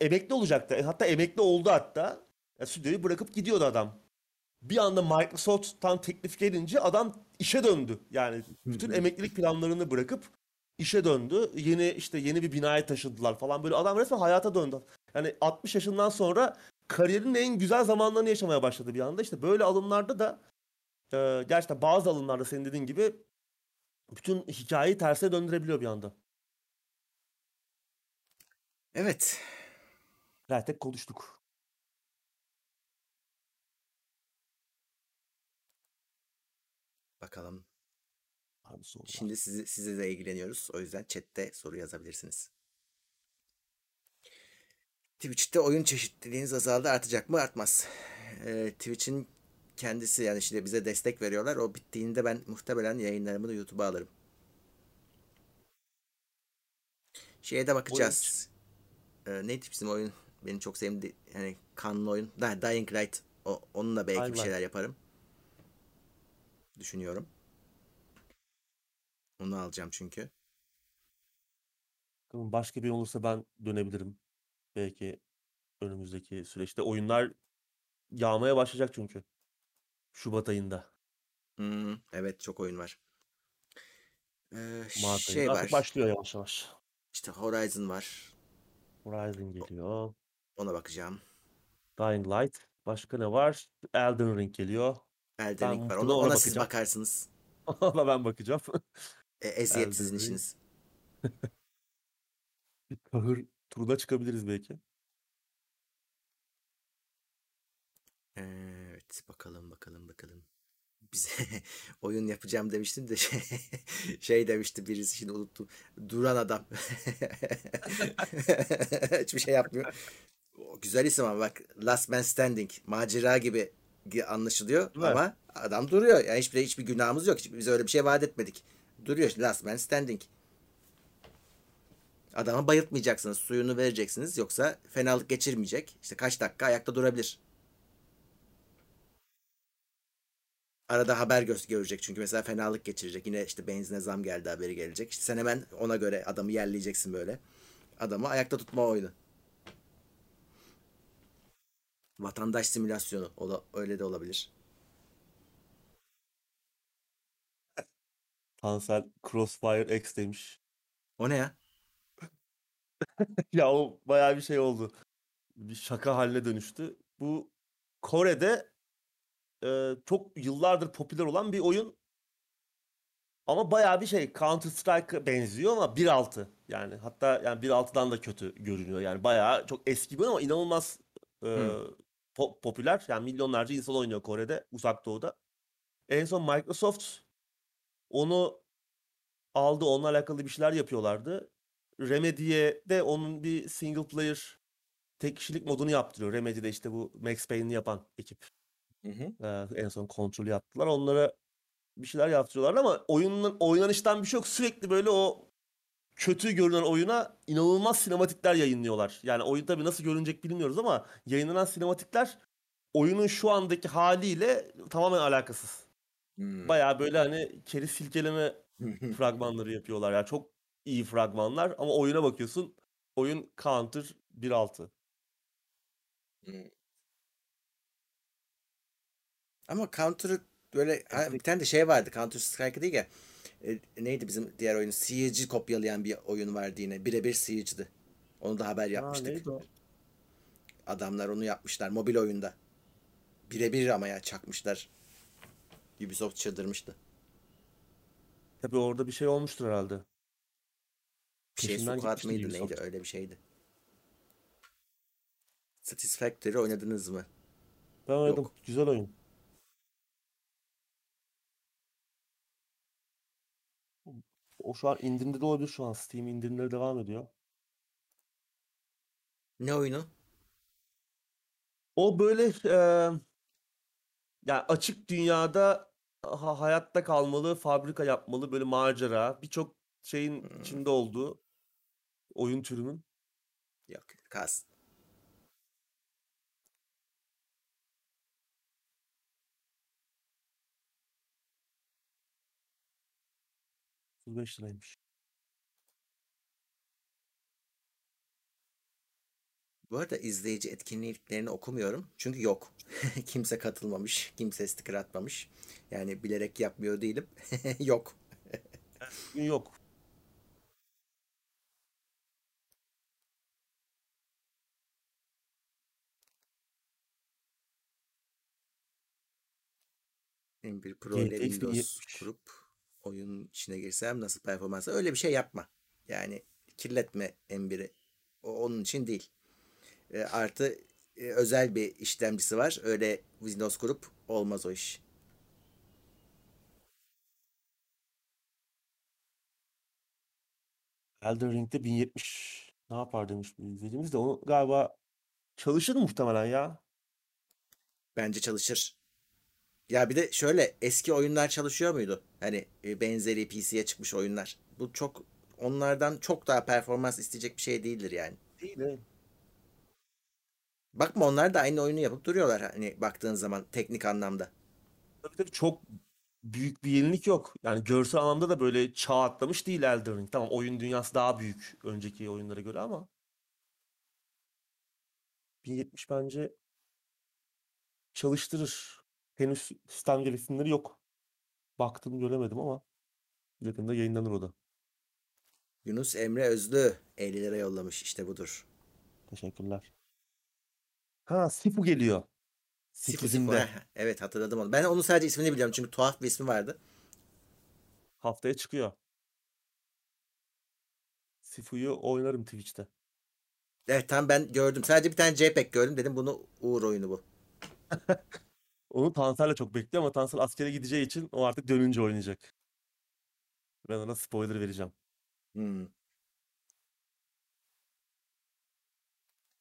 Speaker 2: emekli olacaktı. E, Hatta emekli oldu hatta. Ya, stüdyoyu bırakıp gidiyordu adam. Bir anda Microsoft'tan teklif gelince adam işe döndü. Yani bütün emeklilik planlarını bırakıp işe döndü. Yeni işte yeni bir binaya taşıdılar falan böyle adam resmen hayata döndü. Yani 60 yaşından sonra kariyerinin en güzel zamanlarını yaşamaya başladı bir anda. İşte böyle alımlarda da e, gerçekten bazı alımlarda senin dediğin gibi bütün hikayeyi terse döndürebiliyor bir anda.
Speaker 1: Evet.
Speaker 2: Zaten konuştuk.
Speaker 1: Bakalım.
Speaker 2: Mı sorular?
Speaker 1: Şimdi sizi, size de ilgileniyoruz. O yüzden chatte soru yazabilirsiniz. Twitch'te oyun çeşitliliğiniz azaldı artacak mı artmaz. Ee, Twitch'in kendisi yani şimdi bize destek veriyorlar. O bittiğinde ben muhtemelen yayınlarımı da YouTube'a alırım. Şeye de bakacağız. Ee, neydi bizim oyun? Benim çok sevdiğim yani kanlı oyun. Dying Light. O, onunla belki
Speaker 2: Dying
Speaker 1: bir şeyler yaparım. Düşünüyorum. Onu alacağım çünkü.
Speaker 2: Bakalım Başka bir olursa ben dönebilirim. Belki önümüzdeki süreçte oyunlar yağmaya başlayacak çünkü. Şubat ayında.
Speaker 1: Hmm, evet çok oyun var. Ee,
Speaker 2: Mart
Speaker 1: şey
Speaker 2: ayında.
Speaker 1: var.
Speaker 2: Artık başlıyor yavaş yavaş.
Speaker 1: İşte Horizon var.
Speaker 2: Horizon geliyor.
Speaker 1: Ona bakacağım.
Speaker 2: Dying Light. Başka ne var? Elden Ring geliyor.
Speaker 1: Elden
Speaker 2: Ben
Speaker 1: Ring var. Ona,
Speaker 2: ona
Speaker 1: ona siz bakarsınız.
Speaker 2: Ona ben bakacağım.
Speaker 1: E, eziyet sizin işiniz.
Speaker 2: Bir kahır turuna çıkabiliriz belki.
Speaker 1: Evet bakalım bakalım bakalım. Bize oyun yapacağım demiştim de şey, şey demişti birisi şimdi unuttum. Duran adam. Hiçbir şey yapmıyor. O güzel isim ama bak Last Man Standing macera gibi gi- anlaşılıyor
Speaker 2: mi?
Speaker 1: ama adam duruyor. Yani hiçbir hiçbir günahımız yok. Hiç- Biz öyle bir şey vaat etmedik. Duruyor Last Man Standing. Adamı bayıltmayacaksınız. Suyunu vereceksiniz. Yoksa fenalık geçirmeyecek. İşte kaç dakika ayakta durabilir. Arada haber gö- görecek çünkü mesela fenalık geçirecek. Yine işte benzine zam geldi haberi gelecek. İşte sen hemen ona göre adamı yerleyeceksin böyle. Adamı ayakta tutma oyunu. Vatandaş simülasyonu. O da, öyle de olabilir.
Speaker 2: Tansel Crossfire X demiş.
Speaker 1: O ne ya?
Speaker 2: Ya o bayağı bir şey oldu. Bir şaka haline dönüştü. Bu Kore'de e, çok yıllardır popüler olan bir oyun. Ama bayağı bir şey Counter Strike'a benziyor ama 1.6 yani hatta yani 1.6'dan da kötü görünüyor. Yani bayağı çok eski bir oyun ama inanılmaz e, po- popüler. Yani milyonlarca insan oynuyor Kore'de, Uzak Doğu'da. En son Microsoft onu aldı, onunla alakalı bir şeyler yapıyorlardı. Remedy'ye de onun bir single player tek kişilik modunu yaptırıyor. Remedy'de işte bu Max Payne'i yapan ekip.
Speaker 1: Hı hı.
Speaker 2: Ee, en son kontrolü yaptılar. Onlara bir şeyler yaptırıyorlar ama oyunun oynanıştan bir şey yok. Sürekli böyle o kötü görünen oyuna inanılmaz sinematikler yayınlıyorlar. Yani oyun tabii nasıl görünecek bilmiyoruz ama yayınlanan sinematikler oyunun şu andaki haliyle tamamen alakasız.
Speaker 1: Hmm.
Speaker 2: Bayağı böyle hani keri silkeleme fragmanları yapıyorlar. Yani çok iyi fragmanlar ama oyuna bakıyorsun oyun Counter 1.6.
Speaker 1: Hmm. Ama Counter'ı böyle ha, bir tane de şey vardı. Counter Strike değil ya. E, neydi bizim diğer oyun? Siege'i kopyalayan bir oyun vardı yine. Birebir Siege'di. Onu da haber yapmıştık.
Speaker 2: neydi o?
Speaker 1: Adamlar onu yapmışlar mobil oyunda. Birebir ama ya çakmışlar. Ubisoft çıldırmıştı.
Speaker 2: Tabii orada bir şey olmuştur herhalde.
Speaker 1: Bir şey
Speaker 2: Peşinden gitmişti
Speaker 1: mıydı neydi
Speaker 2: Ubisoft.
Speaker 1: öyle bir şeydi. Satisfactory oynadınız mı?
Speaker 2: Ben oynadım.
Speaker 1: Yok.
Speaker 2: Güzel oyun. O şu an indirimde de olabilir şu an. Steam indirimleri devam ediyor.
Speaker 1: Ne oyunu?
Speaker 2: O böyle eee yani açık dünyada ha hayatta kalmalı, fabrika yapmalı, böyle macera, birçok şeyin
Speaker 1: Hıı.
Speaker 2: içinde olduğu oyun türünün.
Speaker 1: Yok,
Speaker 2: kalsın. liraymış.
Speaker 1: Bu arada izleyici etkinliklerini okumuyorum. Çünkü yok. Kimse katılmamış. Kimse sticker atmamış. Yani bilerek yapmıyor değilim. yok.
Speaker 2: Yok.
Speaker 1: M1 Pro ile Windows
Speaker 2: 1070.
Speaker 1: kurup oyun içine girsem nasıl performans? Öyle bir şey yapma. Yani kirletme M1'i. O onun için değil. E, artı e, özel bir işlemcisi var. Öyle Windows kurup olmaz o iş.
Speaker 2: Elden Ring'de 1070 ne yapar demiş bir izleyicimiz de onu galiba çalışır muhtemelen ya.
Speaker 1: Bence çalışır. Ya bir de şöyle eski oyunlar çalışıyor muydu? Hani e, benzeri PC'ye çıkmış oyunlar. Bu çok onlardan çok daha performans isteyecek bir şey değildir yani.
Speaker 2: Değil mi?
Speaker 1: Bakma onlar da aynı oyunu yapıp duruyorlar hani baktığın zaman teknik anlamda.
Speaker 2: Tabii tabii çok büyük bir yenilik yok. Yani görsel anlamda da böyle çağ atlamış değil Elden Ring. Tamam oyun dünyası daha büyük önceki oyunlara göre ama 1070 bence çalıştırır. Henüz sistem gereksinimleri yok. Baktım göremedim ama yakında yayınlanır o da.
Speaker 1: Yunus Emre Özlü 50 lira yollamış işte budur.
Speaker 2: Teşekkürler. Ha Sifu geliyor.
Speaker 1: Sifu Sifu.
Speaker 2: 8'inde.
Speaker 1: heh, Evet hatırladım onu. Ben onun sadece ismini biliyorum çünkü tuhaf bir ismi vardı.
Speaker 2: Haftaya çıkıyor. Sifu'yu oynarım Twitch'te.
Speaker 1: Evet tam ben gördüm. Sadece bir tane JPEG gördüm. Dedim bunu Uğur oyunu bu.
Speaker 2: Onu Tansel'le çok bekliyor ama Tansel askere gideceği için o artık dönünce oynayacak. Ben ona spoiler vereceğim.
Speaker 1: Hmm.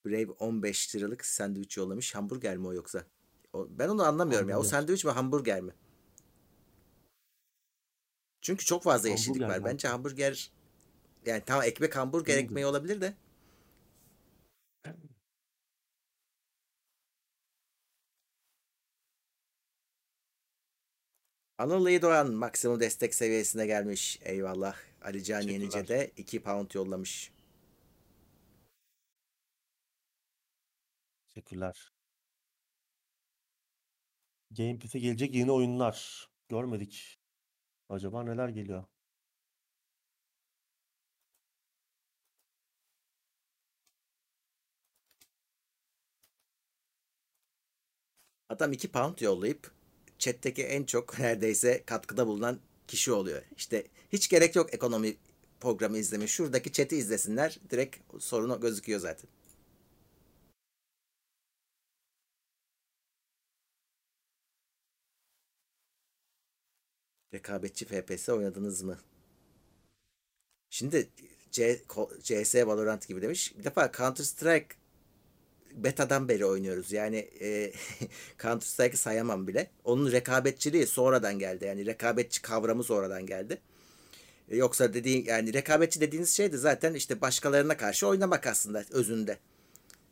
Speaker 1: Brave 15 liralık sandviç yollamış. Hamburger mi o yoksa? O, ben onu anlamıyorum ya. O
Speaker 2: Hamburger.
Speaker 1: sandviç mi hamburger mi? Çünkü çok fazla yeşillik
Speaker 2: Hamburger
Speaker 1: var.
Speaker 2: mi?
Speaker 1: Bence hamburger yani tamam ekmek hamburger
Speaker 2: mi?
Speaker 1: ekmeği olabilir de. Anıl Doğan maksimum destek seviyesine gelmiş. Eyvallah. Ali Can. Yenice de 2 pound yollamış.
Speaker 2: Teşekkürler. Game Pass'e gelecek yeni oyunlar. Görmedik. Acaba neler geliyor?
Speaker 1: Adam 2 pound yollayıp chat'teki en çok neredeyse katkıda bulunan kişi oluyor. İşte hiç gerek yok ekonomi programı izleme. Şuradaki chat'i izlesinler. Direkt sorunu gözüküyor zaten. Rekabetçi FPS oynadınız mı? Şimdi C, CS Valorant gibi demiş. Bir defa Counter Strike beta'dan beri oynuyoruz. Yani e, Counter Strike'ı sayamam bile. Onun rekabetçiliği sonradan geldi. Yani rekabetçi kavramı sonradan geldi. E, Yoksa dediğin yani rekabetçi dediğiniz şey de zaten işte başkalarına karşı oynamak aslında özünde.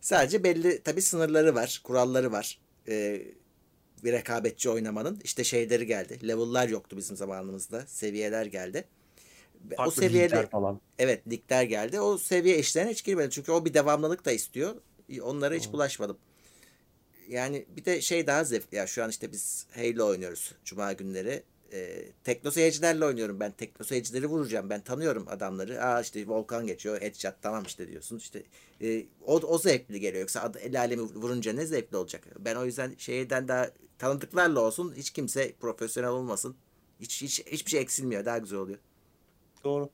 Speaker 1: Sadece belli tabii sınırları var, kuralları var. E, bir rekabetçi oynamanın işte şeyleri geldi. Level'lar yoktu bizim zamanımızda. Seviyeler geldi. Ve O
Speaker 2: Farklı
Speaker 1: seviyede
Speaker 2: falan.
Speaker 1: evet ligler geldi. O seviye işlerine hiç girmedim. Çünkü o bir devamlılık da istiyor. Onlara hiç bulaşmadım. Yani bir de şey daha zevkli ya şu an işte biz Halo oynuyoruz Cuma günleri. Ee, Tekno seyircilerle oynuyorum ben. Tekno seyircileri vuracağım. Ben tanıyorum adamları. Aa işte Volkan geçiyor. Headshot tamam işte diyorsun. İşte e, o, o zevkli geliyor. Yoksa ad- el alemi vurunca ne zevkli olacak? Ben o yüzden şeyden daha tanıdıklarla olsun. Hiç kimse profesyonel olmasın. Hiç, hiç hiçbir şey eksilmiyor. Daha güzel oluyor.
Speaker 2: Doğru.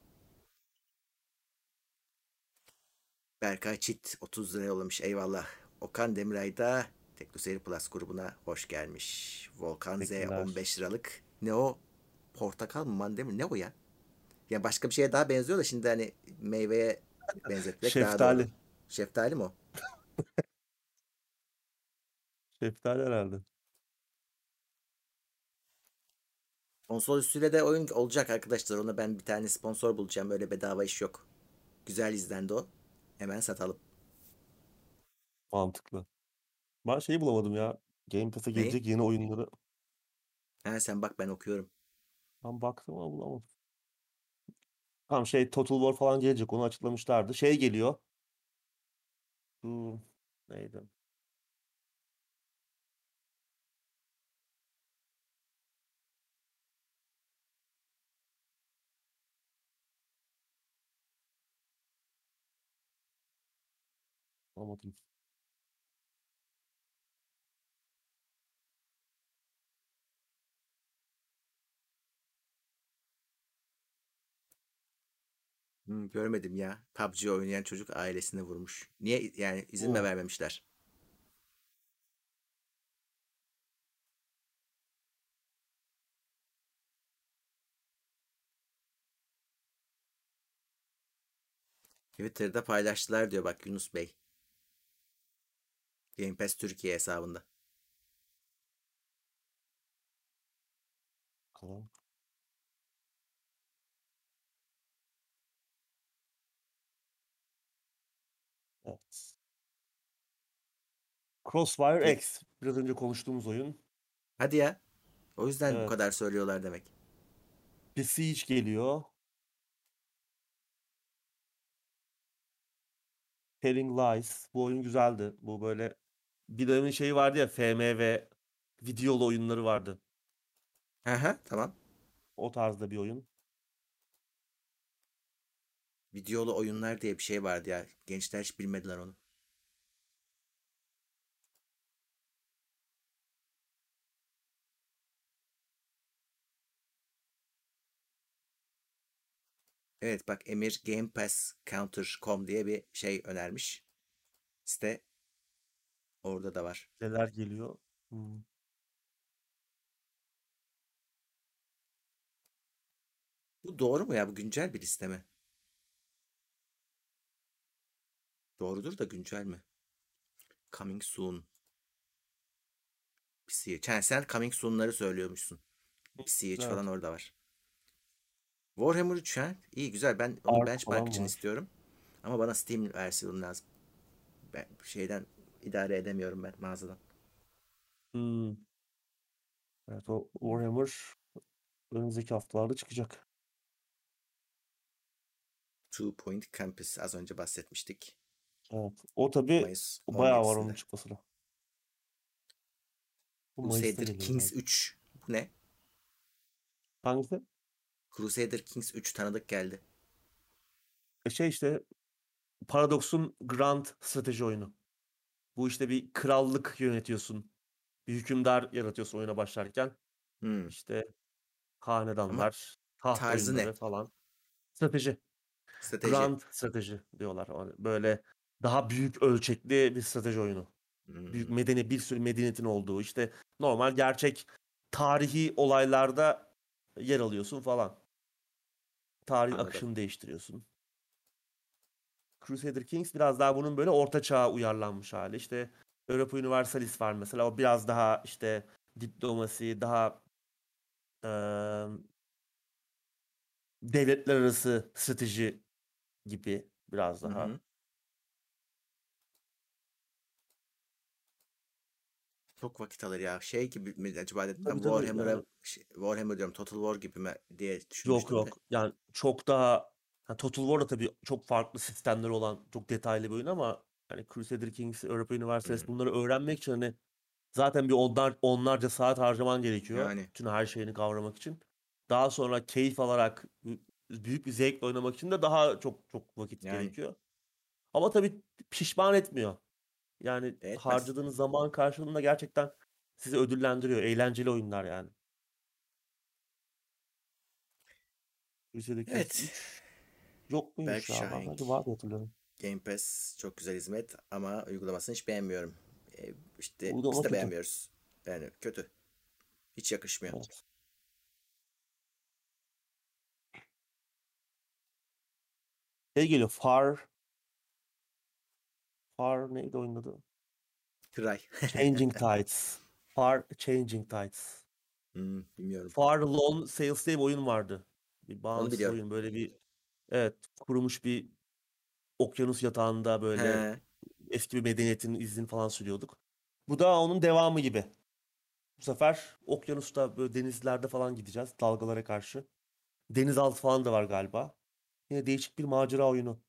Speaker 1: Berkay Çit 30 lira yollamış. Eyvallah. Okan Demiray da Tekno Seyir Plus grubuna hoş gelmiş. Volkan Z
Speaker 2: Teşekkürler.
Speaker 1: 15 liralık. Ne o? Portakal mı mandalina? Ne o ya? Ya başka bir şeye daha benziyor da şimdi hani meyveye benzetmek daha
Speaker 2: Şeftali.
Speaker 1: doğru. Şeftali mi o?
Speaker 2: Şeftali herhalde.
Speaker 1: Konsol üstüyle de oyun olacak arkadaşlar. Ona ben bir tane sponsor bulacağım. Öyle bedava iş yok. Güzel izlendi o. Hemen satalım.
Speaker 2: Mantıklı. Ben şeyi bulamadım ya. Game Pass'e
Speaker 1: Neyi?
Speaker 2: gelecek yeni oyunları.
Speaker 1: Ha sen bak ben okuyorum.
Speaker 2: Ben baktım ama bulamadım. Tamam şey Total War falan gelecek onu açıklamışlardı. Şey geliyor. Bu neydi? Anlamadım.
Speaker 1: Hmm, görmedim ya. PUBG oynayan çocuk ailesini vurmuş. Niye yani izin mi
Speaker 2: Oo.
Speaker 1: vermemişler? Twitter'da paylaştılar diyor bak Yunus Bey. Game Pass Türkiye hesabında.
Speaker 2: Bakalım. Evet. Crossfire. X. Biraz önce konuştuğumuz oyun.
Speaker 1: Hadi ya. O yüzden bu
Speaker 2: Evet.
Speaker 1: kadar söylüyorlar demek.
Speaker 2: Bir Siege geliyor. Telling Lies. Bu oyun güzeldi. Bu böyle bir dönemin şeyi vardı ya FMV videolu oyunları vardı.
Speaker 1: Aha, tamam.
Speaker 2: O tarzda bir oyun.
Speaker 1: Videolu oyunlar diye bir şey vardı ya. Gençler hiç bilmediler onu. Evet bak Emir Game Pass Counter.com diye bir şey önermiş. Site orada da var.
Speaker 2: Neler geliyor? Hmm.
Speaker 1: Bu doğru mu ya? Bu güncel bir liste mi? Doğrudur da güncel mi? Coming soon. Siege. Ha, sen Coming soon'ları söylüyormuşsun. Siege
Speaker 2: Evet.
Speaker 1: falan orada var. Warhammer 3 ha? İyi güzel. Ben onu
Speaker 2: Ark
Speaker 1: benchmark için
Speaker 2: var.
Speaker 1: istiyorum. Ama bana Steam versiyonu lazım. Ben şeyden idare edemiyorum ben mağazadan.
Speaker 2: Hmm. Evet o Warhammer önümüzdeki haftalarda çıkacak.
Speaker 1: Two Point Campus az önce bahsetmiştik.
Speaker 2: Evet. O tabii
Speaker 1: Mayıs
Speaker 2: bayağı var
Speaker 1: 17'sinde.
Speaker 2: onun çıkmasına. Bu
Speaker 1: Crusader Kings
Speaker 2: galiba.
Speaker 1: 3. Bu ne?
Speaker 2: Hangisi?
Speaker 1: Crusader Kings 3 tanıdık geldi.
Speaker 2: E şey işte Paradox'un Grand strateji oyunu. Bu işte bir krallık yönetiyorsun. Bir hükümdar yaratıyorsun oyuna başlarken.
Speaker 1: Hmm.
Speaker 2: İşte hanedanlar, taht
Speaker 1: tarzı ne?
Speaker 2: oyunları falan. Strateji.
Speaker 1: Strateji.
Speaker 2: Grand strateji diyorlar. Hani Böyle daha büyük ölçekli bir strateji oyunu.
Speaker 1: Hmm.
Speaker 2: Büyük medeni bir sürü medeniyetin olduğu işte normal gerçek tarihi olaylarda yer alıyorsun falan.
Speaker 1: Anladım.
Speaker 2: akışını değiştiriyorsun. Crusader Kings biraz daha bunun böyle orta çağa uyarlanmış hali. İşte Europa Universalis var mesela. O biraz daha işte diplomasi, daha eee, devletler arası strateji gibi biraz
Speaker 1: Hı
Speaker 2: daha.
Speaker 1: hı. Çok vakit alır ya. Şey gibi mi acaba dedim ben Warhammer'a
Speaker 2: yani.
Speaker 1: şey, Warhammer diyorum Total War gibi mi diye
Speaker 2: Yok
Speaker 1: düşünmüştüm de.
Speaker 2: yok. Yani çok daha ha, Total War da tabii çok farklı sistemleri olan çok detaylı bir oyun ama hani Crusader Kings, Europa Universalis
Speaker 1: Hmm.
Speaker 2: bunları öğrenmek için hani zaten bir onlar, onlarca saat harcaman gerekiyor.
Speaker 1: Yani.
Speaker 2: Bütün her şeyini kavramak için. Daha sonra keyif alarak büyük bir zevkle oynamak için de daha çok çok vakit
Speaker 1: Yani.
Speaker 2: gerekiyor. Ama tabii pişman etmiyor. Yani
Speaker 1: Etmez.
Speaker 2: harcadığınız zaman karşılığında gerçekten sizi ödüllendiriyor. Eğlenceli oyunlar yani. Crusader Kings
Speaker 1: Evet.
Speaker 2: 3 yok? Ben
Speaker 1: Berkshire
Speaker 2: bence var hatırlıyorum.
Speaker 1: Game Pass çok güzel hizmet ama uygulamasını hiç beğenmiyorum. Ee, işte
Speaker 2: Uygulama
Speaker 1: biz de
Speaker 2: kötü.
Speaker 1: beğenmiyoruz. Yani kötü. Hiç yakışmıyor.
Speaker 2: Evet. Şey geliyor Far Far neydi oyunun adı?
Speaker 1: Cry.
Speaker 2: Changing Tides. Far Changing Tides.
Speaker 1: Hmm, bilmiyorum.
Speaker 2: Far Lone Sails diye bir oyun vardı. Bir bağımsız oyun. Böyle bir evet kurumuş bir okyanus yatağında böyle
Speaker 1: He.
Speaker 2: eski bir medeniyetin izini falan sürüyorduk. Bu da onun devamı gibi. Bu sefer okyanusta böyle denizlerde falan gideceğiz dalgalara karşı. Denizaltı falan da var galiba. Yine değişik bir macera oyunu.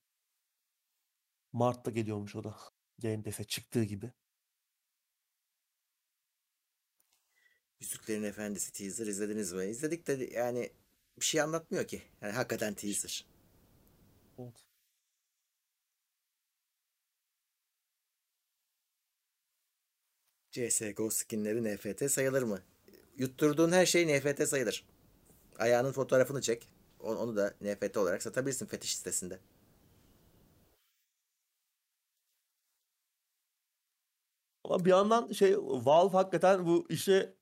Speaker 2: Mart'ta geliyormuş o da. Game Pass'e çıktığı gibi.
Speaker 1: Yüzüklerin Efendisi teaser izlediniz mi? İzledik de yani bir şey anlatmıyor ki. Yani hakikaten teaser.
Speaker 2: Evet.
Speaker 1: CSGO skinleri NFT sayılır mı? Yutturduğun her şey NFT sayılır. Ayağının fotoğrafını çek. Onu da NFT olarak satabilirsin fetiş sitesinde.
Speaker 2: Ama bir yandan şey Valve hakikaten bu işe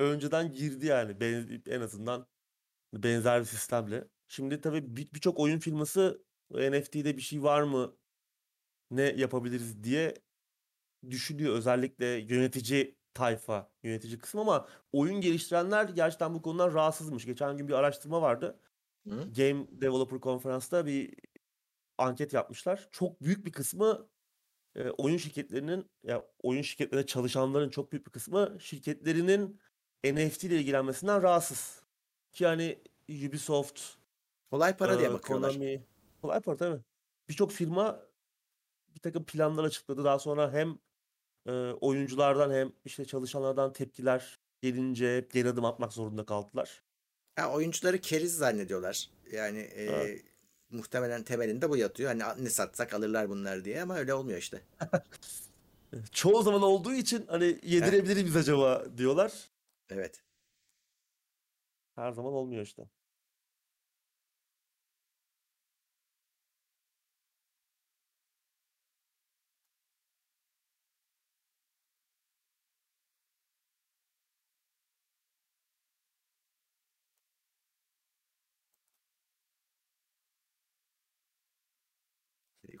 Speaker 2: önceden girdi yani Ben- en azından benzer bir sistemle. Şimdi tabii bir- birçok oyun firması NFT'de bir şey var mı? Ne yapabiliriz diye düşünüyor. Özellikle yönetici tayfa, yönetici kısım ama oyun geliştirenler gerçekten bu konudan rahatsızmış. Geçen gün bir araştırma vardı.
Speaker 1: Hı?
Speaker 2: Game Developer Konferans'ta bir anket yapmışlar. Çok büyük bir kısmı e, oyun şirketlerinin ya oyun şirketlerinde çalışanların çok büyük bir kısmı şirketlerinin NFT ile ilgilenmesinden rahatsız. Ki yani Ubisoft,
Speaker 1: Kolay para diye
Speaker 2: e,
Speaker 1: bakıyorlar.
Speaker 2: Konami, kolay para tabii. Birçok firma bir takım planlar açıkladı. Daha sonra hem e, oyunculardan hem işte çalışanlardan tepkiler gelince geri adım atmak zorunda kaldılar.
Speaker 1: Ha, oyuncuları keriz zannediyorlar. Yani e,
Speaker 2: Evet.
Speaker 1: muhtemelen temelinde bu yatıyor. Hani ne satsak alırlar bunlar diye ama öyle olmuyor işte.
Speaker 2: Çoğu zaman olduğu için hani yedirebilir miyiz acaba diyorlar.
Speaker 1: Evet.
Speaker 2: Her zaman olmuyor işte.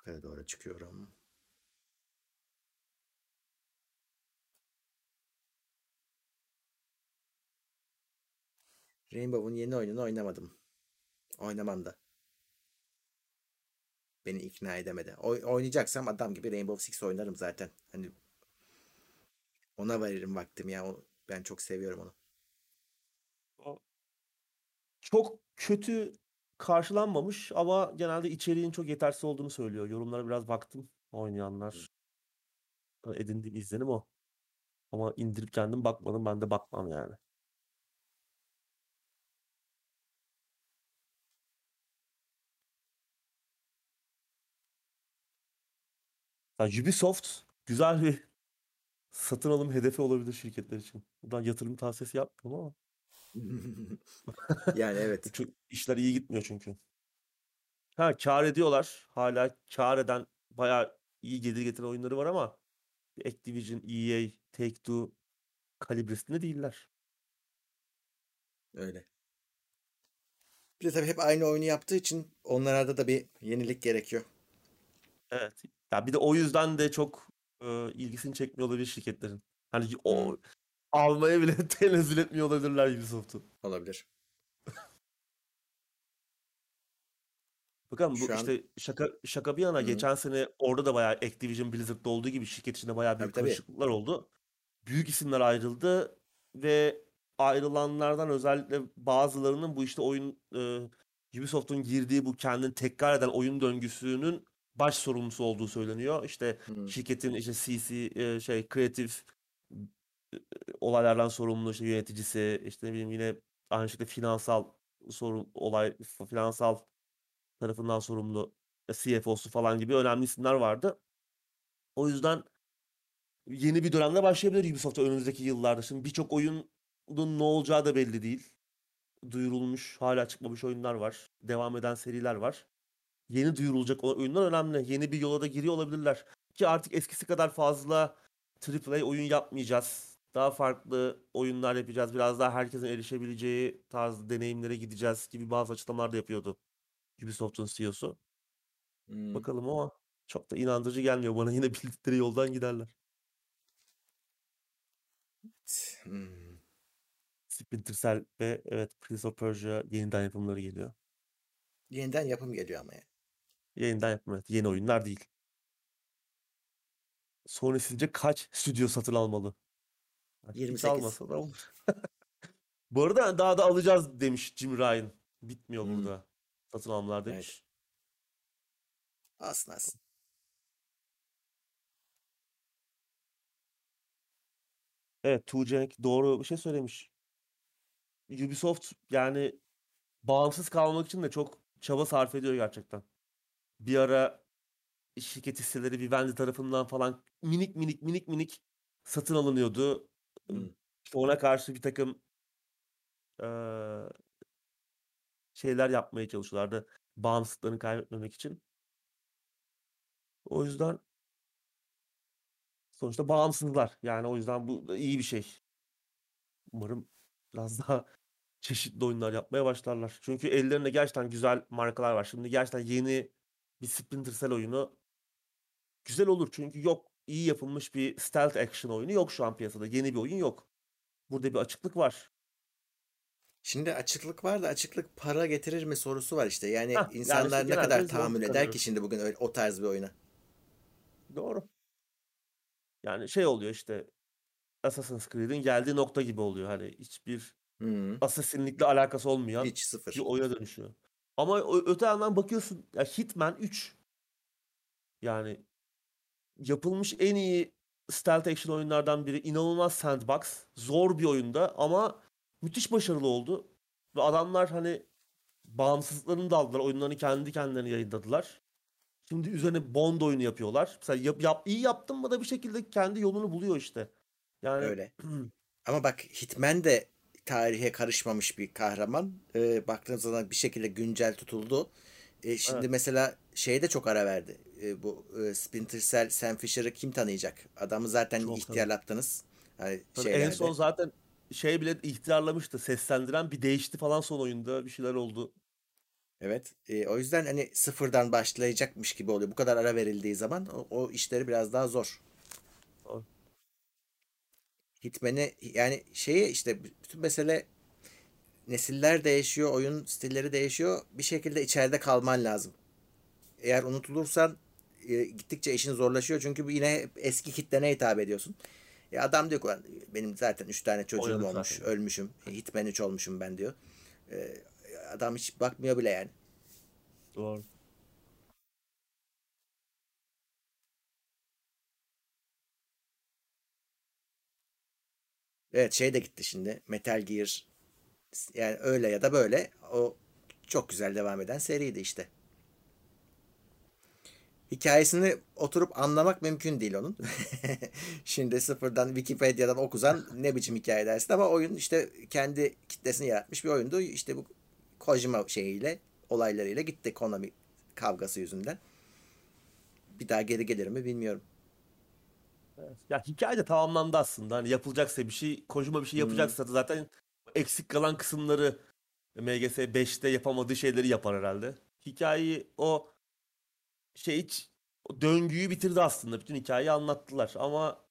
Speaker 1: Yukarı doğru çıkıyorum. Rainbow'un yeni oyununu oynamadım. Oynamam da. Beni ikna edemedi. Oy- oynayacaksam adam gibi Rainbow Six oynarım zaten. Hani ona veririm vaktim ya. O- Ben çok seviyorum onu.
Speaker 2: Çok kötü karşılanmamış ama genelde içeriğin çok yetersiz olduğunu söylüyor. Yorumlara biraz baktım oynayanlar. Edindiğim izlenim o. Ama indirip kendim bakmadım. Ben de bakmam yani. Ya Ubisoft güzel bir satın alım hedefi olabilir şirketler için. Buradan yatırım tavsiyesi yapmıyorum ama
Speaker 1: Yani evet.
Speaker 2: çünkü işler iyi gitmiyor çünkü. Ha kâr ediyorlar. Hala kâr eden bayağı iyi gelir getiren oyunları var ama Activision, EA, Take-Two kalibresinde değiller.
Speaker 1: Öyle. Bir de tabii hep aynı oyunu yaptığı için onlarda da bir yenilik gerekiyor.
Speaker 2: Evet. Ya bir de o yüzden de çok e, ilgisini çekmiyor olabilir şirketlerin. Hani o. almaya bile tenezzül etmiyor olabilirler Ubisoft'u.
Speaker 1: Olabilir.
Speaker 2: Bakalım bu
Speaker 1: Şu an
Speaker 2: işte şaka şaka bir yana
Speaker 1: Hı
Speaker 2: geçen sene orada da bayağı Activision Blizzard'da olduğu gibi şirket içinde bayağı büyük
Speaker 1: Tabii
Speaker 2: karışıklıklar oldu. Büyük isimler ayrıldı ve ayrılanlardan özellikle bazılarının bu işte oyun e, Ubisoft'un girdiği bu kendini tekrar eden oyun döngüsünün baş sorumlusu olduğu söyleniyor. İşte
Speaker 1: Hı.
Speaker 2: şirketin işte CC e, şey kreatif olaylardan sorumlu işte yöneticisi işte ne bileyim yine aynı şekilde finansal sorun olay finansal tarafından sorumlu e, CFO'su falan gibi önemli isimler vardı. O yüzden yeni bir dönemde başlayabilir Ubisoft'a önümüzdeki yıllarda. Şimdi birçok oyunun ne olacağı da belli değil. Duyurulmuş, hala çıkmamış oyunlar var. Devam eden seriler var. Yeni duyurulacak oyunlar önemli. Yeni bir yola da giriyor olabilirler. Ki artık eskisi kadar fazla AAA oyun yapmayacağız. Daha farklı oyunlar yapacağız. Biraz daha herkesin erişebileceği tarz deneyimlere gideceğiz gibi bazı açıklamalar da yapıyordu Ubisoft'un CEO'su.
Speaker 1: Hmm.
Speaker 2: Bakalım ama çok da inandırıcı gelmiyor bana. Yine bildikleri yoldan giderler.
Speaker 1: Hmm.
Speaker 2: Splinter Cell ve evet Prince of Persia yeniden yapımları geliyor.
Speaker 1: Yeniden yapım geliyor ama yani.
Speaker 2: Yeniden yapım evet. Yeni oyunlar değil. Sony sizce kaç stüdyo satın almalı? Hiç
Speaker 1: 28.
Speaker 2: almasa da olur. Bu arada daha da alacağız demiş Jim Ryan. Bitmiyor
Speaker 1: Hmm.
Speaker 2: burada. Satın alımlar demiş.
Speaker 1: Evet. Alsın alsın.
Speaker 2: Evet Tuğcenk doğru bir şey söylemiş. Ubisoft yani bağımsız kalmak için de çok çaba sarf ediyor gerçekten. Bir ara şirket hisseleri Vivendi tarafından falan minik minik minik minik satın alınıyordu. İşte ona karşı bir takım eee, şeyler yapmaya çalışıyorlardı. Bağımsızlıklarını kaybetmemek için. O yüzden sonuçta bağımsızlar. Yani o yüzden bu da iyi bir şey. Umarım biraz daha çeşitli oyunlar yapmaya başlarlar. Çünkü ellerinde gerçekten güzel markalar var. Şimdi gerçekten yeni bir Splinter Cell oyunu güzel olur. Çünkü yok iyi yapılmış bir stealth action oyunu yok şu an piyasada. Yeni bir oyun yok. Burada bir açıklık var.
Speaker 1: Şimdi açıklık var da açıklık para getirir mi sorusu var işte. Yani
Speaker 2: yani
Speaker 1: insanlar
Speaker 2: işte
Speaker 1: ne kadar tahammül eder ki şimdi bugün öyle, o tarz bir oyuna.
Speaker 2: Doğru. Yani şey oluyor işte Assassin's Creed'in geldiği nokta gibi oluyor. Hani hiçbir
Speaker 1: Hı.
Speaker 2: Assassin'likle alakası olmayan
Speaker 1: Hiç sıfır.
Speaker 2: bir oyuna dönüşüyor. Ama öte yandan bakıyorsun ya Hitman 3 yani yapılmış en iyi stealth action oyunlardan biri. inanılmaz sandbox. Zor bir oyunda ama müthiş başarılı oldu. Ve adamlar hani bağımsızlıklarını da aldılar. Oyunlarını kendi kendilerine yayınladılar. Şimdi üzerine Bond oyunu yapıyorlar. Mesela yap, yap, iyi yaptın mı da bir şekilde kendi yolunu buluyor işte. Yani
Speaker 1: Öyle. Ama bak Hitman de tarihe karışmamış bir kahraman. Ee, baktığın zaman bir şekilde güncel tutuldu. Ee, şimdi
Speaker 2: Evet.
Speaker 1: mesela şeye de çok ara verdi. Ee, bu e, Splinter Cell, Sam Fisher'ı kim tanıyacak? Adamı zaten
Speaker 2: Çok
Speaker 1: ihtiyarlattınız. Hani
Speaker 2: Tabii en son zaten şey bile ihtiyarlamıştı. Seslendiren bir değişti falan son oyunda. Bir şeyler oldu.
Speaker 1: Evet. Ee, o yüzden hani sıfırdan başlayacakmış gibi oluyor. Bu kadar ara verildiği zaman o, o işleri biraz daha zor. Hitman'i yani şeye işte bütün mesele nesiller değişiyor, oyun stilleri değişiyor. Bir şekilde içeride kalman lazım. Eğer unutulursan e, gittikçe işin zorlaşıyor. Çünkü yine eski kitlene hitap ediyorsun. E adam diyor ki "Ulan benim zaten 3 tane çocuğum
Speaker 2: Oynadık
Speaker 1: olmuş,
Speaker 2: zaten.
Speaker 1: ölmüşüm. Hitman 3 olmuşum ben diyor. E, adam hiç bakmıyor bile yani.
Speaker 2: Doğru.
Speaker 1: Evet şey de gitti şimdi. Metal Gear yani öyle ya da böyle o çok güzel devam eden seriydi işte. Hikayesini oturup anlamak mümkün değil onun. Şimdi sıfırdan Wikipedia'dan okusan ne biçim hikaye dersin ama oyun işte kendi kitlesini yaratmış bir oyundu. İşte bu Kojima şeyiyle olaylarıyla gitti Konami kavgası yüzünden. Bir daha geri gelir mi bilmiyorum.
Speaker 2: Evet. Ya hikaye de tamamlandı aslında. Hani yapılacaksa bir şey, Kojima bir şey yapacaksa da zaten eksik kalan kısımları MGS 5'te yapamadığı şeyleri yapar herhalde. Hikayeyi o şey hiç o döngüyü bitirdi aslında. Bütün hikayeyi anlattılar ama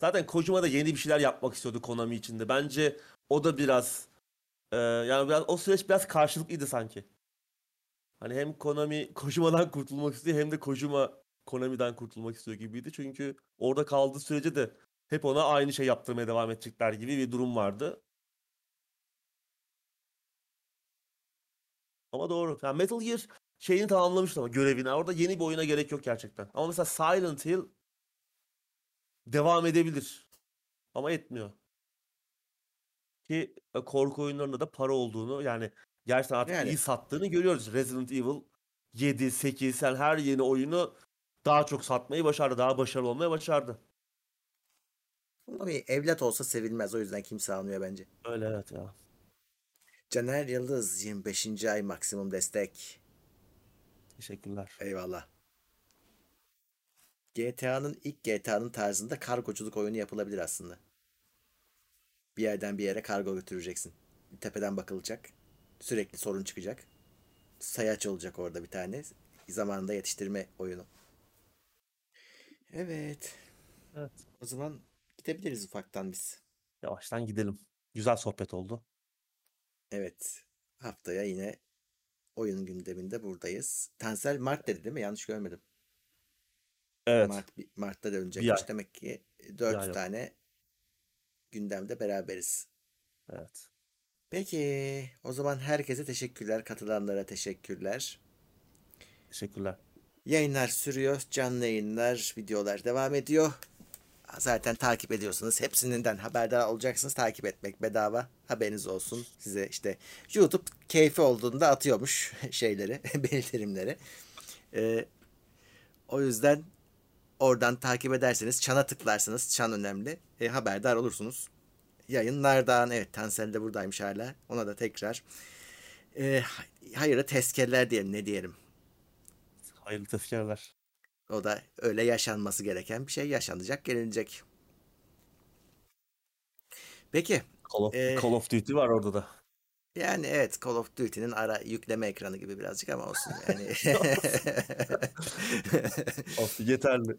Speaker 2: zaten Kojima da yeni bir şeyler yapmak istiyordu Konami içinde. Bence o da biraz e, yani biraz o süreç biraz karşılıklıydı sanki. Hani hem Konami Kojima'dan kurtulmak istiyor hem de Kojima Konami'den kurtulmak istiyor gibiydi. Çünkü orada kaldığı sürece de hep ona aynı şey yaptırmaya devam edecekler gibi bir durum vardı. Ama doğru. Yani Metal Gear şeyini tamamlamıştı ama görevini. Orada yeni bir oyuna gerek yok gerçekten. Ama mesela Silent Hill devam edebilir. Ama etmiyor. Ki e, korku oyunlarında da para olduğunu yani gerçekten artık
Speaker 1: Yani.
Speaker 2: iyi sattığını görüyoruz. Resident Evil 7, 8 sen her yeni oyunu daha çok satmayı başardı. Daha başarılı olmaya başardı.
Speaker 1: Ama bir evlat olsa sevilmez. O yüzden kimse almıyor bence.
Speaker 2: Öyle evet ya.
Speaker 1: Caner Yıldız 25. ay maksimum destek.
Speaker 2: Teşekkürler.
Speaker 1: Eyvallah. GTA'nın ilk GTA'nın tarzında kargoculuk oyunu yapılabilir aslında. Bir yerden bir yere kargo götüreceksin. Tepeden bakılacak. Sürekli sorun çıkacak. Sayaç olacak orada bir tane. Zamanında yetiştirme oyunu. Evet.
Speaker 2: Evet.
Speaker 1: O zaman gidebiliriz ufaktan biz.
Speaker 2: Yavaştan gidelim. Güzel sohbet oldu.
Speaker 1: Evet. Haftaya yine oyun gündeminde buradayız. Tansel Mart dedi değil mi? Yanlış görmedim.
Speaker 2: Evet.
Speaker 1: Mart, Mart'ta dönecekmiş. Demek ki
Speaker 2: Bir
Speaker 1: 4
Speaker 2: ay yok.
Speaker 1: tane gündemde beraberiz.
Speaker 2: Evet.
Speaker 1: Peki o zaman herkese teşekkürler. Katılanlara teşekkürler.
Speaker 2: Teşekkürler.
Speaker 1: Yayınlar sürüyor. Canlı yayınlar, videolar devam ediyor. Zaten takip ediyorsunuz. Hepsinden haberdar olacaksınız. Takip etmek bedava. Haberiniz olsun. Size işte YouTube keyfi olduğunda atıyormuş şeyleri, bildirimleri. Ee, o yüzden oradan takip ederseniz çana tıklarsınız. Çan önemli. E, haberdar olursunuz. Yayınlardan evet Tansel de buradaymış hala. Ona da tekrar e, hayırlı tezkereler diyelim ne diyelim.
Speaker 2: Hayırlı tezkereler.
Speaker 1: O da öyle yaşanması gereken bir şey yaşanacak gelinecek. Peki.
Speaker 2: Call of,
Speaker 1: Ee,
Speaker 2: Call of Duty var orada da.
Speaker 1: Yani evet Call of Duty'nin ara yükleme ekranı gibi birazcık ama olsun yani.
Speaker 2: Olsun yeterli.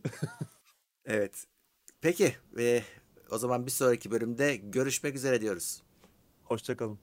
Speaker 1: evet. Peki ve o zaman bir sonraki bölümde görüşmek üzere diyoruz.
Speaker 2: Hoşçakalın.